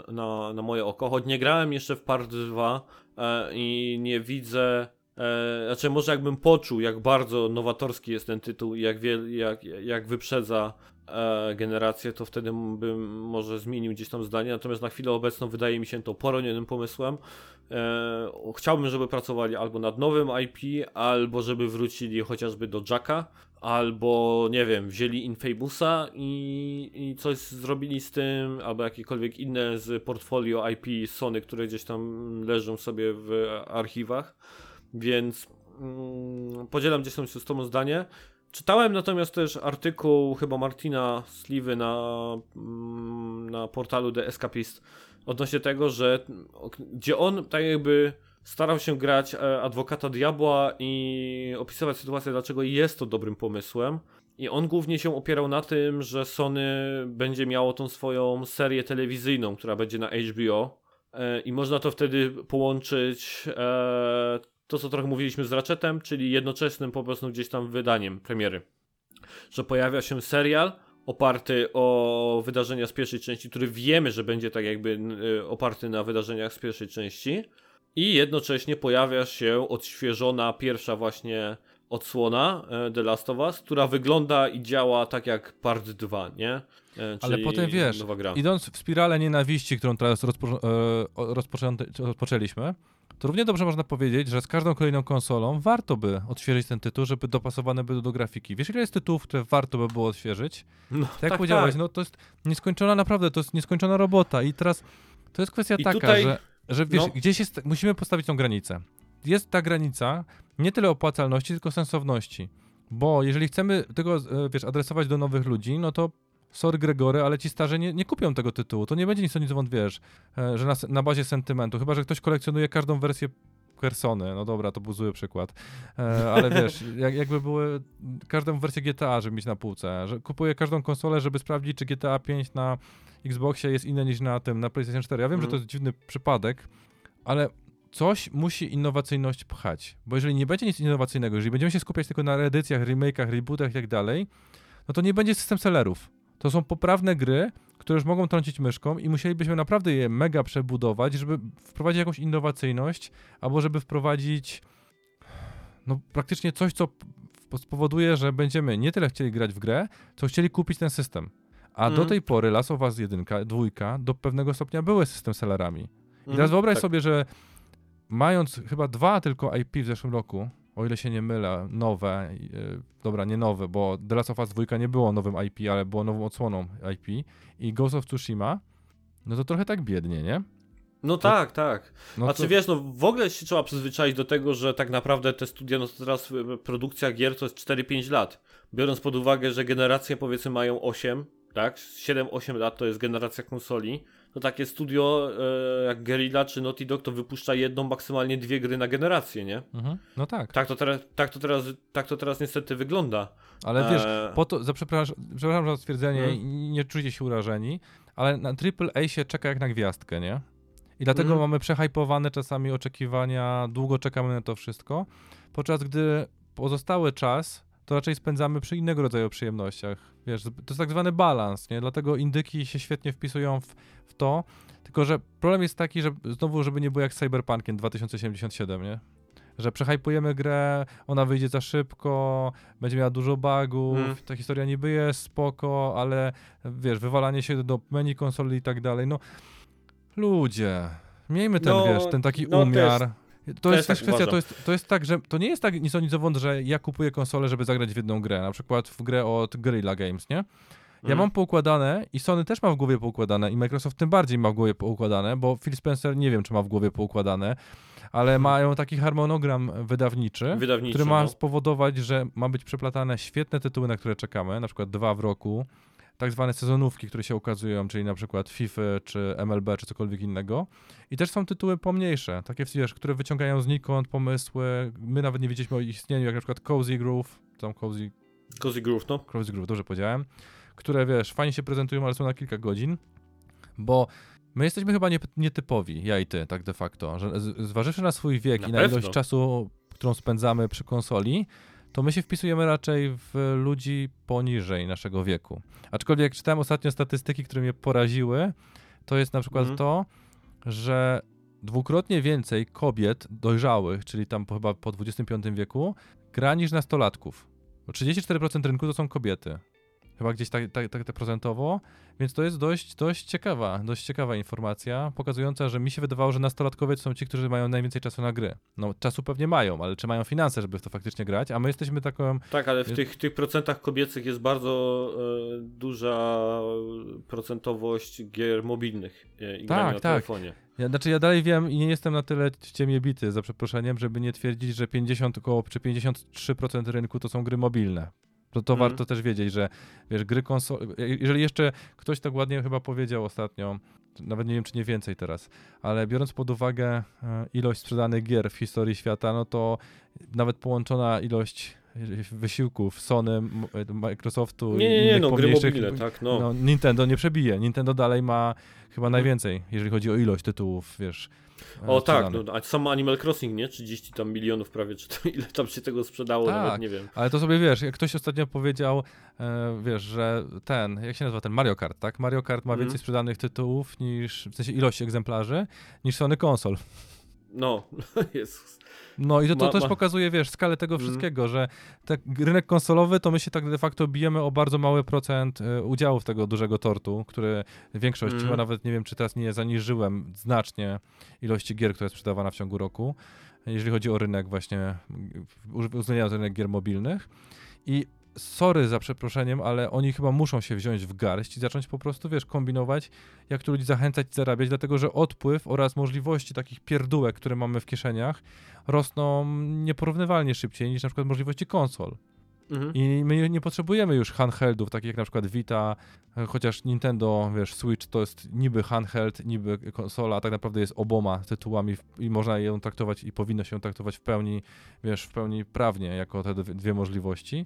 na, na moje oko. Choć nie grałem jeszcze w Part 2 i nie widzę E, znaczy, może jakbym poczuł, jak bardzo nowatorski jest ten tytuł i jak, jak, jak wyprzedza e, generację, to wtedy bym może zmienił gdzieś tam zdanie. Natomiast na chwilę obecną wydaje mi się to poronionym pomysłem. E, chciałbym, żeby pracowali albo nad nowym IP, albo żeby wrócili chociażby do Jacka, albo nie wiem, wzięli Infamousa i, i coś zrobili z tym, albo jakiekolwiek inne z portfolio IP Sony, które gdzieś tam leżą sobie w archiwach więc mm, podzielam gdzieś tam z tobą zdanie. Czytałem natomiast też artykuł chyba Martina Sliwy na, mm, na portalu The Escapist odnośnie tego, że gdzie on tak jakby starał się grać e, adwokata diabła i opisywać sytuację, dlaczego jest to dobrym pomysłem. I on głównie się opierał na tym, że Sony będzie miało tą swoją serię telewizyjną, która będzie na HBO. E, I można to wtedy połączyć e, to, co trochę mówiliśmy z Ratchetem, czyli jednoczesnym po prostu gdzieś tam wydaniem premiery. Że pojawia się serial oparty o wydarzenia z pierwszej części, który wiemy, że będzie tak jakby oparty na wydarzeniach z pierwszej części. I jednocześnie pojawia się odświeżona pierwsza właśnie odsłona e, The Last of Us, która wygląda i działa tak jak Part 2, nie? E, Ale potem wiesz, idąc w spiralę nienawiści, którą teraz rozpo, e, rozpoczęliśmy, to równie dobrze można powiedzieć, że z każdą kolejną konsolą warto by odświeżyć ten tytuł, żeby dopasowane były do grafiki. Wiesz, ile jest tytułów, które warto by było odświeżyć? No, tak jak tak, powiedziałeś, tak. no to jest nieskończona naprawdę, to jest nieskończona robota i teraz to jest kwestia I taka, tutaj... że, że wiesz, no. gdzieś jest, musimy postawić tą granicę. Jest ta granica nie tyle opłacalności, tylko sensowności. Bo jeżeli chcemy tego, e, wiesz, adresować do nowych ludzi, no to sorry Gregory, ale ci starzy nie, nie kupią tego tytułu. To nie będzie nic o nic wiesz, e, że na, na bazie sentymentu. Chyba, że ktoś kolekcjonuje każdą wersję Persony, no dobra, to był zły przykład, e, ale wiesz, jak, jakby były każdą wersję GTA, żeby mieć na półce, że kupuję każdą konsolę, żeby sprawdzić, czy GTA 5 na Xboxie jest inne niż na tym, na PlayStation 4. Ja wiem, mm. że to mhm. jest dziwny przypadek, ale coś musi innowacyjność pchać, bo jeżeli nie będzie nic innowacyjnego, jeżeli będziemy się skupiać tylko na edycjach, remake'ach, rebootach i tak dalej, no to nie będzie system sellerów. To są poprawne gry, które już mogą trącić myszką i musielibyśmy naprawdę je mega przebudować, żeby wprowadzić jakąś innowacyjność, albo żeby wprowadzić no praktycznie coś, co spowoduje, że będziemy nie tyle chcieli grać w grę, co chcieli kupić ten system. A mm. do tej pory Last of Us 1, 2 do pewnego stopnia były system sellerami. I mm, teraz wyobraź tak. sobie, że mając chyba dwa tylko IP w zeszłym roku, o ile się nie mylę, nowe, yy, dobra, nie nowe, bo The Last of Us 2 nie było nowym IP, ale było nową odsłoną IP i Ghost of Tsushima, no to trochę tak biednie, nie? No to, tak, tak. No znaczy to... wiesz, no w ogóle się trzeba przyzwyczaić do tego, że tak naprawdę te studia, no to teraz produkcja gier to jest 4-5 lat. Biorąc pod uwagę, że generacje powiedzmy mają 8, tak? 7-8 lat to jest generacja konsoli to takie studio e, jak Guerrilla czy Naughty Dog to wypuszcza jedną, maksymalnie dwie gry na generację, nie? Mhm. No tak. Tak to, teraz, tak, to teraz, tak to teraz niestety wygląda. Ale wiesz, e... po to, za przepraszam, przepraszam za stwierdzenie, hmm. nie czujcie się urażeni, ale na AAA się czeka jak na gwiazdkę, nie? I dlatego hmm. mamy przehypowane czasami oczekiwania, długo czekamy na to wszystko, podczas gdy pozostały czas to raczej spędzamy przy innego rodzaju przyjemnościach. Wiesz, to jest tak zwany balans, nie? Dlatego indyki się świetnie wpisują w, w to, tylko że problem jest taki, że znowu, żeby nie było jak z Cyberpunkiem 2077, nie? Że przehypujemy grę, ona wyjdzie za szybko, będzie miała dużo bugów, hmm. ta historia niby jest spoko, ale wiesz, wywalanie się do menu konsoli i tak dalej, no ludzie, miejmy ten, no, wiesz, ten taki no, umiar. To, jest też tak kwestia, to jest, to jest tak, że to nie jest tak nic o nic że ja kupuję konsolę, żeby zagrać w jedną grę, na przykład w grę od Guerrilla Games, nie? Ja mm. mam poukładane i Sony też ma w głowie poukładane i Microsoft tym bardziej ma w głowie poukładane, bo Phil Spencer nie wiem, czy ma w głowie poukładane, ale mm. mają taki harmonogram wydawniczy, wydawniczy który ma no. spowodować, że ma być przeplatane świetne tytuły, na które czekamy, na przykład dwa w roku, tak zwane sezonówki, które się ukazują, czyli na przykład FIFA, czy MLB, czy cokolwiek innego. I też są tytuły pomniejsze, takie wiesz, które wyciągają znikąd pomysły. My nawet nie wiedzieliśmy o ich istnieniu, jak na przykład Cozy Groove, tam Cozy... Cozy Groove, no. Cozy Groove, dobrze powiedziałem. Które, wiesz, fajnie się prezentują, ale są na kilka godzin, bo my jesteśmy chyba nie, nietypowi, ja i ty, tak de facto, że zważywszy na swój wiek na i na pewno. ilość czasu, którą spędzamy przy konsoli, to my się wpisujemy raczej w ludzi poniżej naszego wieku. Aczkolwiek czytałem ostatnio statystyki, które mnie poraziły, to jest na przykład mm. to, że dwukrotnie więcej kobiet dojrzałych, czyli tam po, chyba po 25 wieku, gra niż nastolatków. 34% rynku to są kobiety chyba gdzieś tak, tak, tak, procentowo, więc to jest dość, dość ciekawa, dość ciekawa informacja, pokazująca, że mi się wydawało, że nastolatkowie to są ci, którzy mają najwięcej czasu na gry. No, czasu pewnie mają, ale czy mają finanse, żeby w to faktycznie grać, a my jesteśmy taką... Tak, ale w tych, tych procentach kobiecych jest bardzo e, duża procentowość gier mobilnych e, i tak, grania na tak. telefonie. Ja, znaczy ja dalej wiem i nie jestem na tyle w ciemię bity, za przeproszeniem, żeby nie twierdzić, że 50 około czy 53% rynku to są gry mobilne. To, to mm. warto też wiedzieć, że wiesz, gry konsol... Jeżeli jeszcze ktoś tak ładnie chyba powiedział ostatnio, nawet nie wiem, czy nie więcej teraz, ale biorąc pod uwagę e, ilość sprzedanych gier w historii świata, no to nawet połączona ilość wysiłków Sony, Microsoftu nie, nie, nie, no, gry tak, no. no. Nintendo nie przebije. Nintendo dalej ma chyba najwięcej, jeżeli chodzi o ilość tytułów, wiesz. O tak, no, a samo Animal Crossing, nie? 30 tam milionów prawie, czy to, ile tam się tego sprzedało, tak, nawet nie wiem. ale to sobie wiesz, jak ktoś ostatnio powiedział, e, wiesz, że ten, jak się nazywa ten Mario Kart, tak? Mario Kart ma mm. więcej sprzedanych tytułów niż, w sensie ilość egzemplarzy, niż Sony konsol. No, jest. No i to, to ma, też ma. pokazuje, wiesz, skalę tego mhm. wszystkiego, mm. że tak rynek konsolowy, to my się tak de facto bijemy o bardzo mały procent y, udziałów tego dużego tortu, który większość, mm. chyba nawet nie wiem, czy teraz nie zaniżyłem znacznie ilości gier, która jest sprzedawana w ciągu roku, jeżeli chodzi o rynek właśnie, uwzględniając rynek gier mobilnych. I sorry za przeproszeniem, ale oni chyba muszą się wziąć w garść i zacząć po prostu, wiesz, kombinować, jak tu ludzi zachęcać, zarabiać, dlatego że odpływ oraz możliwości takich pierdółek, które mamy w kieszeniach, rosną nieporównywalnie szybciej niż na przykład możliwości konsol. Mhm. I my nie potrzebujemy już handheldów, takich jak na przykład Vita, chociaż Nintendo, wiesz, Switch to jest niby handheld, niby konsola, a tak naprawdę jest oboma tytułami i można ją traktować i powinno się ją traktować w pełni, wiesz, w pełni prawnie jako te dwie możliwości.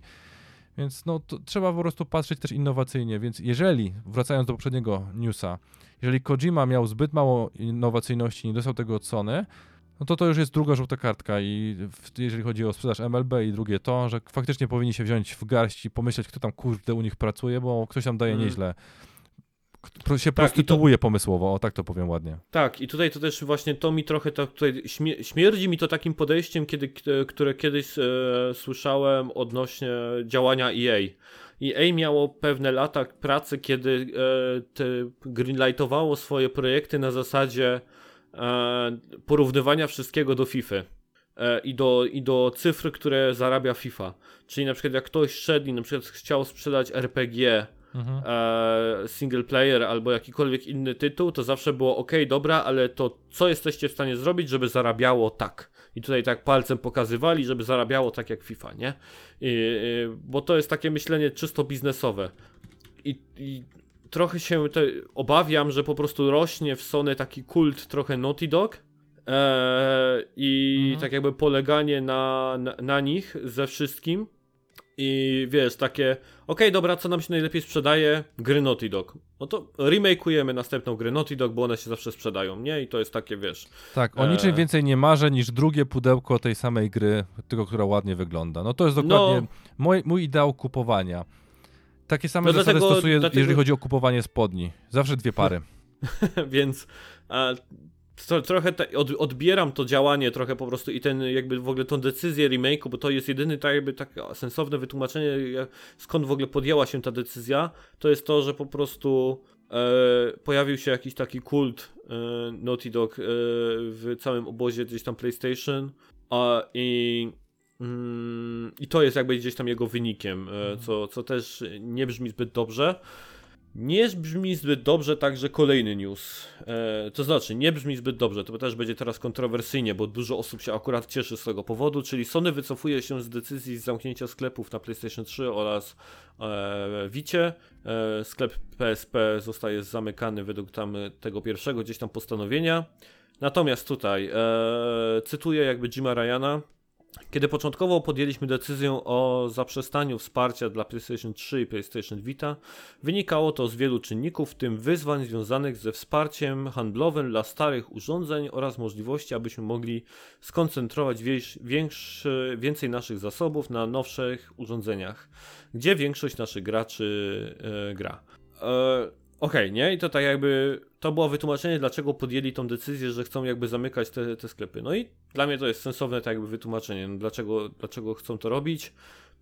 Więc no, trzeba po prostu patrzeć też innowacyjnie. Więc jeżeli, wracając do poprzedniego newsa, jeżeli Kojima miał zbyt mało innowacyjności, nie dostał tego od Sony, no to to już jest druga żółta kartka i w, jeżeli chodzi o sprzedaż MLB i drugie to, że faktycznie powinni się wziąć w garść i pomyśleć, kto tam kurde u nich pracuje, bo ktoś tam daje mm. nieźle się tak, prostytuuje to, pomysłowo, o tak to powiem ładnie. Tak, i tutaj to też właśnie to mi trochę to, tutaj śmierdzi mi to takim podejściem, kiedy, które kiedyś e, słyszałem odnośnie działania EA. EA miało pewne lata pracy, kiedy e, greenlightowało swoje projekty na zasadzie e, porównywania wszystkiego do FIFA. E, I do, I do cyfr, które zarabia FIFA. Czyli na przykład jak ktoś szedł i na przykład chciał sprzedać RPG mhm. e, single player albo jakikolwiek inny tytuł, to zawsze było ok, dobra, ale to co jesteście w stanie zrobić, żeby zarabiało tak? I tutaj tak palcem pokazywali, żeby zarabiało tak jak FIFA, nie? I, i, bo to jest takie myślenie czysto biznesowe. I, i trochę się obawiam, że po prostu rośnie w Sony taki kult trochę Naughty Dog. E, I mhm. tak jakby poleganie na, na, na nich ze wszystkim i wiesz, takie, okej, okay, dobra, co nam się najlepiej sprzedaje? Gry Naughty Dog. No to remakeujemy następną grę Naughty Dog, bo one się zawsze sprzedają, nie? I to jest takie, wiesz... Tak, o niczym e... więcej nie marzę niż drugie pudełko tej samej gry, tylko która ładnie wygląda. No to jest dokładnie no... mój, mój ideał kupowania. Takie same no zasady dlatego, stosuję, dlatego... jeżeli chodzi o kupowanie spodni. Zawsze dwie pary. Więc a, to, trochę te, od, odbieram to działanie trochę po prostu i ten jakby w ogóle tą decyzję remake'u, bo to jest jedyny tak jakby tak sensowne wytłumaczenie, skąd w ogóle podjęła się ta decyzja, to jest to, że po prostu e, pojawił się jakiś taki kult e, Naughty Dog e, w całym obozie gdzieś tam PlayStation a, i mm, i to jest jakby gdzieś tam jego wynikiem, e, mhm. co, co też nie brzmi zbyt dobrze. Nie brzmi zbyt dobrze także kolejny news. E, to znaczy, nie brzmi zbyt dobrze, to też będzie teraz kontrowersyjnie, bo dużo osób się akurat cieszy z tego powodu, czyli Sony wycofuje się z decyzji zamknięcia sklepów na PlayStation 3 oraz e, Vicie. E, sklep PSP zostaje zamykany według tam tego pierwszego gdzieś tam postanowienia. Natomiast tutaj e, cytuję jakby Jima Ryana, kiedy początkowo podjęliśmy decyzję o zaprzestaniu wsparcia dla PlayStation 3 i PlayStation Vita, wynikało to z wielu czynników, w tym wyzwań związanych ze wsparciem handlowym dla starych urządzeń oraz możliwości, abyśmy mogli skoncentrować większy, więcej naszych zasobów na nowszych urządzeniach, gdzie większość naszych graczy e, gra. E, Okej, okay, nie? I to tak jakby, to było wytłumaczenie, dlaczego podjęli tą decyzję, że chcą jakby zamykać te, te sklepy. No i dla mnie to jest sensowne tak jakby wytłumaczenie, no dlaczego, dlaczego chcą to robić.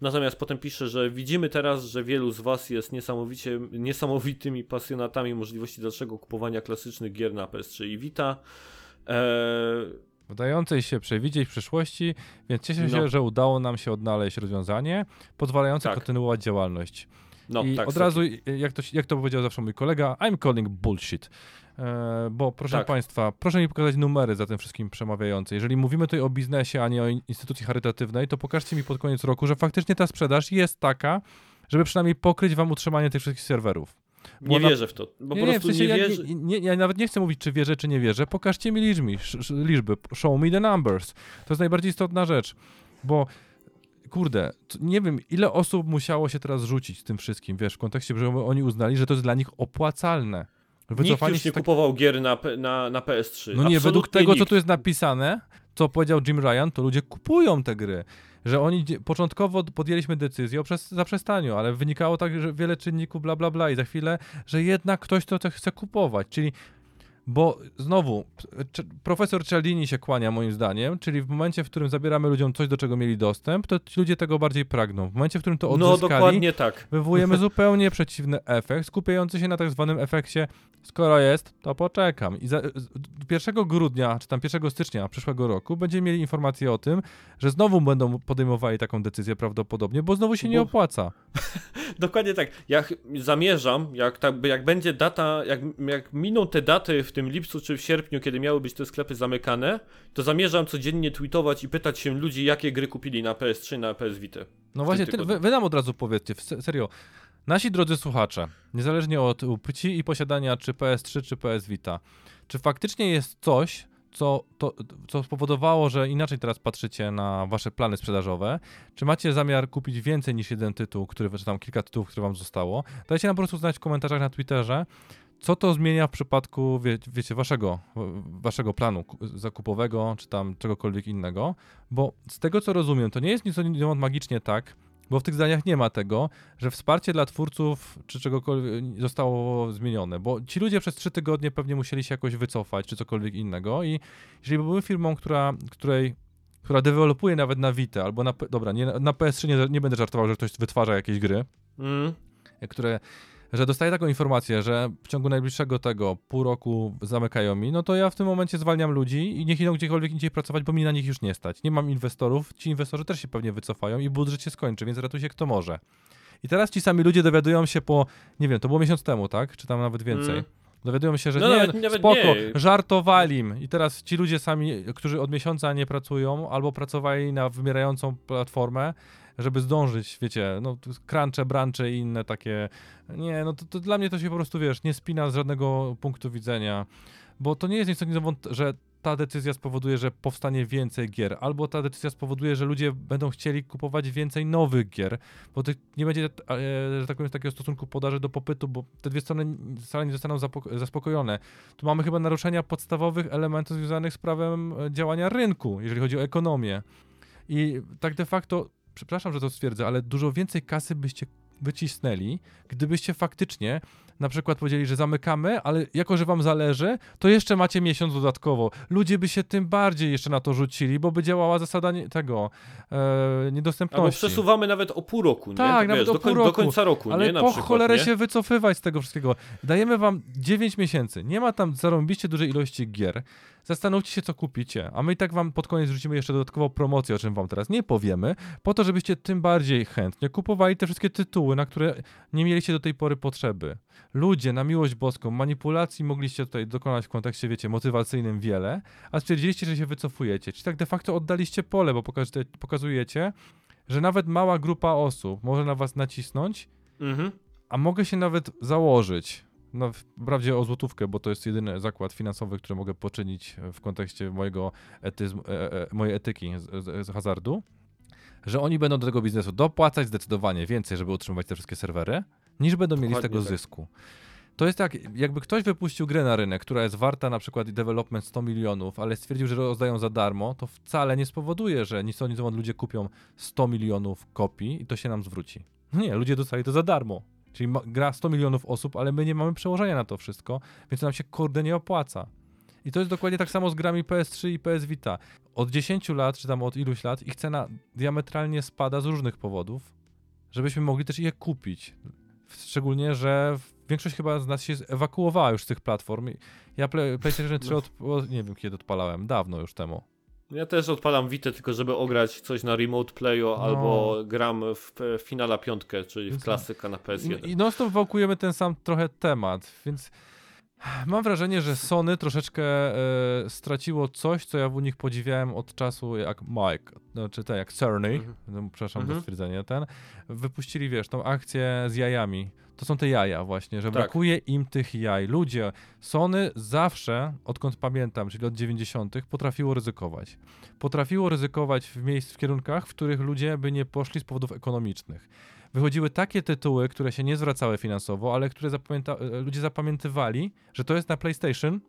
Natomiast potem pisze, że widzimy teraz, że wielu z Was jest niesamowicie, niesamowitymi pasjonatami możliwości dalszego kupowania klasycznych gier na PS3 i Vita. Eee... Wydającej się przewidzieć przyszłości, więc cieszę no. się, że udało nam się odnaleźć rozwiązanie pozwalające tak. kontynuować działalność. No, I tak, od razu, jak to, jak to powiedział zawsze mój kolega, I'm calling bullshit. E, bo proszę tak. Państwa, proszę mi pokazać numery za tym wszystkim przemawiające. Jeżeli mówimy tutaj o biznesie, a nie o instytucji charytatywnej, to pokażcie mi pod koniec roku, że faktycznie ta sprzedaż jest taka, żeby przynajmniej pokryć Wam utrzymanie tych wszystkich serwerów. Bo nie na... wierzę w to. Bo nie, po prostu nie, w sensie nie, wierzę... ja, nie, ja, nawet nie chcę mówić, czy wierzę, czy nie wierzę. Pokażcie mi liczby, liczby. Show me the numbers. To jest najbardziej istotna rzecz. Bo kurde, nie wiem, ile osób musiało się teraz rzucić tym wszystkim, wiesz, w kontekście, że oni uznali, że to jest dla nich opłacalne. Nikt już nie tak... kupował gier na, na, na PS3. No Absolutnie nie, według tego, nikt. co tu jest napisane, co powiedział Jim Ryan, to ludzie kupują te gry. Że oni początkowo podjęliśmy decyzję o zaprzestaniu, ale wynikało tak, że wiele czynników, bla, bla, bla i za chwilę, że jednak ktoś to chce kupować. Czyli bo znowu, profesor Cialdini się kłania moim zdaniem, czyli w momencie, w którym zabieramy ludziom coś, do czego mieli dostęp, to ci ludzie tego bardziej pragną. W momencie, w którym to no, odzyskali, no, dokładnie tak. wywołujemy zupełnie przeciwny efekt, skupiający się na tak zwanym efekcie skoro jest, to poczekam. I za, 1 grudnia, czy tam 1 stycznia przyszłego roku będziemy mieli informację o tym, że znowu będą podejmowali taką decyzję prawdopodobnie, bo znowu się nie opłaca. Dokładnie tak. Ja zamierzam, jak, tak, jak będzie data, jak, jak miną te daty w tym lipcu czy w sierpniu, kiedy miały być te sklepy zamykane, to zamierzam codziennie tweetować i pytać się ludzi, jakie gry kupili na PS3, na PS Vita. No właśnie, ty, wy, wy nam od razu powiedzcie, serio, Nasi drodzy słuchacze, niezależnie od płci i posiadania czy PS3 czy PS Vita, czy faktycznie jest coś, co, to, co spowodowało, że inaczej teraz patrzycie na wasze plany sprzedażowe? Czy macie zamiar kupić więcej niż jeden tytuł, który, czy tam kilka tytułów, które wam zostało? Dajcie nam po prostu znać w komentarzach na Twitterze, co to zmienia w przypadku, wie, wiecie, waszego, waszego planu zakupowego, czy tam czegokolwiek innego, bo z tego co rozumiem, to nie jest nic magicznie tak, bo w tych zdaniach nie ma tego, że wsparcie dla twórców czy czegokolwiek zostało zmienione, bo ci ludzie przez trzy tygodnie pewnie musieli się jakoś wycofać czy cokolwiek innego i jeżeli były firmą, która, której która dewelopuje nawet na Vita, albo na, dobra, nie, na PS3 nie, nie będę żartował, że ktoś wytwarza jakieś gry, mm. które że dostaję taką informację, że w ciągu najbliższego tego pół roku zamykają mi, no to ja w tym momencie zwalniam ludzi i niech idą gdziekolwiek indziej pracować, bo mi na nich już nie stać. Nie mam inwestorów, ci inwestorzy też się pewnie wycofają i budżet się skończy, więc ratuj się kto może. I teraz ci sami ludzie dowiadują się po, nie wiem, to było miesiąc temu, tak? Czy tam nawet więcej. Mm. Dowiadują się, że no, nie, nawet, nawet spoko, nie. żartowali im. I teraz ci ludzie sami, którzy od miesiąca nie pracują, albo pracowali na wymierającą platformę, żeby zdążyć, wiecie, no crunche, brancze i inne takie, nie, no to, to, dla mnie to się po prostu, wiesz, nie spina z żadnego punktu widzenia, bo to nie jest nic, że ta decyzja spowoduje, że powstanie więcej gier, albo ta decyzja spowoduje, że ludzie będą chcieli kupować więcej nowych gier, bo nie będzie, e, że tak powiem, takiego stosunku podaży do popytu, bo te dwie strony wcale nie zostaną zaspokojone. Tu mamy chyba naruszenia podstawowych elementów związanych z prawem e, działania rynku, jeżeli chodzi o ekonomię. I tak de facto przepraszam, że to stwierdzę, ale dużo więcej kasy byście wycisnęli, gdybyście faktycznie na przykład powiedzieli, że zamykamy, ale jako, że wam zależy, to jeszcze macie miesiąc dodatkowo. Ludzie by się tym bardziej jeszcze na to rzucili, bo by działała zasada nie, tego e, niedostępności. Albo przesuwamy nawet o pół roku, tak, nie? nawet Wiesz, o pół do, roku. do końca roku, ale nie? Na po przykład, cholerę nie? się wycofywać z tego wszystkiego. Dajemy wam 9 miesięcy. Nie ma tam zarąbiście dużej ilości gier. Zastanówcie się, co kupicie, a my i tak wam pod koniec rzucimy jeszcze dodatkową promocję, o czym wam teraz nie powiemy, po to, żebyście tym bardziej chętnie kupowali te wszystkie tytuły, na które nie mieliście do tej pory potrzeby. Ludzie, na miłość boską, manipulacji mogliście tutaj dokonać w kontekście, wiecie, motywacyjnym wiele, a stwierdziliście, że się wycofujecie. Czyli tak de facto oddaliście pole, bo pokazujecie, że nawet mała grupa osób może na was nacisnąć, mhm. a mogę się nawet założyć, no, wprawdzie o złotówkę, bo to jest jedyny zakład finansowy, który mogę poczynić w kontekście mojego etyzmu, e, e, mojej etyki z, z, z, hazardu, że oni będą do tego biznesu dopłacać zdecydowanie więcej, żeby utrzymywać te wszystkie serwery, niż będą Dokładnie mieli z tego tak. zysku. To jest tak, jakby ktoś wypuścił grę na rynek, która jest warta na przykład development 100 milionów, ale stwierdził, że rozdają za darmo, to wcale nie spowoduje, że nic oni ludzie kupią 100 milionów kopii i to się nam zwróci. Nie, ludzie dostali to za darmo. Czyli gra 100 milionów osób, ale my nie mamy przełożenia na to wszystko, więc nam się kurde nie opłaca. I to jest dokładnie tak samo z grami PS3 i PS Vita. Od 10 lat, czy tam od iluś lat, ich cena diametralnie spada z różnych powodów, żebyśmy mogli też je kupić. Szczególnie, że większość chyba z nas się ewakuowała już z tych platform. Ja PlayStation 3 od, nie wiem kiedy odpalałem, dawno już temu. Ja też odpalam Witę tylko, żeby ograć coś na remote playu, no. albo gram w, w Finala piątkę, czyli w klasyka na PS1. I, i non stop wałkujemy ten sam trochę temat, więc Mam wrażenie, że Sony troszeczkę e, straciło coś, co ja w nich podziwiałem od czasu jak Mike, znaczy tak jak Cerny, mhm. no, przepraszam mhm. za stwierdzenie ten, wypuścili, wiesz, tą akcję z jajami. To są te jaja właśnie, że tak. brakuje im tych jaj. Ludzie, Sony zawsze, odkąd pamiętam, czyli od 90., potrafiło ryzykować. Potrafiło ryzykować w miejsc, w kierunkach, w których ludzie by nie poszli z powodów ekonomicznych wychodziły takie tytuły, które się nie zwracały finansowo, ale które zapamięta e, ludzie zapamiętywali, że to jest na PlayStation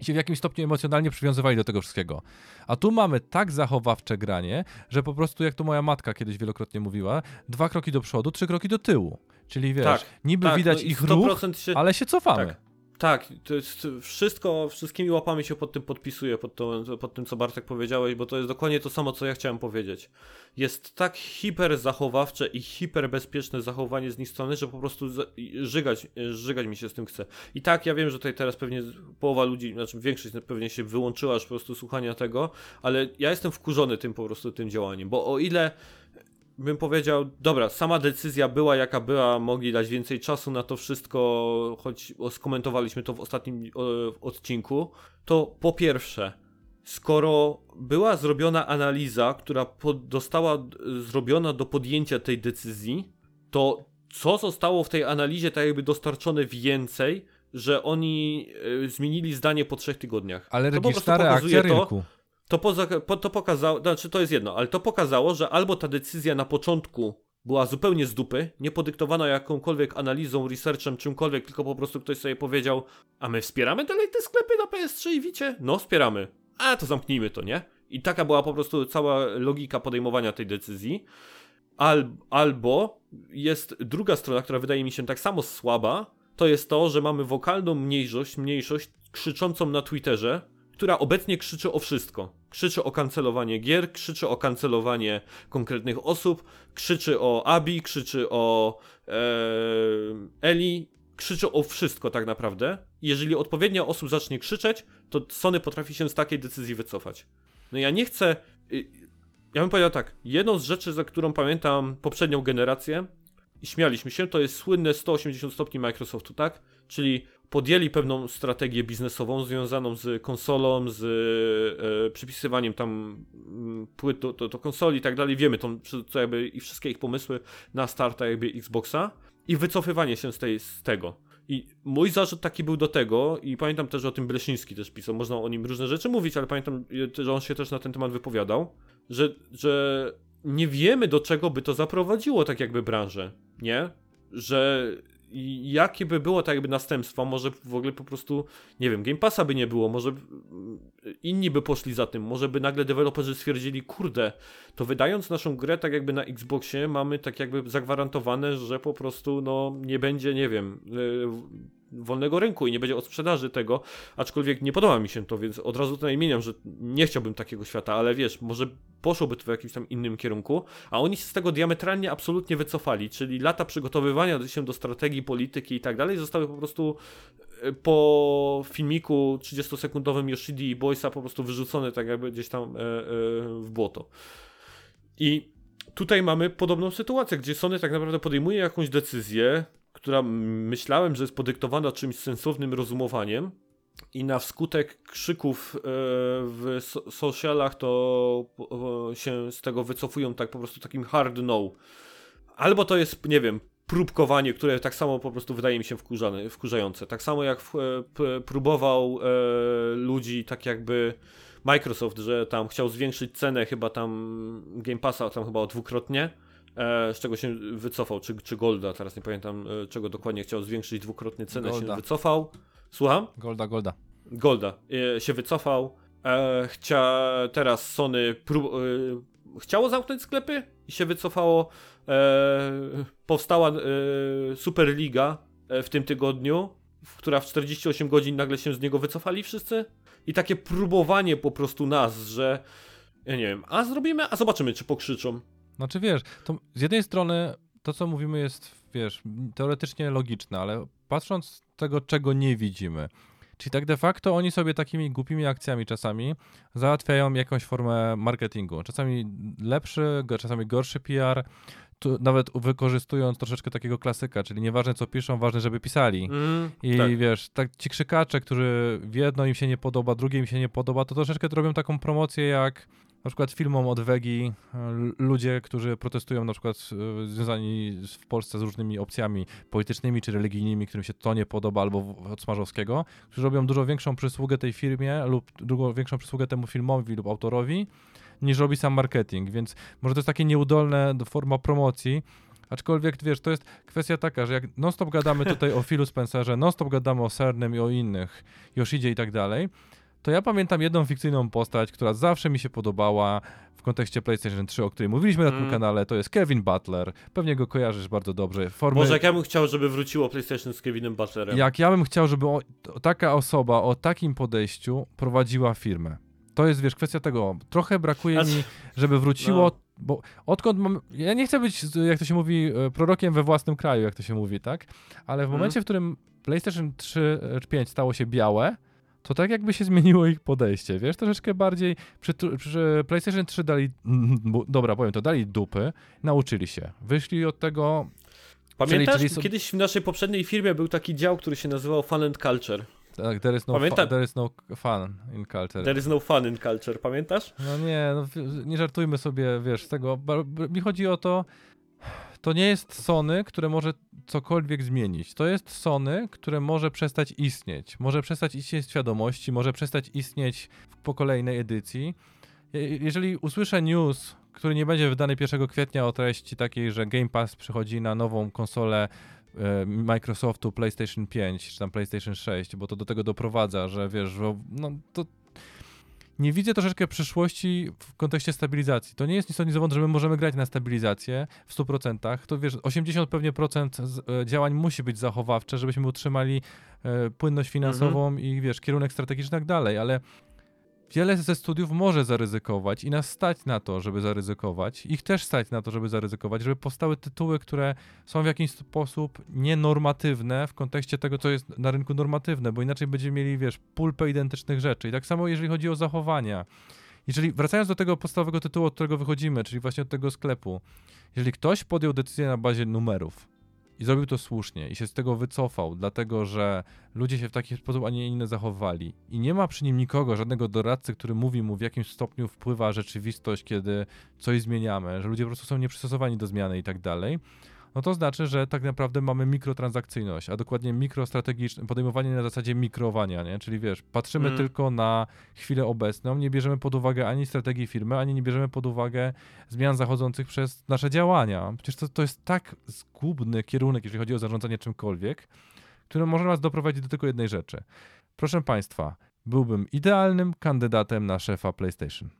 i się w jakimś stopniu emocjonalnie przywiązywali do tego wszystkiego. A tu mamy tak zachowawcze granie, że po prostu, jak to moja matka kiedyś wielokrotnie mówiła, dwa kroki do przodu, trzy kroki do tyłu. Czyli wiesz, tak, niby tak, widać no ich ruch, się... ale się cofamy. Tak. Tak, to jest wszystko, wszystkimi łapami się pod tym podpisuję, pod, to, pod tym, co Bartek powiedziałeś, bo to jest dokładnie to samo, co ja chciałem powiedzieć. Jest tak hiper zachowawcze i hiper bezpieczne zachowanie z nich strony, że po prostu żygać, żygać mi się z tym chce. I tak, ja wiem, że tutaj teraz pewnie połowa ludzi, znaczy większość pewnie się wyłączyła już po prostu słuchania tego, ale ja jestem wkurzony tym po prostu tym działaniem, bo o ile bym powiedział, dobra, sama decyzja była jaka była, mogli dać więcej czasu na to wszystko, choć skomentowaliśmy to w ostatnim odcinku, to po pierwsze, skoro była zrobiona analiza, która została zrobiona do podjęcia tej decyzji, to co zostało w tej analizie tak jakby dostarczone więcej, że oni e, zmienili zdanie po trzech tygodniach. Ale registra reakcja rynku. To, to, poza, po, to pokazało, znaczy to jest jedno, ale to pokazało, że albo ta decyzja na początku była zupełnie z dupy, nie podyktowana jakąkolwiek analizą, researchem, czymkolwiek, tylko po prostu ktoś sobie powiedział, a my wspieramy dalej te sklepy na PS3 i wicie? No, wspieramy. A, to zamknijmy to, nie? I taka była po prostu cała logika podejmowania tej decyzji. Al, albo jest druga strona, która wydaje mi się tak samo słaba, to jest to, że mamy wokalną mniejszość, mniejszość krzyczącą na Twitterze, która obecnie krzyczy o wszystko. Krzyczy o kancelowanie gier, krzyczy o kancelowanie konkretnych osób, krzyczy o Abi, krzyczy o e, Eli, krzyczy o wszystko tak naprawdę. Jeżeli odpowiednia osób zacznie krzyczeć, to Sony potrafi się z takiej decyzji wycofać. No ja nie chcę. Y, ja bym powiedział tak, jedną z rzeczy, za którą pamiętam poprzednią generację i śmialiśmy się, to jest słynne 180 stopni Microsoftu, tak? Czyli podjęli pewną strategię biznesową związaną z konsolą, z e, przypisywaniem tam mm, płyt do, do, do, konsoli i tak dalej. Wiemy to, co jakby i wszystkie ich pomysły na starta jakby Xboxa i wycofywanie się z, tej, z tego. I mój zarzut taki był do tego, i pamiętam też, że o tym Bleszyński też pisał, można o nim różne rzeczy mówić, ale pamiętam, że on się też na ten temat wypowiadał, że, że nie wiemy do czego by to zaprowadziło tak jakby branżę, nie? Że jakie by było tak jakby następstwo, może w ogóle po prostu, nie wiem, Game Passa by nie było, może inni by poszli za tym, może by nagle deweloperzy stwierdzili, kurde, to wydając naszą grę tak jakby na Xboxie mamy tak jakby zagwarantowane, że po prostu no nie będzie, nie wiem, y, wolnego rynku i nie będzie odsprzedaży tego, aczkolwiek nie podoba mi się to, więc od razu to imieniam, że nie chciałbym takiego świata, ale wiesz, może poszłoby to w jakimś tam innym kierunku, a oni się z tego diametralnie absolutnie wycofali, czyli lata przygotowywania się do strategii, polityki i tak dalej zostały po prostu e, po filmiku 30-sekundowym Yoshidi i Boysa po prostu wyrzucone tak jakby gdzieś tam e, e, w błoto. I tutaj mamy podobną sytuację, gdzie Sony tak naprawdę podejmuje jakąś decyzję, która myślałem, że jest podyktowana czymś sensownym rozumowaniem i na wskutek krzyków e, w socialach to się z tego wycofują tak po prostu takim hard no. Albo to jest, nie wiem, próbkowanie, które tak samo po prostu wydaje mi się wkurzane, wkurzające. Tak samo jak e, próbował e, ludzi tak jakby Microsoft, że tam chciał zwiększyć cenę chyba tam Game Passa tam chyba o dwukrotnie E, z czego się wycofał, czy, czy Golda, teraz nie pamiętam e, czego dokładnie chciał zwiększyć dwukrotnie cenę, Golda. się wycofał. Słucham? Golda, Golda. Golda e, się wycofał. chcia, teraz Sony prób, chciało zamknąć sklepy i się wycofało. powstała Superliga w tym tygodniu, w która w 48 godzin nagle się z niego wycofali wszyscy. I takie próbowanie po prostu nas, że ja nie wiem, a zrobimy, a zobaczymy, czy pokrzyczą. Znaczy wiesz, to z jednej strony to, co mówimy jest, wiesz, teoretycznie logiczne, ale patrząc z tego, czego nie widzimy, czyli tak de facto oni sobie takimi głupimi akcjami czasami załatwiają jakąś formę marketingu. Czasami lepszy, czasami gorszy PR. Tu, nawet wykorzystując troszeczkę takiego klasyka, czyli nieważne co piszą, ważne, żeby pisali. Mm, I tak. wiesz, tak ci krzykacze, którzy w jedno im się nie podoba, drugie im się nie podoba, to troszeczkę to robią taką promocję jak na przykład filmom od Wegi ludzie, którzy protestują na przykład e, związani w Polsce z różnymi opcjami politycznymi czy religijnymi, którym się to nie podoba, albo od Smarzowskiego, którzy robią dużo większą przysługę tej firmie lub dużo większą przysługę temu filmowi lub autorowi, niż robi sam marketing, więc może to jest takie nieudolne forma promocji, Aczkolwiek, wiesz, to jest kwestia taka, że jak non-stop gadamy tutaj o Philu Spencerze, non-stop gadamy o Sernem i o innych, Yoshidzie i tak dalej, to ja pamiętam jedną fikcyjną postać, która zawsze mi się podobała w kontekście PlayStation 3, o której mówiliśmy na tym mm. kanale, to jest Kevin Butler. Pewnie go kojarzysz bardzo dobrze. Formy... Może jak ja bym chciał, żeby wróciło PlayStation z Kevinem Butlerem. Jak ja bym chciał, żeby o, taka osoba o takim podejściu prowadziła firmę. To jest, wiesz, kwestia tego. Trochę brakuje mi, żeby wróciło no. Bo odkąd mam. Ja nie chcę być, jak to się mówi, e, prorokiem we własnym kraju, jak to się mówi, tak? Ale w mhm. momencie, w którym PlayStation 3 czy 5 stało się białe, to tak jakby się zmieniło ich podejście, wiesz, troszeczkę bardziej przy, przy PlayStation 3 dali, dobra, powiem to, dali dupy, nauczyli się, wyszli od tego... Pamiętasz, czyli, czyli... kiedyś w naszej poprzedniej firmie był taki dział, który się nazywał Fun and Culture. Tak, there is, no Pamiętam... there is no fun in culture. There is no fun in culture, pamiętasz? No nie, no, nie żartujmy sobie, wiesz, z tego. Mi chodzi o to, to nie jest Sony, które może cokolwiek zmienić. To jest Sony, które może przestać istnieć. Może przestać istnieć w świadomości, może przestać istnieć po kolejnej edycji. Jeżeli usłyszę news, który nie będzie wydany 1 kwietnia o treści takiej, że Game Pass przychodzi na nową konsolę Microsoftu PlayStation 5 czy tam PlayStation 6, bo to do tego doprowadza, że wiesz, że no, to nie widzę troszeczkę przyszłości w kontekście stabilizacji. To nie jest nic o że my możemy grać na stabilizację w 100%. To wiesz, 80 pewnie procent e, działań musi być zachowawcze, żebyśmy utrzymali e, płynność finansową mhm. i wiesz, kierunek strategiczny i tak dalej, ale Wiele ze studiów może zaryzykować i nas stać na to, żeby zaryzykować. Ich też stać na to, żeby zaryzykować, żeby powstały tytuły, które są w jakiś sposób nienormatywne w kontekście tego, co jest na rynku normatywne, bo inaczej będziemy mieli, wiesz, pulpę identycznych rzeczy. I tak samo, jeżeli chodzi o zachowania. Jeżeli wracając do tego podstawowego tytułu, od którego wychodzimy, czyli właśnie od tego sklepu, jeżeli ktoś podjął decyzję na bazie numerów, i zrobił to słusznie i się z tego wycofał, dlatego że ludzie się w taki sposób, a nie inny zachowali. I nie ma przy nim nikogo, żadnego doradcy, który mówi mu, w jakim stopniu wpływa rzeczywistość, kiedy coś zmieniamy, że ludzie po prostu są nieprzystosowani do zmiany i tak dalej no to znaczy, że tak naprawdę mamy mikrotransakcyjność, a dokładnie mikrostrategiczne, podejmowanie na zasadzie mikrowania, nie? Czyli wiesz, patrzymy mm. tylko na chwilę obecną, nie bierzemy pod uwagę ani strategii firmy, ani nie bierzemy pod uwagę zmian zachodzących przez nasze działania. Przecież to, to jest tak zgubny kierunek, jeżeli chodzi o zarządzanie czymkolwiek, który może nas doprowadzić do tylko jednej rzeczy. Proszę Państwa, byłbym idealnym kandydatem na szefa PlayStation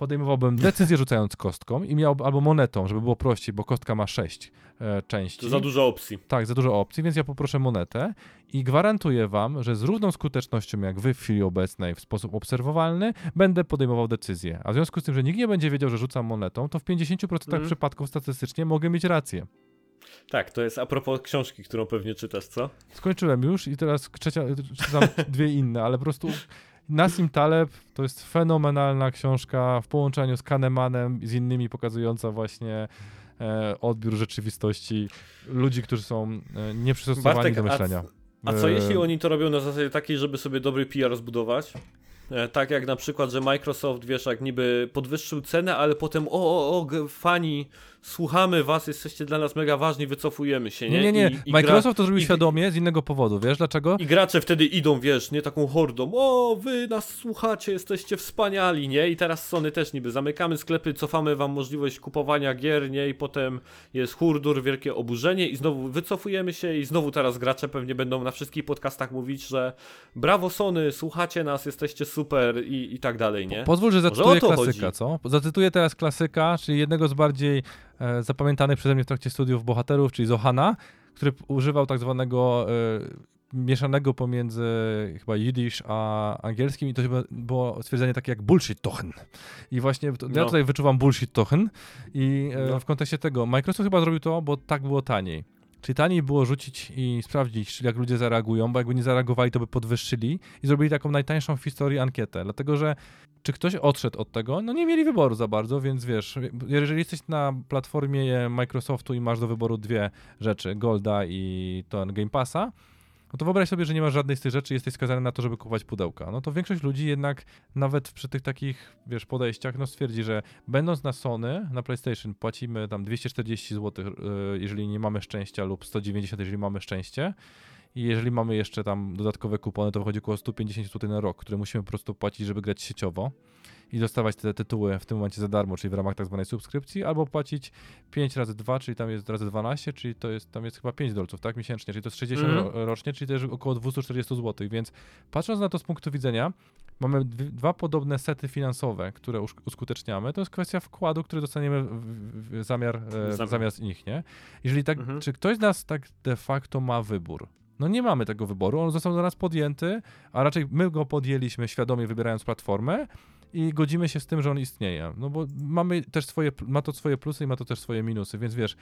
podejmowałbym decyzję rzucając kostką i miał albo monetą, żeby było prościej, bo kostka ma sześć e, części. To za dużo opcji. Tak, za dużo opcji, więc ja poproszę monetę i gwarantuję wam, że z równą skutecznością jak wy w chwili obecnej w sposób obserwowalny będę podejmował decyzję. A w związku z tym, że nikt nie będzie wiedział, że rzucam monetą, to w 50% mm. przypadków statystycznie mogę mieć rację. Tak, to jest a propos książki, którą pewnie czytasz, co? Skończyłem już i teraz trzecia, czytam dwie inne, ale po prostu Nassim Taleb to jest fenomenalna książka w połączeniu z Kahnemanem i z innymi pokazująca właśnie e, odbiór rzeczywistości ludzi, którzy są e, nieprzystosowani Bartek, do myślenia. A, a co e, jeśli oni to robią na zasadzie takiej, żeby sobie dobry PR zbudować? E, tak jak na przykład, że Microsoft, wiesz, jak niby podwyższył cenę, ale potem o, o, o, fani, słuchamy was, jesteście dla nas mega ważni, wycofujemy się, nie? Nie, nie. I, Microsoft to zrobił i... świadomie, z innego powodu, wiesz dlaczego? I gracze wtedy idą, wiesz, nie taką hordą, o, wy nas słuchacie, jesteście wspaniali, nie? I teraz Sony też niby, zamykamy sklepy, cofamy wam możliwość kupowania gier, nie? I potem jest hurdur, wielkie oburzenie i znowu wycofujemy się i znowu teraz gracze pewnie będą na wszystkich podcastach mówić, że brawo Sony, słuchacie nas, jesteście super i, i tak dalej, nie? Pozwól, że zacytuję klasyka, chodzi. co? Zacytuję teraz klasyka, czyli jednego z bardziej zapamiętanych przeze mnie w trakcie studiów bohaterów, czyli Zohana, który używał tak zwanego e, mieszanego pomiędzy chyba Yiddish a angielskim i to było stwierdzenie takie jak bullshit tochen. I właśnie to, no. ja tutaj wyczuwam bullshit tochen i e, no. w kontekście tego Microsoft chyba zrobił to, bo tak było taniej. Czyli taniej było rzucić i sprawdzić, jak ludzie zareagują, bo jakby nie zareagowali, to by podwyższyli i zrobili taką najtańszą w historii ankietę. Dlatego, że czy ktoś odszedł od tego? No nie mieli wyboru za bardzo, więc wiesz, jeżeli jesteś na platformie Microsoftu i masz do wyboru dwie rzeczy, Golda i ten Game Passa, no to wyobraź sobie, że nie masz żadnej z tych rzeczy jesteś skazany na to, żeby kupować pudełka. No to większość ludzi jednak nawet przy tych takich, wiesz, podejściach, no stwierdzi, że będąc na Sony, na PlayStation płacimy tam 240 zł, jeżeli nie mamy szczęścia lub 190, jeżeli mamy szczęście. I jeżeli mamy jeszcze tam dodatkowe kupony, to wychodzi około 150 zł na rok, które musimy po prostu płacić, żeby grać sieciowo i dostawać te tytuły w tym momencie za darmo, czyli w ramach tak zwanej subskrypcji, albo płacić 5 razy 2, czyli tam jest razy 12, czyli to jest, tam jest chyba 5 dolców, tak, miesięcznie, czyli to jest 60 mm. rocznie, czyli też około 240 zł, więc patrząc na to z punktu widzenia, mamy dwa podobne sety finansowe, które uskuteczniamy, to jest kwestia wkładu, który dostaniemy w, w zamiar, e, zamiast nich, nie? Jeżeli tak, mhm. czy ktoś z nas tak de facto ma wybór? No nie mamy tego wyboru, on został do nas podjęty, a raczej my go podjęliśmy świadomie wybierając platformę, i godzimy się z tym, że on istnieje. No bo mamy też swoje, ma to swoje plusy i ma to też swoje minusy, więc wiesz,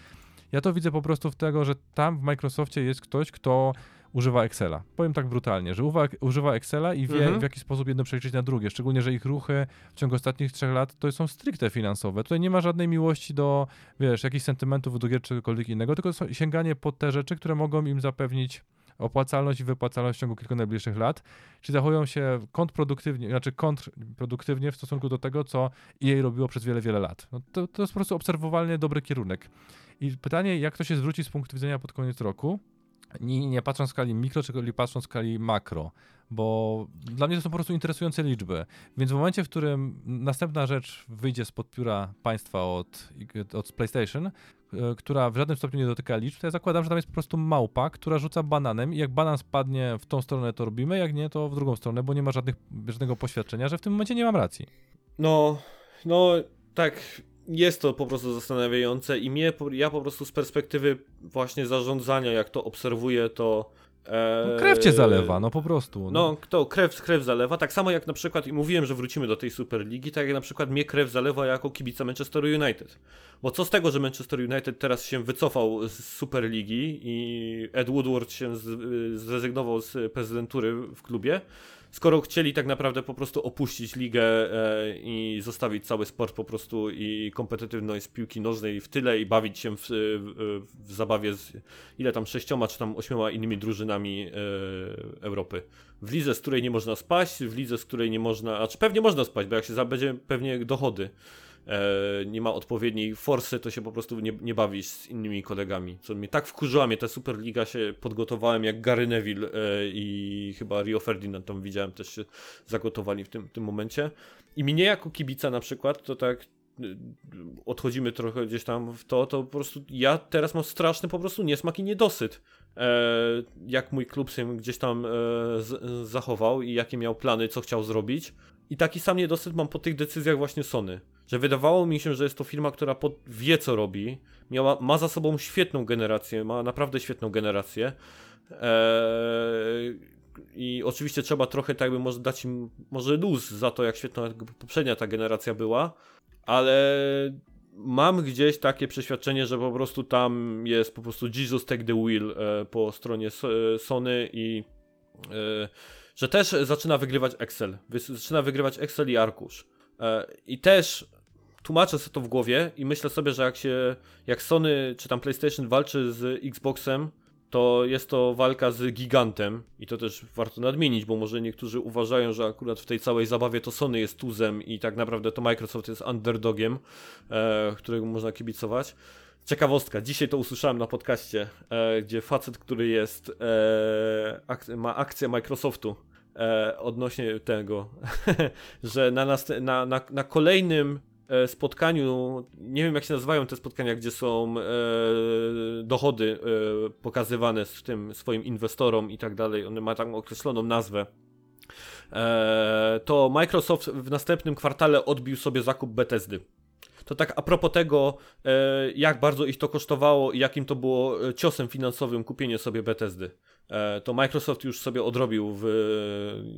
ja to widzę po prostu w tego, że tam w Microsoftie jest ktoś, kto używa Excela. Powiem tak brutalnie, że używa Excela i wie, mhm. w jaki sposób jedno przeliczyć na drugie. Szczególnie, że ich ruchy w ciągu ostatnich trzech lat to są stricte finansowe. Tutaj nie ma żadnej miłości do, wiesz, jakichś sentymentów do gier czy czegokolwiek innego, tylko sięganie po te rzeczy, które mogą im zapewnić opłacalność i wypłacalność w ciągu kilku najbliższych lat, czy zachowują się kontrproduktywnie, znaczy kontrproduktywnie w stosunku do tego, co EA robiło przez wiele, wiele lat. No to, to jest po prostu obserwowalnie dobry kierunek. I pytanie, jak to się zwróci z punktu widzenia pod koniec roku, nie, nie patrząc w skali mikro, czy patrząc w skali makro, bo dla mnie to są po prostu interesujące liczby. Więc w momencie, w którym następna rzecz wyjdzie spod pióra państwa od, od PlayStation, e, która w żadnym stopniu nie dotyka liczb, to ja zakładam, że tam jest po prostu małpa, która rzuca bananem i jak banan spadnie w tą stronę, to robimy, jak nie, to w drugą stronę, bo nie ma żadnych, żadnego poświadczenia, że w tym momencie nie mam racji. No, no tak, jest to po prostu zastanawiające i mnie, ja po prostu z perspektywy właśnie zarządzania, jak to obserwuję, to no, krew cię zalewa, no po prostu. No, no to krew, krew zalewa. Tak samo jak na przykład, i mówiłem, że wrócimy do tej Superligi, tak jak na przykład mnie krew zalewa jako kibica Manchester United. Bo co z tego, że Manchester United teraz się wycofał z Superligi i Ed Woodward się zrezygnował z prezydentury w klubie, skoro chcieli tak naprawdę po prostu opuścić ligę e, i zostawić cały sport po prostu i kompetytywność piłki nożnej w tyle i bawić się w, w, w zabawie z ile tam sześcioma czy tam ośmioma innymi drużynami e, Europy. W lidze, z której nie można spaść, w lidze, z której nie można, a czy pewnie można spać, bo jak się będzie pewnie dochody e, nie ma odpowiedniej forsy, to się po prostu nie, nie bawisz z innymi kolegami. Co mnie tak wkurzyła mnie ta Superliga, się podgotowałem jak Gary Neville e, i chyba Rio Ferdinand tam widziałem też się zagotowali w tym, tym momencie. I mnie jako kibica na przykład, to tak e, odchodzimy trochę gdzieś tam w to, to po prostu ja teraz mam straszny po prostu niesmak i niedosyt. E, jak mój klub się gdzieś tam e, zachował i jakie miał plany, co chciał zrobić. I taki sam niedosyt mam po tych decyzjach właśnie Sony że wydawało mi się, że jest to firma, która wie co robi, miała, ma za sobą świetną generację, ma naprawdę świetną generację. Eee, I oczywiście trzeba trochę tak może dać im może luz za to, jak świetna poprzednia ta generacja była, ale mam gdzieś takie przeświadczenie, że po prostu tam jest po prostu Jesus take the wheel e, po stronie Sony i e, że też zaczyna wygrywać Excel. Zaczyna wygrywać Excel i Arkusz. E, I też tłumaczę sobie to w głowie i myślę sobie, że jak się, jak Sony czy tam PlayStation walczy z Xboxem, to jest to walka z gigantem i to też warto nadmienić, bo może niektórzy uważają, że akurat w tej całej zabawie to Sony jest tuzem i tak naprawdę to Microsoft jest underdogiem, e, którego można kibicować. Ciekawostka, dzisiaj to usłyszałem na podcaście, e, gdzie facet, który jest, e, ak ma akcję Microsoftu e, odnośnie tego, że na, na, na, na kolejnym E, spotkaniu, nie wiem jak się nazywają te spotkania, gdzie są e, dochody e, pokazywane z tym swoim inwestorom i tak dalej, one ma tam określoną nazwę. To Microsoft w następnym kwartale odbił sobie zakup Bethesdy. To tak a propos tego, e, jak bardzo ich to kosztowało i jakim to było ciosem finansowym kupienie sobie Bethesdy. E, to Microsoft już sobie odrobił w,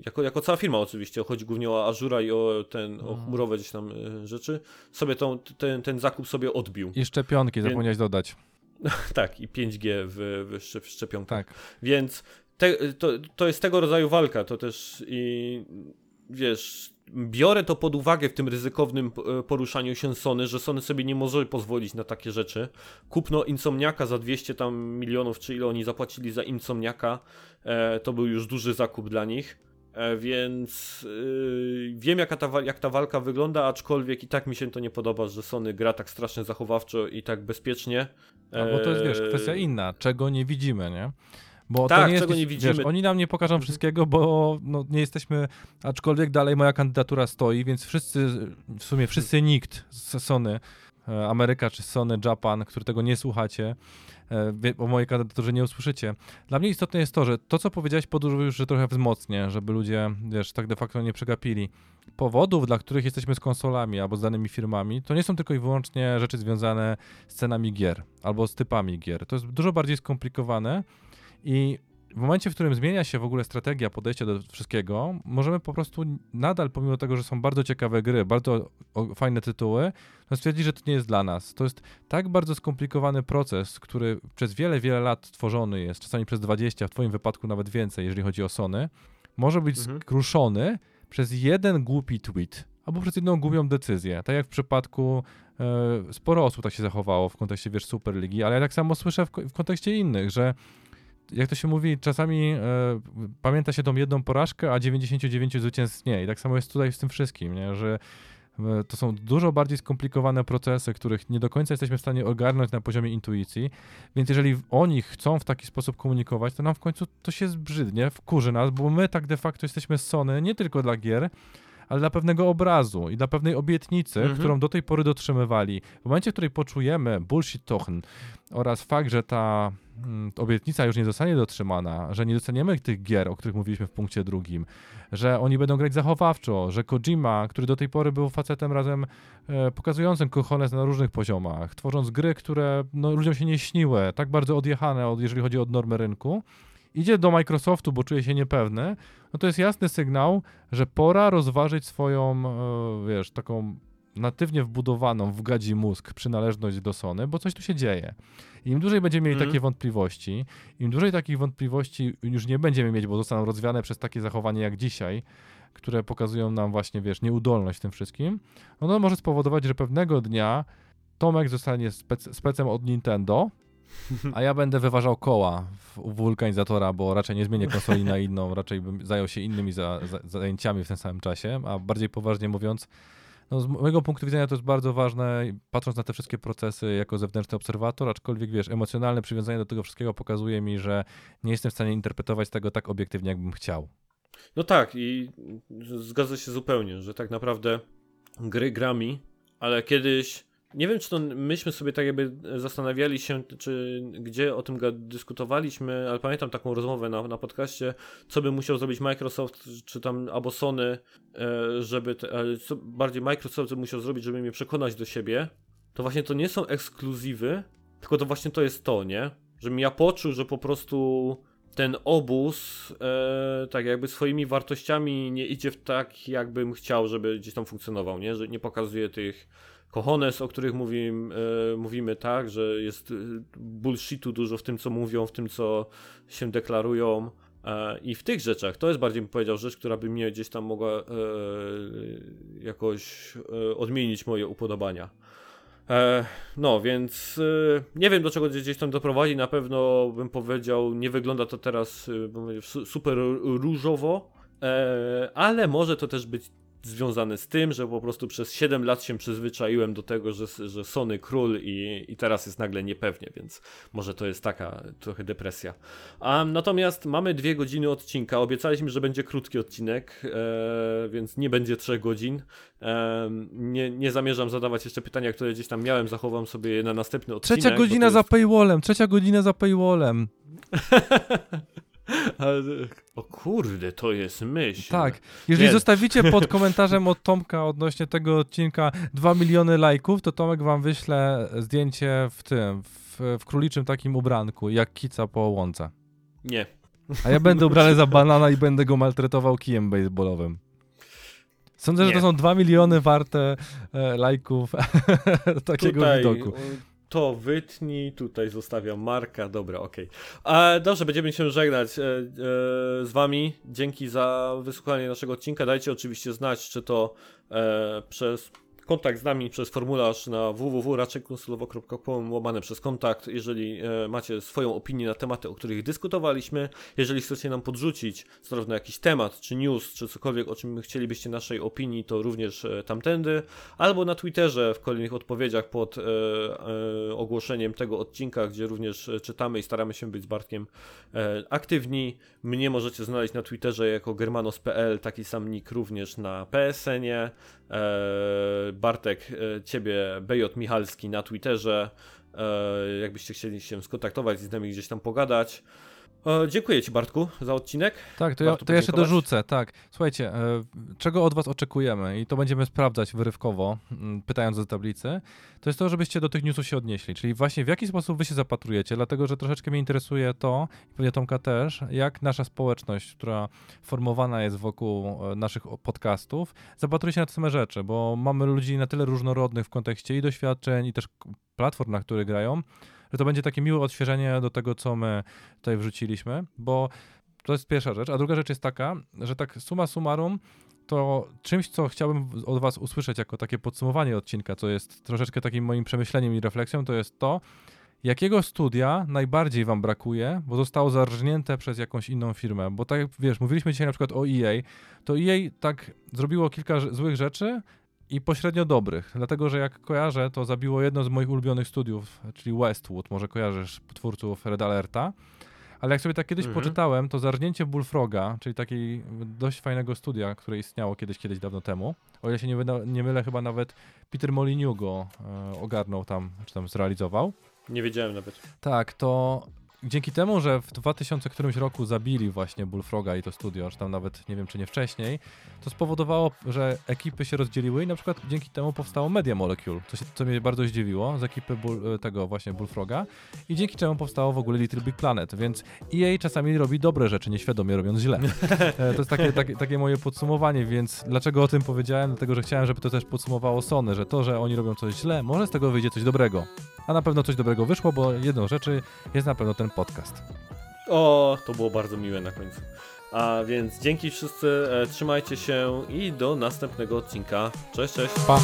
jako, jako cała firma oczywiście, chodzi głównie o Azura i o ten, o mhm. chmurowe gdzieś tam e, rzeczy, sobie tą, ten, ten zakup sobie odbił. I szczepionki Więc... zapomniałeś dodać. tak, i 5G w, w, szczepionkach. Tak. Więc te, to, to jest tego rodzaju walka, to też i wiesz, biorę to pod uwagę w tym ryzykownym e, poruszaniu się Sony, że Sony sobie nie może pozwolić na takie rzeczy. Kupno Insomniaka za 200 tam milionów, czy ile oni zapłacili za Insomniaka, e, to był już duży zakup dla nich. E, więc wiem jaka ta, jak ta walka wygląda, aczkolwiek i tak mi się to nie podoba, że Sony gra tak strasznie zachowawczo i tak bezpiecznie. No bo to jest wiesz, kwestia inna, czego nie widzimy, nie? Bo tak, to nie jest, czego nie widzimy. Wiesz, oni nam nie pokażą mhm. wszystkiego, bo no, nie jesteśmy, aczkolwiek dalej moja kandydatura stoi, więc wszyscy, w sumie wszyscy nikt z Sony, e, Ameryka czy Sony Japan, który tego nie słuchacie, e, o mojej kandydaturze nie usłyszycie. Dla mnie istotne jest to, że to, co powiedziałeś, podróż już że trochę wzmocnię, żeby ludzie, wiesz, tak de facto nie przegapili. Powodów, dla których jesteśmy z konsolami albo z danymi firmami, to nie są tylko i wyłącznie rzeczy związane z cenami gier albo z typami gier. To jest dużo bardziej skomplikowane i w momencie, w którym zmienia się w ogóle strategia podejścia do wszystkiego, możemy po prostu nadal, pomimo tego, że są bardzo ciekawe gry, bardzo fajne tytuły, no stwierdzić, że to nie jest dla nas. To jest tak bardzo skomplikowany proces, który przez wiele, wiele lat tworzony jest, czasami przez 20, w Twoim wypadku nawet więcej, jeżeli chodzi o Sony, może być mhm. skruszony przez jeden głupi tweet albo przez jedną głupią decyzję. Tak jak w przypadku e, sporo osób tak się zachowało w kontekście, wiesz, Superligi, ale ja tak samo słyszę w, w kontekście innych, że jak to się mówi, czasami e, pamięta się tą jedną porażkę, a 99 zwycięstw nie. I tak samo jest tutaj z tym wszystkim, nie? że e, to są dużo bardziej skomplikowane procesy, których nie do końca jesteśmy w stanie ogarnąć na poziomie intuicji, więc jeżeli oni chcą w taki sposób komunikować, to nam w końcu to się zbrzydnie, wkurzy nas, bo my tak de facto jesteśmy Sony nie tylko dla gier, ale dla pewnego obrazu i dla pewnej obietnicy, mhm. którą do tej pory dotrzymywali. W momencie, w której poczujemy bullshit tochen oraz fakt, że ta mm, obietnica już nie zostanie dotrzymana, że nie dostaniemy tych gier, o których mówiliśmy w punkcie drugim, że oni będą grać zachowawczo, że Kojima, który do tej pory był facetem razem e, pokazującym kochones na różnych poziomach, tworząc gry, które no, ludziom się nie śniły, tak bardzo odjechane, od, jeżeli chodzi o normy rynku, idzie do Microsoftu, bo czuje się niepewny, no to jest jasny sygnał, że pora rozważyć swoją, e, wiesz, taką natywnie wbudowaną w gadzi mózg przynależność do Sony, bo coś tu się dzieje. Im dłużej będziemy mieli mm. takie wątpliwości, im dłużej takich wątpliwości już nie będziemy mieć, bo zostaną rozwiane przez takie zachowanie jak dzisiaj, które pokazują nam właśnie, wiesz, nieudolność w tym wszystkim, no to może spowodować, że pewnego dnia Tomek zostanie spec specem od Nintendo, a ja będę wyważał koła u wulkanizatora, bo raczej nie zmienię konsoli na inną, raczej bym zajął się innymi za, za, zajęciami w tym samym czasie, a bardziej poważnie mówiąc, no z mojego punktu widzenia to jest bardzo ważne, patrząc na te wszystkie procesy jako zewnętrzny obserwator, aczkolwiek wiesz, emocjonalne przywiązanie do tego wszystkiego pokazuje mi, że nie jestem w stanie interpretować tego tak obiektywnie, jakbym chciał. No tak i zgadza się zupełnie, że tak naprawdę gry grami, ale kiedyś nie wiem, czy to myśmy sobie tak jakby zastanawiali się, czy gdzie o tym dyskutowaliśmy, ale pamiętam taką rozmowę na, na podcaście, co by musiał zrobić Microsoft, czy tam albo Sony, e, żeby, te, co bardziej Microsoft musiał zrobić, żeby mnie przekonać do siebie, to właśnie to nie są ekskluzywy, tylko to właśnie to jest to, nie? Żebym ja poczuł, że po prostu ten obóz e, tak jakby swoimi wartościami nie idzie w tak, jakbym chciał, żeby gdzieś tam funkcjonował, nie? Że nie pokazuje tych Kohones, o których mówim, e, mówimy tak, że jest e, bullshitu dużo w tym, co mówią, w tym, co się deklarują. E, I w tych rzeczach to jest bardziej bym powiedział rzecz, która by mnie gdzieś tam mogła e, jakoś e, odmienić moje upodobania. E, no, więc nie wiem do czego gdzieś tam doprowadzi. Na pewno bym powiedział, nie wygląda to teraz super różowo, ale może to też być związane z tym, że po prostu przez 7 lat się przyzwyczaiłem do tego, że, że Sony król i, i teraz jest nagle niepewnie, więc może to jest taka trochę depresja. A natomiast mamy dwie godziny odcinka. Obiecaliśmy, że będzie krótki odcinek, e, więc nie będzie 3 godzin. E, nie, nie zamierzam zadawać jeszcze pytania, które gdzieś tam miałem, zachowam sobie je na następny odcinek. Trzecia godzina jest... za paywallem, trzecia godzina za paywallem. o kurde, to jest myśl. Tak. Jeżeli Nie. zostawicie pod komentarzem od Tomka odnośnie tego odcinka 2 miliony lajków, to Tomek wam wyśle zdjęcie w tym, w, w króliczym takim ubranku, jak kica po łące. Nie. A ja będę ubrany za banana i będę go maltretował kijem baseballowym. Sądzę, Nie. że to są 2 miliony warte e, lajków takiego Tutaj, widoku. To wytnij, tutaj zostawiam Marka, dobra, okej. Okay. Dobrze, będziemy się żegnać e, e, z wami. Dzięki za wysłuchanie naszego odcinka. Dajcie oczywiście znać, czy to e, przez kontakt z nami przez formularz na www.raczekkonsulowo.com łamane przez kontakt, jeżeli e, macie swoją opinię na tematy, o których dyskutowaliśmy, jeżeli chcecie nam podrzucić zarówno jakiś temat, czy news, czy cokolwiek, o czym chcielibyście naszej opinii, to również e, tamtędy, albo na Twitterze w kolejnych odpowiedziach pod e, e, ogłoszeniem tego odcinka, gdzie również e, czytamy i staramy się być z Bartkiem e, aktywni. Mnie możecie znaleźć na Twitterze jako germanos.pl, taki sam nick również na PSN-ie. Bartek, e, ciebie BJ Michalski na Twitterze. E, jakbyście chcieli się skontaktować i z nami gdzieś tam pogadać. E, dziękuję Ci, Bartku, za odcinek. Tak, to ja, to ja się dorzucę. Tak. Słuchajcie, e, czego od Was oczekujemy? I to będziemy sprawdzać wyrywkowo, m, pytając do tablicy. To jest to, żebyście do tych newsów się odnieśli. Czyli właśnie w jaki sposób Wy się zapatrujecie, dlatego że troszeczkę mnie interesuje to, i pewnie Tomka też, jak nasza społeczność, która formowana jest wokół e, naszych podcastów, zapatruje się na te same rzeczy, bo mamy ludzi na tyle różnorodnych w kontekście i doświadczeń, i też platform, na których grają, że to będzie takie miłe odświeżenie do tego, co my tutaj wrzuciliśmy, bo to jest pierwsza rzecz. A druga rzecz jest taka, że tak suma summarum, to czymś, co chciałbym od Was usłyszeć jako takie podsumowanie odcinka, co jest troszeczkę takim moim przemyśleniem i refleksją, to jest to, jakiego studia najbardziej Wam brakuje, bo zostało zarżnięte przez jakąś inną firmę. Bo tak, wiesz, mówiliśmy dzisiaj na przykład o EA, to EA tak zrobiło kilka złych rzeczy, i pośrednio dobrych, dlatego że jak kojarzę, to zabiło jedno z moich ulubionych studiów, czyli Westwood, może kojarzysz twórców Red Alerta, ale jak sobie tak kiedyś mhm. poczytałem, to zarżnięcie Bullfroga, czyli takiej dość fajnego studia, które istniało kiedyś, kiedyś dawno temu, o ile się nie, nie mylę, chyba nawet Peter Molyneux go e, ogarnął tam, czy tam zrealizował. Nie wiedziałem nawet. Tak, to dzięki temu, że w 2000 którymś roku zabili właśnie Bullfroga i to studio, czy tam nawet nie wiem, czy nie wcześniej, to spowodowało, że ekipy się rozdzieliły i na przykład dzięki temu powstało Media Molecule, co, się, co mnie bardzo zdziwiło, z ekipy Bull, e, tego właśnie Bullfroga i dzięki czemu powstało w ogóle Little Big Planet, więc EA czasami robi dobre rzeczy, nieświadomie robiąc źle. E, to jest takie, takie, takie moje podsumowanie, więc dlaczego o tym powiedziałem? Dlatego, że chciałem, żeby to też podsumowało Sony, że to, że oni robią coś źle, może z tego wyjdzie coś dobrego. A na pewno coś dobrego wyszło, bo jedną rzeczy jest na pewno ten podcast. O, to było bardzo miłe na końcu. A więc dzięki wszyscy, e, trzymajcie się i do następnego odcinka. Cześć, cześć. Pa.